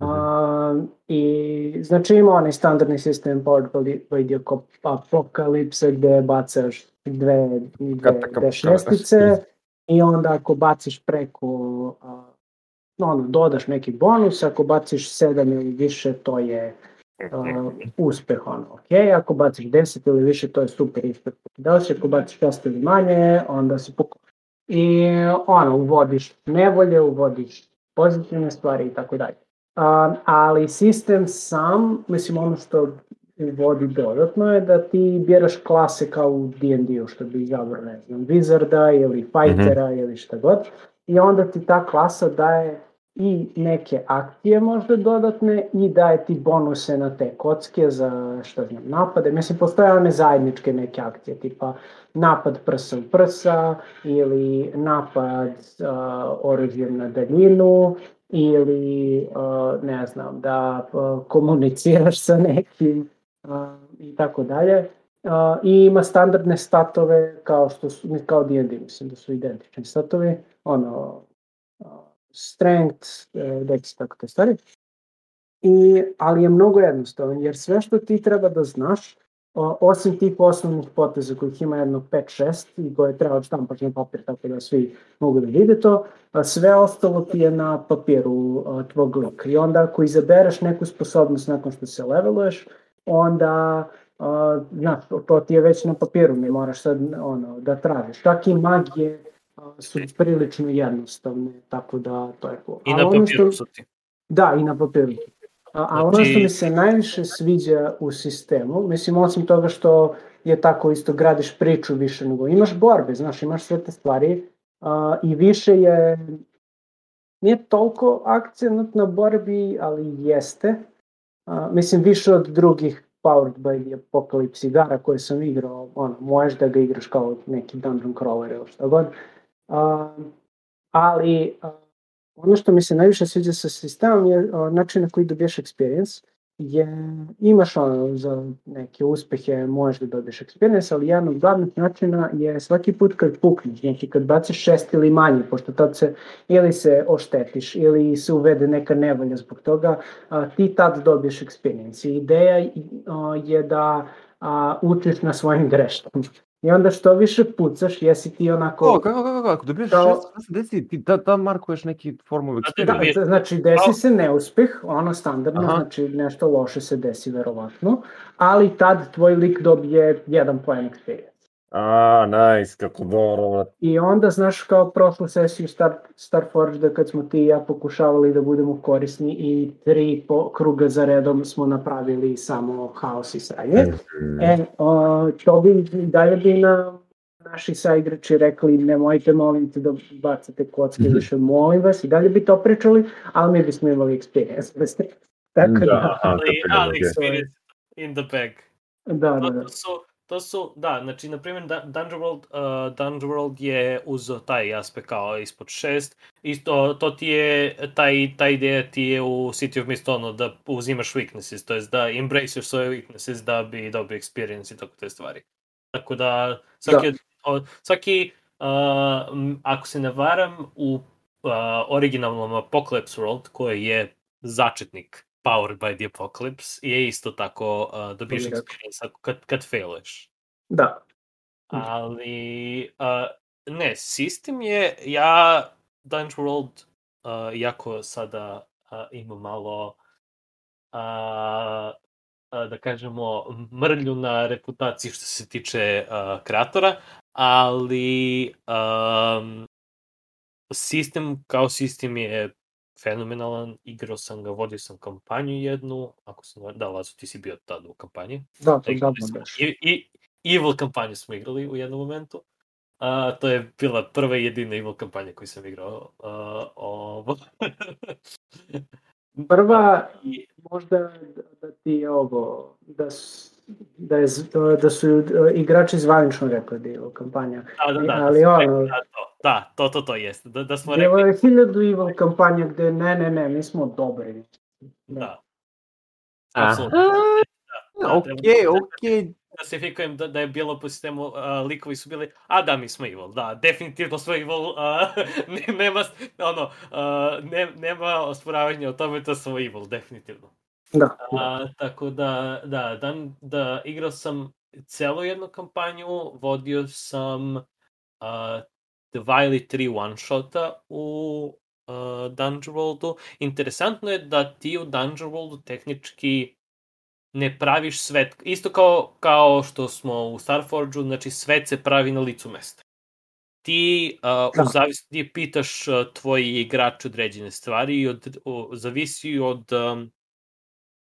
A, I znači ima onaj standardni sistem Powered by- the Apocalypse gde bacaš dve, dve, dve šestice i onda ako baciš preko a, ono, dodaš neki bonus, ako baciš sedam ili više to je uh, uspeh, ono, ok, ako baciš 10 ili više, to je super uspeh. Da li ako baciš 6 ili manje, onda si poko... I ono, uvodiš nevolje, uvodiš pozitivne stvari i tako dalje. Um, ali sistem sam, mislim ono što vodi dodatno je da ti biraš klase kao u D&D-u, što bi izabrao, ne znam, Wizarda ili Fightera ili šta god. I onda ti ta klasa daje i neke akcije možda dodatne i daje ti bonuse na te kocke za šta znam, napade. Mislim, postoje one zajedničke neke akcije, tipa napad prsa u prsa ili napad uh, oružjem na daljinu ili uh, ne znam, da uh, komuniciraš sa nekim i tako dalje. Uh, I ima standardne statove kao što su, kao D&D, mislim da su identični statovi. Ono, uh, strength, uh, dex, tako te stvari. I, ali je mnogo jednostavan, jer sve što ti treba da znaš, o, osim tih osnovnih poteza kojih ima jedno 5-6 i koje treba odštampaš na papir tako da svi mogu da vide to, a sve ostalo ti je na papiru a, tvog lika. I onda ako izabereš neku sposobnost nakon što se leveluješ, onda a, znaš, to, to ti je već na papiru, ne moraš sad ono, da tražiš. Čak i magije a, su prilično jednostavne, tako da to je to. I na papiru što- su ti. Da, i na papiru. A, a ono što Znači- mi se najviše sviđa u sistemu, mislim osim toga što je tako isto gradiš priču više nego imaš borbe, znaš, imaš sve te stvari a, i više je nije toliko akcenat na borbi, ali jeste. A, mislim više od drugih Powered by the Apocalypse igara koje sam igrao, ono, možeš da ga igraš kao neki dungeon crawler ili šta god. A, ali a, ono što mi se najviše sviđa sa sistemom je a, način na koji dobiješ experience, je, imaš za neke uspehe možeš da dobiješ experience, ali jedan od glavnih načina je svaki put kad pukneš, znači kad baciš šest ili manje, pošto tad se ili se oštetiš ili se uvede neka nevolja zbog toga, a, ti tad dobiješ experience. Ideja a, je da a, učiš na svojim greškama. I onda što više pucaš, jesi ti onako... O, kako, kako, kako, ako dobiješ Kao- šest, šta se desi, ti ta, ta markuješ neki formu A ti Da, znači desi se neuspeh, ono standardno, Aha. znači nešto loše se desi verovatno, ali tad tvoj lik dobije jedan poen experience. A, nice, kako dobro. I onda, znaš, kao prošlu sesiju Star, Starforge, da kad smo ti i ja pokušavali da budemo korisni i tri po, kruga za redom smo napravili samo haos i sranje. E, o, to bi, dalje bi na naši saigrači rekli nemojte molim te da bacate kocke više, molim vas, i dalje bi to pričali, ali mi bismo imali experience. bez te- Tako da, Da, Ali, ali experience in the bag. da, da, da. su, to su, da, znači, na primjer, Da- Dungeon World, uh, Dungeon World je uzeo taj aspekt kao ispod šest, isto, to ti je, taj, ta ideja ti je u City of Mist ono, da uzimaš weaknesses, to jest da embraceuješ svoje weaknesses da bi dobio experience i tako te stvari. Tako da, svaki, od, od- svaki uh, ako se ne varam, u uh, originalnom Apocalypse World, koji je začetnik Powered by the Apocalypse, je isto tako uh, dobiješ experience kad, kad failuješ. Da, Ali, uh, ne, sistem je, ja Dungeon World, uh, jako sada uh, ima malo, uh, uh, da kažemo, mrlju na reputaciji što se tiče uh, kreatora, ali um, sistem kao sistem je fenomenalan, igrao sam ga, vodio sam kampanju jednu, ako sam, da, Lazo, ti si bio tad u kampanji. da, to smo- baš. I, i, Evil kampanju smo igrali u jednom momentu. A, to je bila prva i jedina Evil kampanja koju sam igrao. A, ovo. Prva, I- možda da, da ti je ovo, da, da, je, da su uh, igrači zvanično rekli da je ovo kampanja. Da, da, da, da, Ali smo ono- rekli da, to, da, to, to, to jeste. Da, da smo Bilo rekli, je hiljadu evil kampanja gde ne, ne, ne, mi smo dobri. da. Aha. Apsolutno. Da, da, Okej, treba- okej. klasifikujem da, da je bilo po sistemu, uh, likovi su bili, a da, mi smo evil, da, definitivno smo evil, uh, ne, nema, ono, uh, ne, nema osporavanja o tome da smo evil, definitivno. Da, da. A, tako da, da, dan, da igrao sam celu jednu kampanju, vodio sam a, dva ili tri one-shota u a, Dungeon Worldu. Interesantno je da ti u Dungeon Worldu tehnički ne praviš svet, isto kao, kao što smo u Starforgeu, znači svet se pravi na licu mesta. Ti uh, Da. u zavis, ti pitaš uh, tvoji igrači određene stvari i od, o, zavisi od um,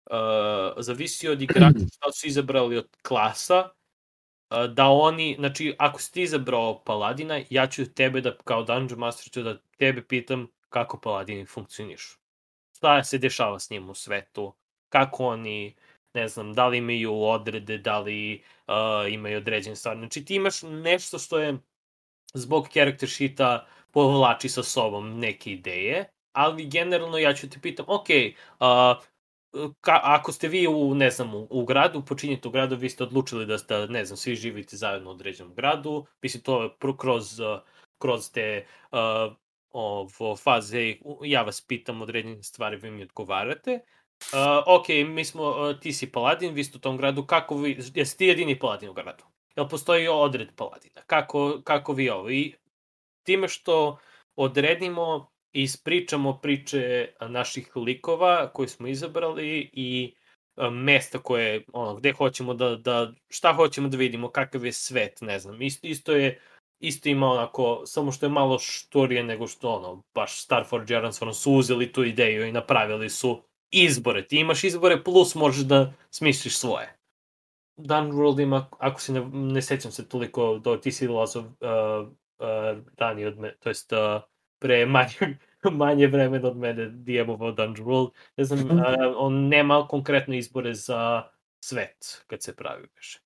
uh, zavisi od igrača šta su izabrali od klasa, uh, da oni, znači, ako si ti izabrao paladina, ja ću tebe da, kao Dungeon Master, ću da tebe pitam kako paladini funkcionišu. Šta se dešava s njim u svetu, kako oni, ne znam, da li imaju odrede, da li uh, imaju određene stvari. Znači, ti imaš nešto što je zbog character sheeta povlači sa sobom neke ideje, ali generalno ja ću te pitam, ok, uh, ka, ako ste vi u, ne znam, u, u gradu, počinjete u gradu, vi ste odlučili da, da ne znam, svi živite zajedno u određenom gradu, mislim, to je kroz, kroz te uh, ovo, faze, ja vas pitam određene stvari, vi mi odgovarate. Uh, ok, mi smo, uh, ti si paladin, vi ste u tom gradu, kako vi, jesi ti jedini paladin u gradu? Jel postoji odred paladina? Kako, kako vi ovo? I time što odredimo ispričamo priče naših likova koje smo izabrali i mesta koje, ono, gde hoćemo da, da, šta hoćemo da vidimo, kakav je svet, ne znam. Isto, isto je, isto ima onako, samo što je malo štorije nego što ono, baš Starforge Aransform su uzeli tu ideju i napravili su izbore. Ti imaš izbore plus možeš da smisliš svoje. Dunworld ima, ako se ne, ne sećam se toliko, do ti si Lazov uh, uh, rani od me, to jest uh, pre manje, manje vremena od mene DM-ovao Dungeon World. Ne znam, uh, on nema konkretno izbore za svet kad se pravi više.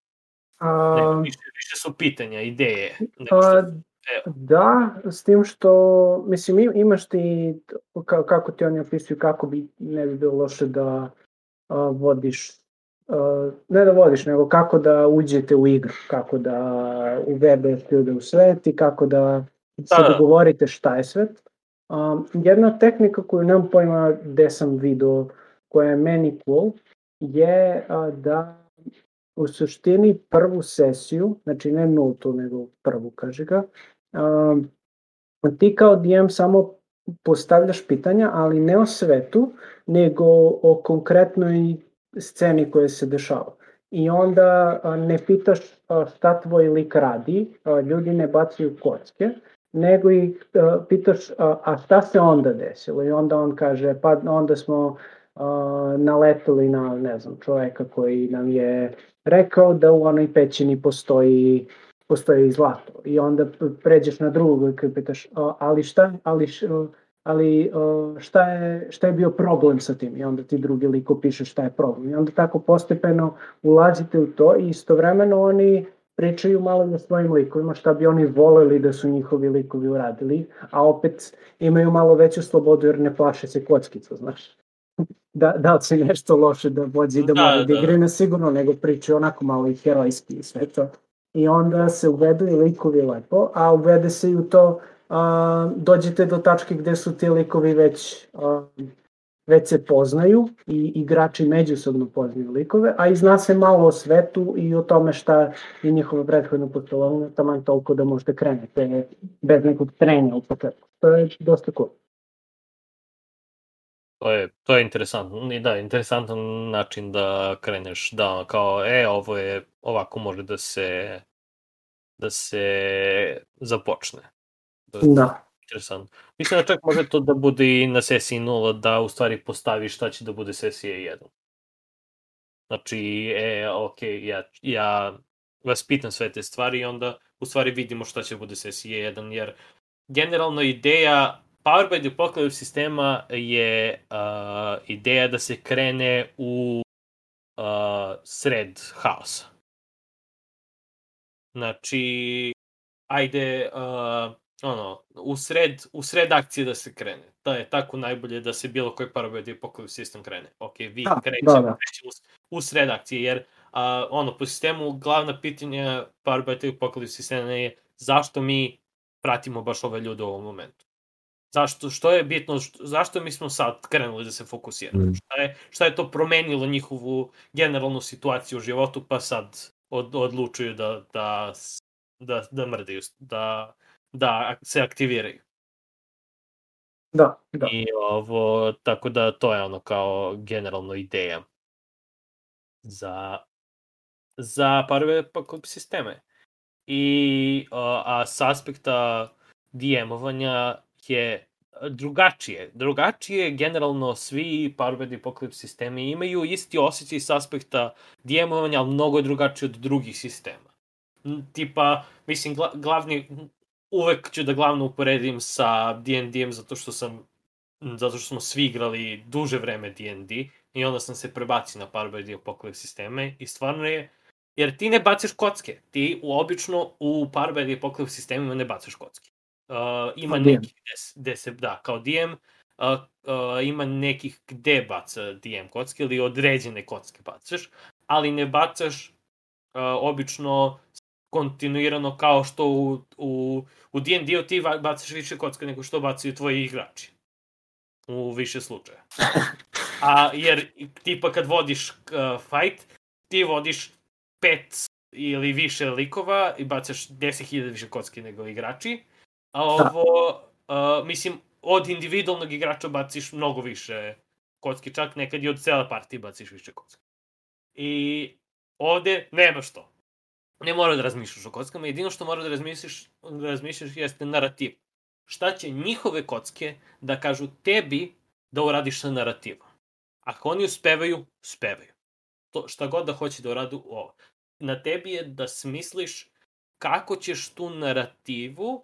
Ne, više, više su pitanja, ideje. nego pa, da, s tim što, mislim, im- imaš ti, ka, kako ti oni opisuju, kako bi, ne bi bilo loše da a, vodiš, a, ne da vodiš, nego kako da uđete u igru, kako da uvedeš ljude u svet i kako da se Da, dogovorite šta je svet. Um, jedna tehnika koju nemam pojma gde sam video, koja je meni cool, je a, da u suštini prvu sesiju, znači ne nultu, nego prvu, kaže ga, um, ti kao DM samo postavljaš pitanja, ali ne o svetu, nego o konkretnoj sceni koja se dešava. I onda a, ne pitaš a, šta tvoj lik radi, a, ljudi ne bacaju kocke, nego i a, pitaš a, a šta se onda desilo? I onda on kaže pa onda smo a, naleteli na ne znam čoveka koji nam je rekao da u onoj pećini postoji postoji zlato. I onda pređeš na drugog i pitaš a, ali šta ali š- ali šta je šta je bio problem sa tim? I onda ti drugi lik opiše šta je problem. I onda tako postepeno ulazite u to i istovremeno oni pričaju malo o svojim likovima, šta bi oni voleli da su njihovi likovi uradili, a opet imaju malo veću slobodu jer ne plaše se kockica, znaš. Da, da li se nešto loše da vođe i da, Da, mora da da. igraju na sigurno, nego pričaju onako malo i herojski i sve to. I onda se uvedu i likovi lepo, a uvede se i u to, a, dođete do tačke gde su ti likovi već a, već se poznaju i igrači međusobno poznaju likove, a i zna se malo o svetu i o tome šta je njihovo prethodno putovanje, taman toliko da možete krenete bez nekog trenja u početku. To je dosta cool. To je, to je interesantno. I da, interesantan način da kreneš, da, kao, e, ovo je, ovako može da se, da se započne. Je Da. Interesantno. Mislim da čak može to da bude i na sesiji 0, da u stvari postaviš šta će da bude sesija 1. Znači, e, ok, ja, ja vas pitam sve te stvari i onda u stvari vidimo šta će da bude sesija 1, jer generalno ideja Power by the Apocalypse sistema je uh, ideja da se krene u uh, sred haosa. Znači, ajde, uh, ono, u sred, u sred akcije da se krene. Da je tako najbolje da se bilo koji the Apocalypse sistem krene. Ok, vi Da, krećete da, da. u, u sred akcije, jer uh, ono, po sistemu glavna pitanja the Apocalypse sistema je zašto mi pratimo baš ove ljude u ovom momentu. Zašto, što je bitno, što, zašto mi smo sad krenuli da se fokusiramo? Mm. Šta, je, šta je to promenilo njihovu generalnu situaciju u životu, pa sad od, odlučuju da, da, da, da mrdaju, da, da se aktiviraju. Da, da. I ovo, tako da to je ono kao generalno ideja za, za parove pakop sisteme. I, a, a s aspekta DM-ovanja je drugačije. Drugačije generalno svi Powerbed Apocalypse sistemi imaju isti osjećaj s aspekta DM-ovanja, ali mnogo je drugačije od drugih sistema. Tipa, mislim, gla, glavni, uvek ću da glavno uporedim sa D&D-em zato što sam zato što smo svi igrali duže vreme D&D i onda sam se prebacio na Powerbed Apocalypse sisteme i stvarno je jer ti ne bacaš kocke. Ti u, obično u Powerbed Apocalypse sistemima ne bacaš kocke. Uh, ima Kao nekih gde se, da, kao DM, uh, uh, ima nekih gde baca DM kocke ili određene kocke bacaš, ali ne bacaš uh, obično kontinuirano kao što u, u, u D&D-u ti bacaš više kocka nego što bacaju tvoji igrači. U više slučaja. A, jer tipa kad vodiš uh, fight, ti vodiš pet ili više likova i bacaš 10.000 više kocki nego igrači. A ovo, uh, mislim, od individualnog igrača baciš mnogo više kocki, čak nekad i od cele partije baciš više kocki. I ovde nemaš to. Ne mora da razmišljaš o kockama, jedino što mora da razmišljaš, da razmišljaš jeste narativ. Šta će njihove kocke da kažu tebi da uradiš sa narativom? Ako oni uspevaju, uspevaju. To šta god da hoće da uradu ovo. Na tebi je da smisliš kako ćeš tu narativu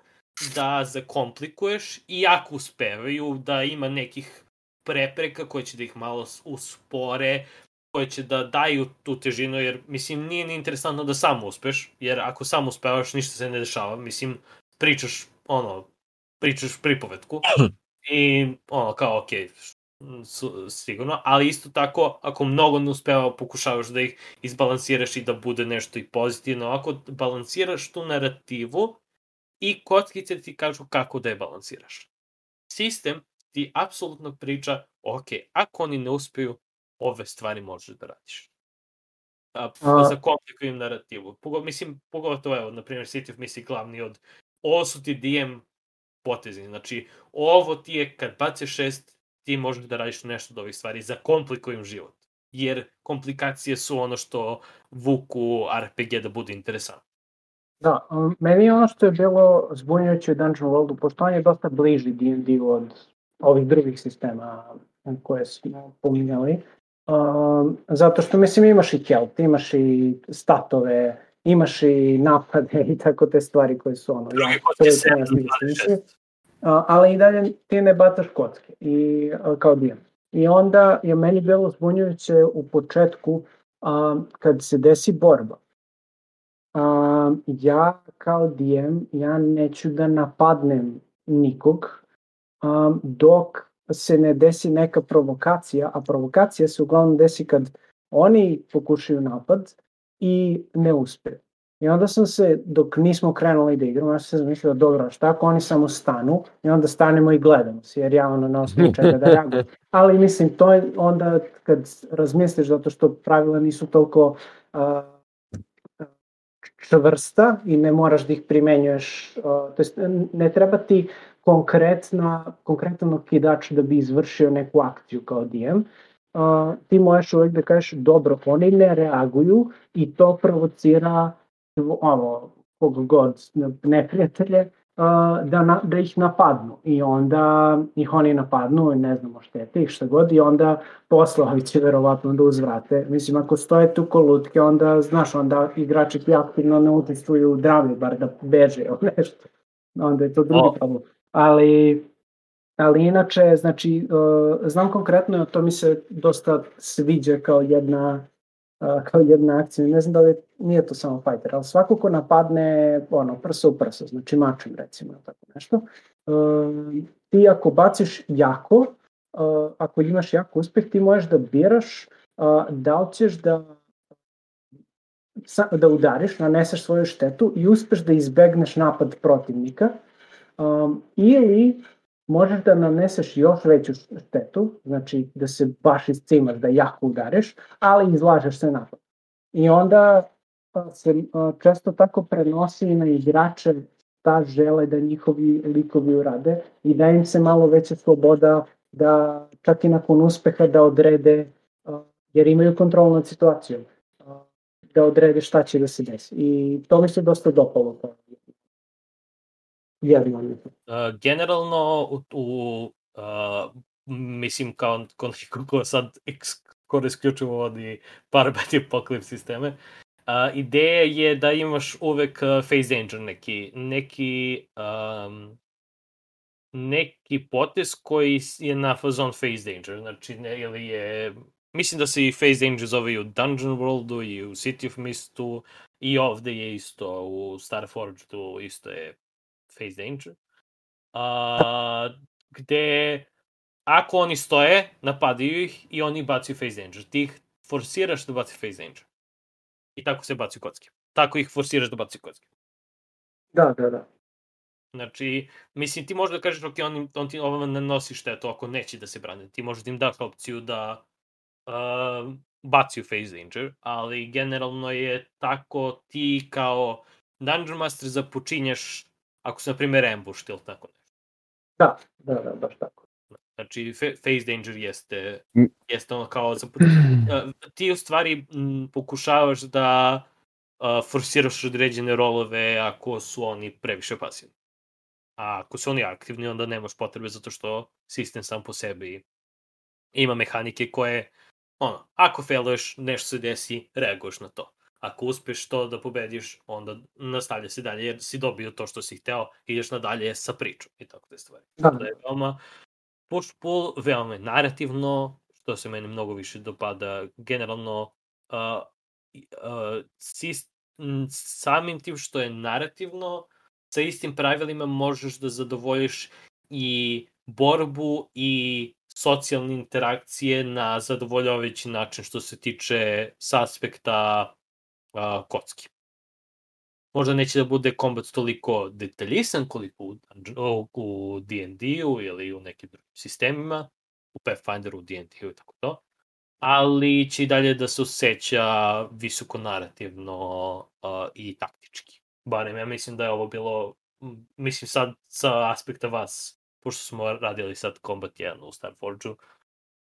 da zakomplikuješ i ako uspevaju da ima nekih prepreka koje će da ih malo uspore, koje će da daju tu težinu, jer mislim nije ni interesantno da samo uspeš, jer ako samo uspevaš ništa se ne dešava, mislim pričaš ono, pričaš pripovetku i ono kao ok, su, sigurno, ali isto tako ako mnogo ne uspeva pokušavaš da ih izbalansiraš i da bude nešto i pozitivno, ako balansiraš tu narativu i kockice ti kažu kako da je balansiraš. Sistem ti apsolutno priča, ok, ako oni ne uspeju, ove stvari možeš da radiš. A, A- za komplikujem narativu. Pogo, mislim, pogotovo, evo, na primjer, City of Mist je glavni od, ovo su ti DM potezi, znači, ovo ti je, kad bace šest, ti možeš da radiš nešto od ovih stvari, za komplikujem život. Jer komplikacije su ono što vuku RPG da bude interesantno. Da, um, meni je ono što je bilo zbunjujuće u Dungeon Worldu, pošto on je dosta bliži D&D od ovih drugih sistema koje smo pominjali, um, zato što mislim imaš i kelt, imaš i statove, imaš i napade i tako te stvari koje su ono, ja, kod to je je 7, to je 26. A, ali i dalje ti ne bataš kocke i, a, kao DM. I onda je meni bilo zbunjujuće u početku a, kad se desi borba. A, ja kao DM, ja neću da napadnem nikog a, dok se ne desi neka provokacija, a provokacija se uglavnom desi kad oni pokušaju napad i ne uspe. I onda sam se, dok nismo krenuli da igramo, ja sam se zamislio, dobro, šta ako oni samo stanu i onda stanemo i gledamo se, jer ja ono na osnovu čega da reagujem. Ali mislim, to je onda kad razmisliš, zato što pravila nisu toliko a, čvrsta i ne moraš da ih primenjuješ, a, to jest ne treba ti konkretna, konkretan okidač da bi izvršio neku akciju kao DM, uh, ti možeš uvek da kažeš dobro, oni ne reaguju i to provocira ovo, kog god, neprijatelje, uh, da, na, da ih napadnu i onda ih oni napadnu, ne znamo štete ih šta god i onda posle ovi će verovatno da uzvrate. Mislim, ako stoje tu ko lutke, onda, znaš, onda igrači koji aktivno ne učestvuju u drami, bar da beže ili nešto. Onda je to drugi problem. Ali, ali inače, znači, uh, znam konkretno, to mi se dosta sviđa kao jedna uh, kao jedna akcija, ne znam da li je, nije to samo fighter, ali svako ko napadne ono, prso u prso, znači mačem recimo, tako nešto, uh, ti ako baciš jako, ako imaš jako uspeh, ti možeš da biraš da li ćeš da da udariš, naneseš svoju štetu i uspeš da izbegneš napad protivnika, um, ili možeš da naneseš još veću štetu, znači da se baš iscimaš, da jako udariš, ali izlažeš se napad. I onda a, se a, često tako prenosi na igrače šta žele da njihovi likovi urade i da im se malo veća sloboda da čak i nakon uspeha da odrede, a, jer imaju kontrolu nad situacijom, da odrede šta će da se desi. I to mi se dosta dopalo. kao Uh, generalno u, u uh, mislim kao, neko ko sad skoro isključivo vodi Parabet Apocalypse sisteme, uh, ideja je da imaš uvek uh, phase danger neki, neki um, neki potez koji je na fazon phase danger, znači ne, ili je mislim da se i phase danger zove i u Dungeon Worldu i u City of Mistu i ovde je isto u Starforged isto je phase danger a, gde ako oni stoje, napadaju ih i oni bacaju phase danger. Ti ih forsiraš da baci phase danger. I tako se bacaju kocke. tako ih forsiraš da baci kocke. Da, da, da. Znači, mislim, ti možeš da kažeš, ok, on, on ti ovama ne nosi štetu ako neće da se brane. Ti možeš da im daš opciju da uh, baci u phase danger, ali generalno je tako ti kao Dungeon Master započinješ ako se, na primjer, ambushed ili tako nešto. Da, da, da, baš tako. Znači, fa- phase danger jeste, Mm. jeste ono kao. Uh, ti u stvari m, pokušavaš da uh, forsiraš određene rolove ako su oni previše pasivni. A ako su oni aktivni, onda nemaš potrebe zato što sistem sam po sebi ima mehanike koje, ono, ako failuješ, nešto se desi, reaguješ na to. Ako uspeš to da pobediš, onda nastavlja se dalje, jer si dobio to što si hteo, ideš nadalje sa pričom i tako te stvari. Da. Da je veoma push pull, veoma je narativno, što se meni mnogo više dopada. Generalno, uh, uh, sist, samim tim što je narativno, sa istim pravilima možeš da zadovoljiš i borbu i socijalne interakcije na zadovoljavajući način što se tiče s aspekta uh, kocki. Možda neće da bude kombat toliko detaljisan koliko u, D&D-u ili u nekim drugim sistemima, u Pathfinderu, u D&D-u i tako to, ali će i dalje da se osjeća visoko narativno uh, i taktički. Barem ja mislim da je ovo bilo, mislim sad sa aspekta vas, pošto smo radili sad Combat 1 u Starforge-u,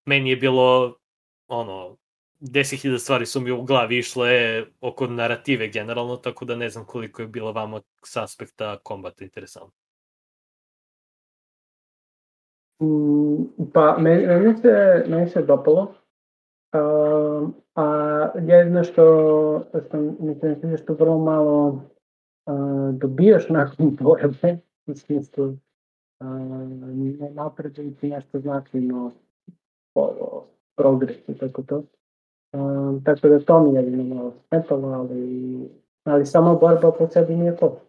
meni je bilo ono, 10.000 stvari su mi u glavi išle oko narative generalno, tako da ne znam koliko je bilo vama s aspekta kombata interesantno. Mm, Pa, meni, meni, se, meni se dopalo. Uh, a jedino što sam, mislim, mislim što vrlo malo uh, dobijaš nakon borbe, u smislu uh, ne napreduje ti nešto značajno ovo, progres i tako to. Uh, tako da to mi je jedino malo smetalo, ali, ali sama borba po sebi nije to.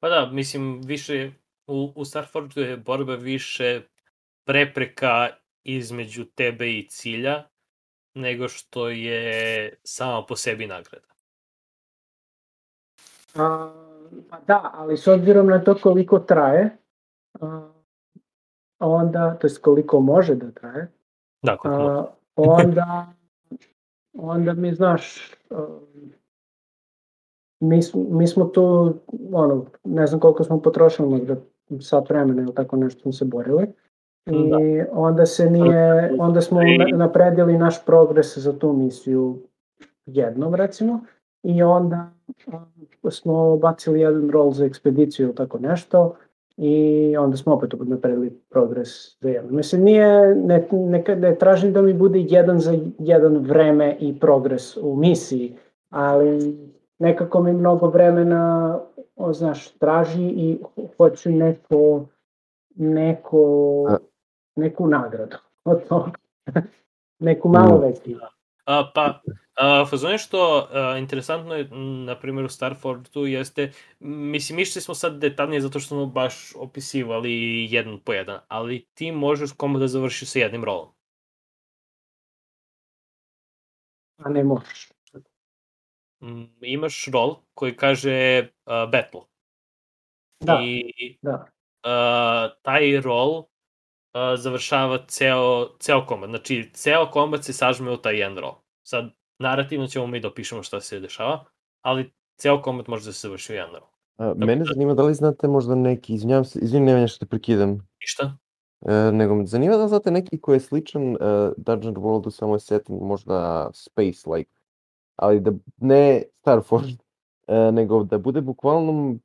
Pa da, mislim, više u, u Starforgeu je borba više prepreka između tebe i cilja, nego što je sama po sebi nagrada. A, pa da, ali s obzirom na to koliko traje, a, onda, to jest koliko može da traje, Da, koliko može. a, onda, onda mi znaš, mi, mi smo tu, ono, ne znam koliko smo potrošili, možda sat vremena ili tako nešto smo se borili. I Da. onda se nije, onda smo na- napredili naš progres za tu misiju jednom recimo i onda smo bacili jedan roll za ekspediciju ili tako nešto i onda smo opet napredili progres za jednom. Mislim, nije, ne, ne, ne tražim da mi bude jedan za jedan vreme i progres u misiji, ali nekako mi mnogo vremena, o, znaš, traži i hoću neko, neko, neku nagradu od toga. neku malo Mm. veću. A, pa, a, fazon je što a, interesantno je, m, na primjer u Starfordu jeste, mislim, išli smo sad detaljnije zato što smo baš opisivali jedan po jedan, ali ti možeš komu da završiš sa jednim rolom. A ne možeš. Imaš rol koji kaže a, battle. Da, I da. a, taj rol završava ceo, ceo kombat. Znači, ceo kombat se sažme u taj jedan rol. Sad, narativno ćemo mi da opišemo šta se dešava, ali ceo kombat može da se završi u jedan rol. A, mene zanima da li znate možda neki, izvinjavam se, izvini, nema što te prekidam, Ništa? e, nego me zanima da znate neki koji je sličan uh, Dungeon Worldu, samo je setting možda space like, ali da ne Starforge, e, nego da bude bukvalno,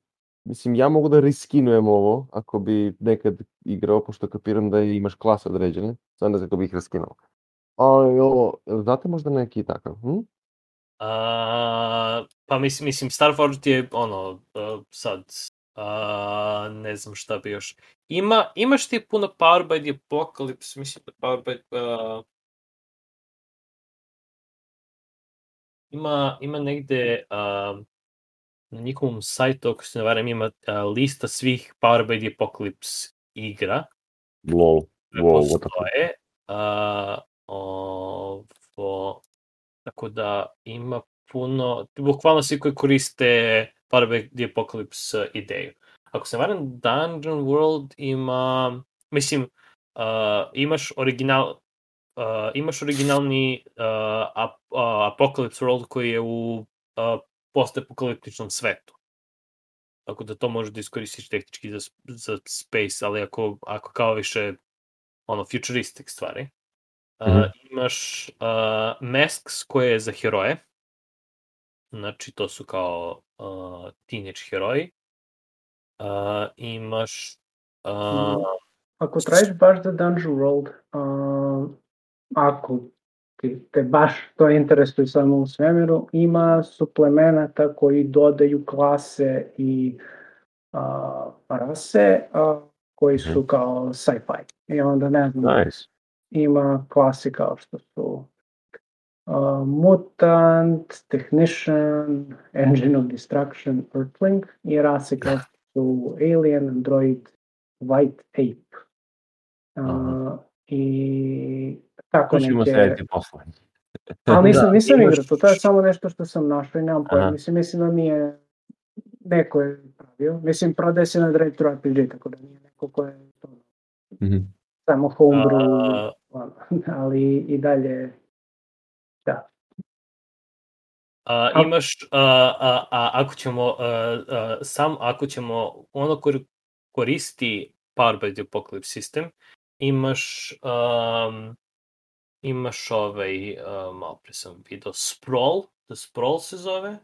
mislim, ja mogu da riskinujem ovo, ako bi nekad igrao, pošto kapiram da imaš klase određene, znam kako bih riskinuo. Ali ovo, znate možda neki takav? Hm? A, pa mislim, mislim Starforged je ono, a, sad, a, ne znam šta bi još. Ima, imaš ti puno Power by the Apocalypse, mislim da Power by, a, ima, ima negde a, na njihovom sajtu, ako se ne varam, ima a, lista svih Power by the Apocalypse igra Lol. Wow, what the fuck? postoje. A, ovo, Tako da ima puno, bukvalno svi koji koriste Power the Apocalypse ideju. Ako se ne varam, Dungeon World ima, mislim, uh, imaš original, uh, imaš originalni uh, ap, uh, Apocalypse World koji je u uh, postapokaliptičnom svetu. Tako da to možeš da iskoristiš tehnički za, za space, ali ako, ako kao više ono, futuristic stvari. Uh, mm -hmm. Imaš uh, Masks koje je za heroje. Znači, to su kao uh, teenage heroji. Uh, imaš... Uh, Ako tražiš baš za Dungeon World, uh, ako te baš to interesuje samo u svemiru, ima suplemenata koji dodaju klase i uh, rase uh, koji su kao sci-fi. I onda ne znam, Nice. ima klase kao što su uh, Mutant, Technician, Engine of Destruction, Earthling i rase kao što su Alien, Android, White Ape. Uh. I tako To ćemo neke... srediti posle. Ali nisam, Da, nisam imaš- igrao to, to je samo nešto što sam našao i nemam pojma. Mislim, mislim da nije neko je pravio. Mislim, prodaje se na Retro RPG, tako da nije neko ko je to Mhm. samo homebrew, A- ali i dalje, da. A, A- imaš, a, a, a ako ćemo, a, a, sam ako ćemo ono kor, koristi Power by the Apocalypse System, imaš, um, imaš ovaj, uh, malo pre sam video, Sprawl, The Sprawl se zove,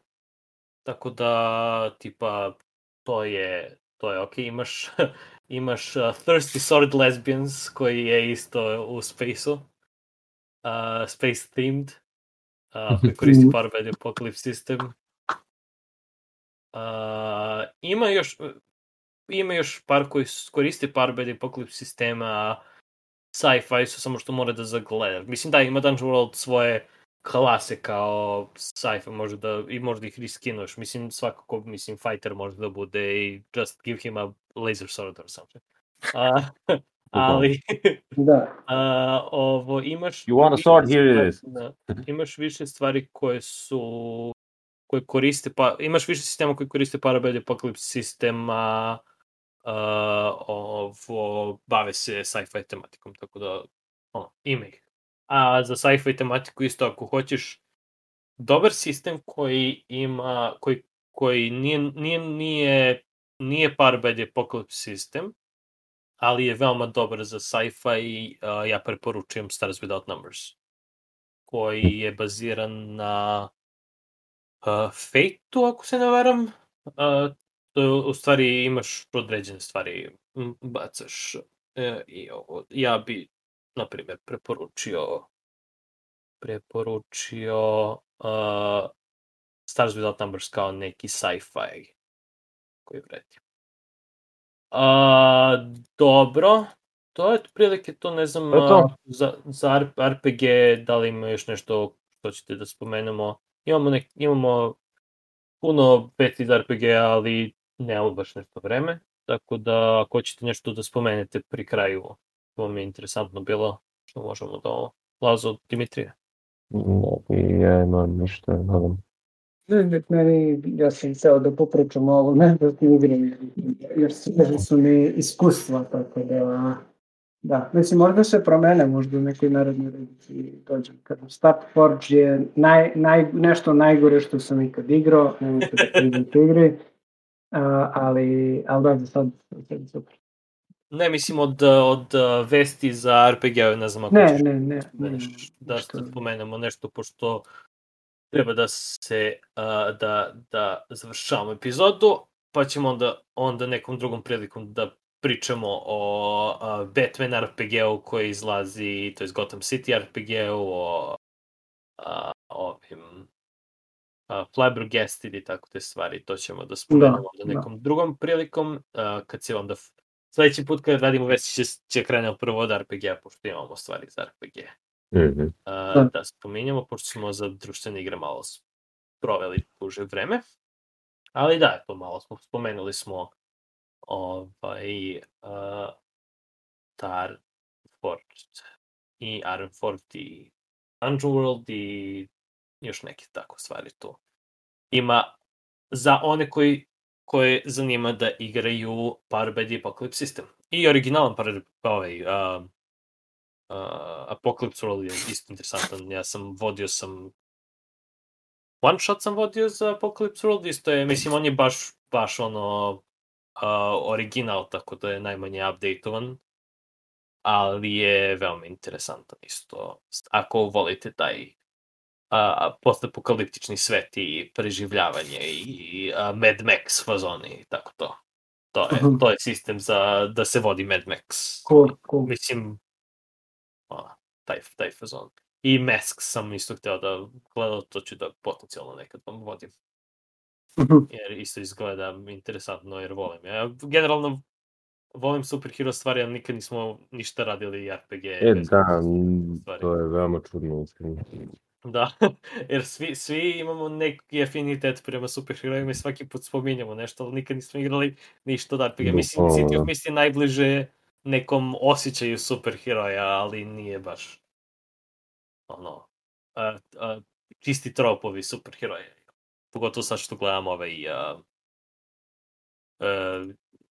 tako da, tipa, to je, to je okej, imaš, imaš uh, Thirsty Sword Lesbians, koji je isto u Space-u, uh, Space themed, uh, koji koristi the Apocalypse System. Uh, ima još ima još par koji koriste by the Apocalypse sistema sci-fi su samo što mora da zagleda. Mislim da ima Dungeon World svoje klase kao sci-fi može da i možda ih riskinuješ. Mislim svakako mislim fighter može da bude i just give him a laser sword or something. Uh, ali Da, a, ovo imaš You want a sword? Here it stvari- is. Da, imaš više stvari koje su koje koriste pa imaš više sistema koji koriste Parabellum Apocalypse sistema a, ovo bave se sci-fi tematikom tako da ono, ima ih. A za sci-fi tematiku isto ako hoćeš dobar sistem koji ima koji koji nije nije nije nije Parabellum Apocalypse sistem ali je veoma dobar za sci-fi i uh, ja preporučujem Stars Without Numbers, koji je baziran na uh, Fate-u, ako se ne varam. Uh, u stvari imaš određene stvari, bacaš uh, i ovo. Ja bi, na primjer, preporučio preporučio uh, Stars Without Numbers kao neki sci-fi koji vredi. A, dobro, to je otprilike to, ne znam, To to. za, za RPG, da li ima još nešto što ćete da spomenemo. Imamo, nek, imamo puno peti za RPG, ali nemamo baš nešto vreme, tako da ako hoćete nešto da spomenete pri kraju, to mi je interesantno bilo, što možemo da ovo. Lazo, Dimitrije. Ne, ja imam ništa, nadam. Ne, ne, meni, ja sam ceo da popričam o ovome, da ti igram, jer su, jer su mi iskustva, tako da, da, mislim, možda se promene, možda u nekoj narednoj redici dođem. Kažem, Star Forge je naj, naj, nešto najgore što sam ikad igrao, nemojte da priđete igri, ali, ali da, za sad, je super. Ne, mislim od, od uh, vesti za RPG, ne znam ako Ne, ćeš ne, ne, da, ne, neš- da ništa. spomenemo nešto, pošto treba da se, uh, da, da završavamo epizodu, pa ćemo onda, onda nekom drugom prilikom da pričamo o uh, Batman RPG-u koji izlazi, to je Gotham City RPG-u, o uh, ovim uh, Flabbergasted i tako te stvari, to ćemo da spomenemo da, da. nekom drugom prilikom, uh, kad se onda sledeći put kad radimo vesti će, će krenemo prvo od RPG-a, pošto imamo stvari za RPG Mhm. uh, Da. da spominjamo, pošto smo za društvene igre malo proveli duže vreme. Ali da, to malo smo spomenuli smo ovaj uh, Star Forged i Ironforged i Dungeon World i još neke tako stvari tu. Ima za one koji koje zanima da igraju Power by the Apocalypse System. I originalan Power, ovaj, uh, uh, Apocalypse World je isto interesantan. Ja sam vodio sam one shot sam vodio za Apocalypse World, isto je, mislim, on je baš, baš ono uh, original, tako da je najmanje updateovan, ali je veoma interesantan isto. Ako volite taj a, postapokaliptični svet i preživljavanje i a, Mad Max fazoni i tako to. To je, Mhm. to je sistem za da se vodi Mad Max. Cool, cool. Mislim, a, taj, taj fazon. I Mask sam isto hteo da gledao, to ću da potencijalno nekad vam vodim. Mhm. Jer isto izgleda interesantno jer volim. Ja generalno volim superhero stvari, ali nikad nismo ništa radili RPG. E, da, stvari. to je veoma čudno. Da, jer svi, svi imamo neki afinitet prema superherojima i svaki put spominjamo nešto, ali nikad nismo igrali ništa od RPG. Mislim, City of da. Mist je najbliže nekom osjećaju superheroja, ali nije baš ono, a, a, čisti tropovi superheroja. Pogotovo sad što gledam ovaj a, a,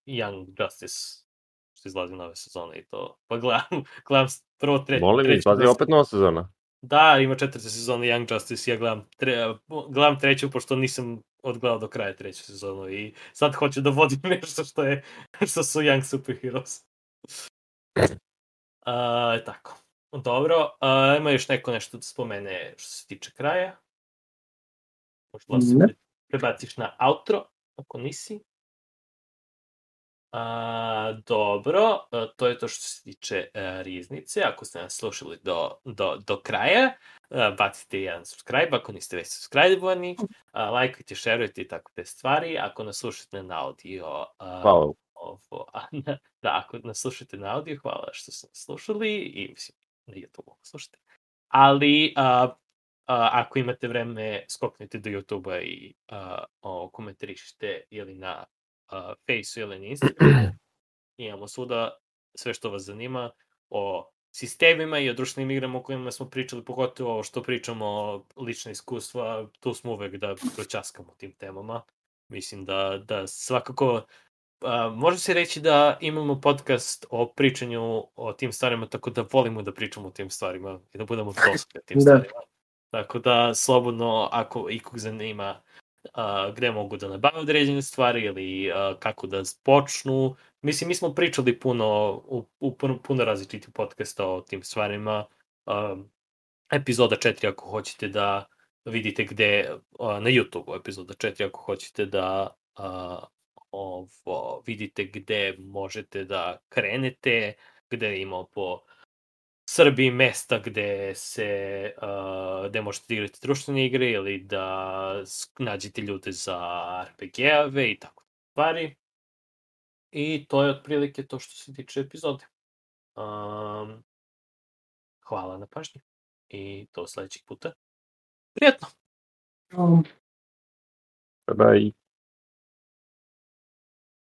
Young Justice što izlazi nove sezone i to. Pa gledam, gledam prvo tre, Molim, treću izlazi vrstu- opet nova sezona. Da, ima četvrta sezona Young Justice, ja gledam, tre, gledam treću, pošto nisam odgledao do kraja treću sezonu i sad hoću da vodim nešto što je, što su Young Superheroes. A, tako. Dobro, a, ima još neko nešto da spomene što se tiče kraja? Možda se prebaciš na outro, ako nisi. A, dobro, a, to je to što se tiče a, riznice. Ako ste nas slušali do, do, do kraja, a, bacite jedan subscribe ako niste već subscribe-ovani, lajkujte, šerujte i tako te stvari. Ako nas slušate na audio, a, Hvala. ovo, a, na- da, ako nas slušate na audio, hvala što ste nas slušali i mislim, na YouTube ako slušate. Ali, a, a, ako imate vreme, skoknite do YouTube-a i a, o, komentarišite ili na Face ili na Instagramu. Imamo svuda sve što vas zanima o sistemima i o društvenim igrama o kojima smo pričali, pogotovo ovo što pričamo, lična iskustva, tu smo uvek da pročaskamo tim temama. Mislim da, da svakako a, može se reći da imamo podcast o pričanju o tim stvarima, tako da volimo da pričamo o tim stvarima i da budemo dosadni o tim Da. stvarima. Tako da, slobodno, ako ikog zanima a, gde mogu da nabave određene stvari ili a, kako da počnu. Mislim, mi smo pričali puno, u, u puno, puno različitih podcasta o tim stvarima. A, epizoda 4 ako hoćete da vidite gde, a, na YouTube epizoda 4 ako hoćete da a, ovo, vidite gde možete da krenete, gde ima po Srbiji mesta gde se uh, gde možete da igrate društvene igre ili da nađete ljude za RPG-ave i tako stvari. I to je otprilike to što se tiče epizode. Um, hvala na pažnji i do sledećeg puta. Prijetno! Um, Bye bye.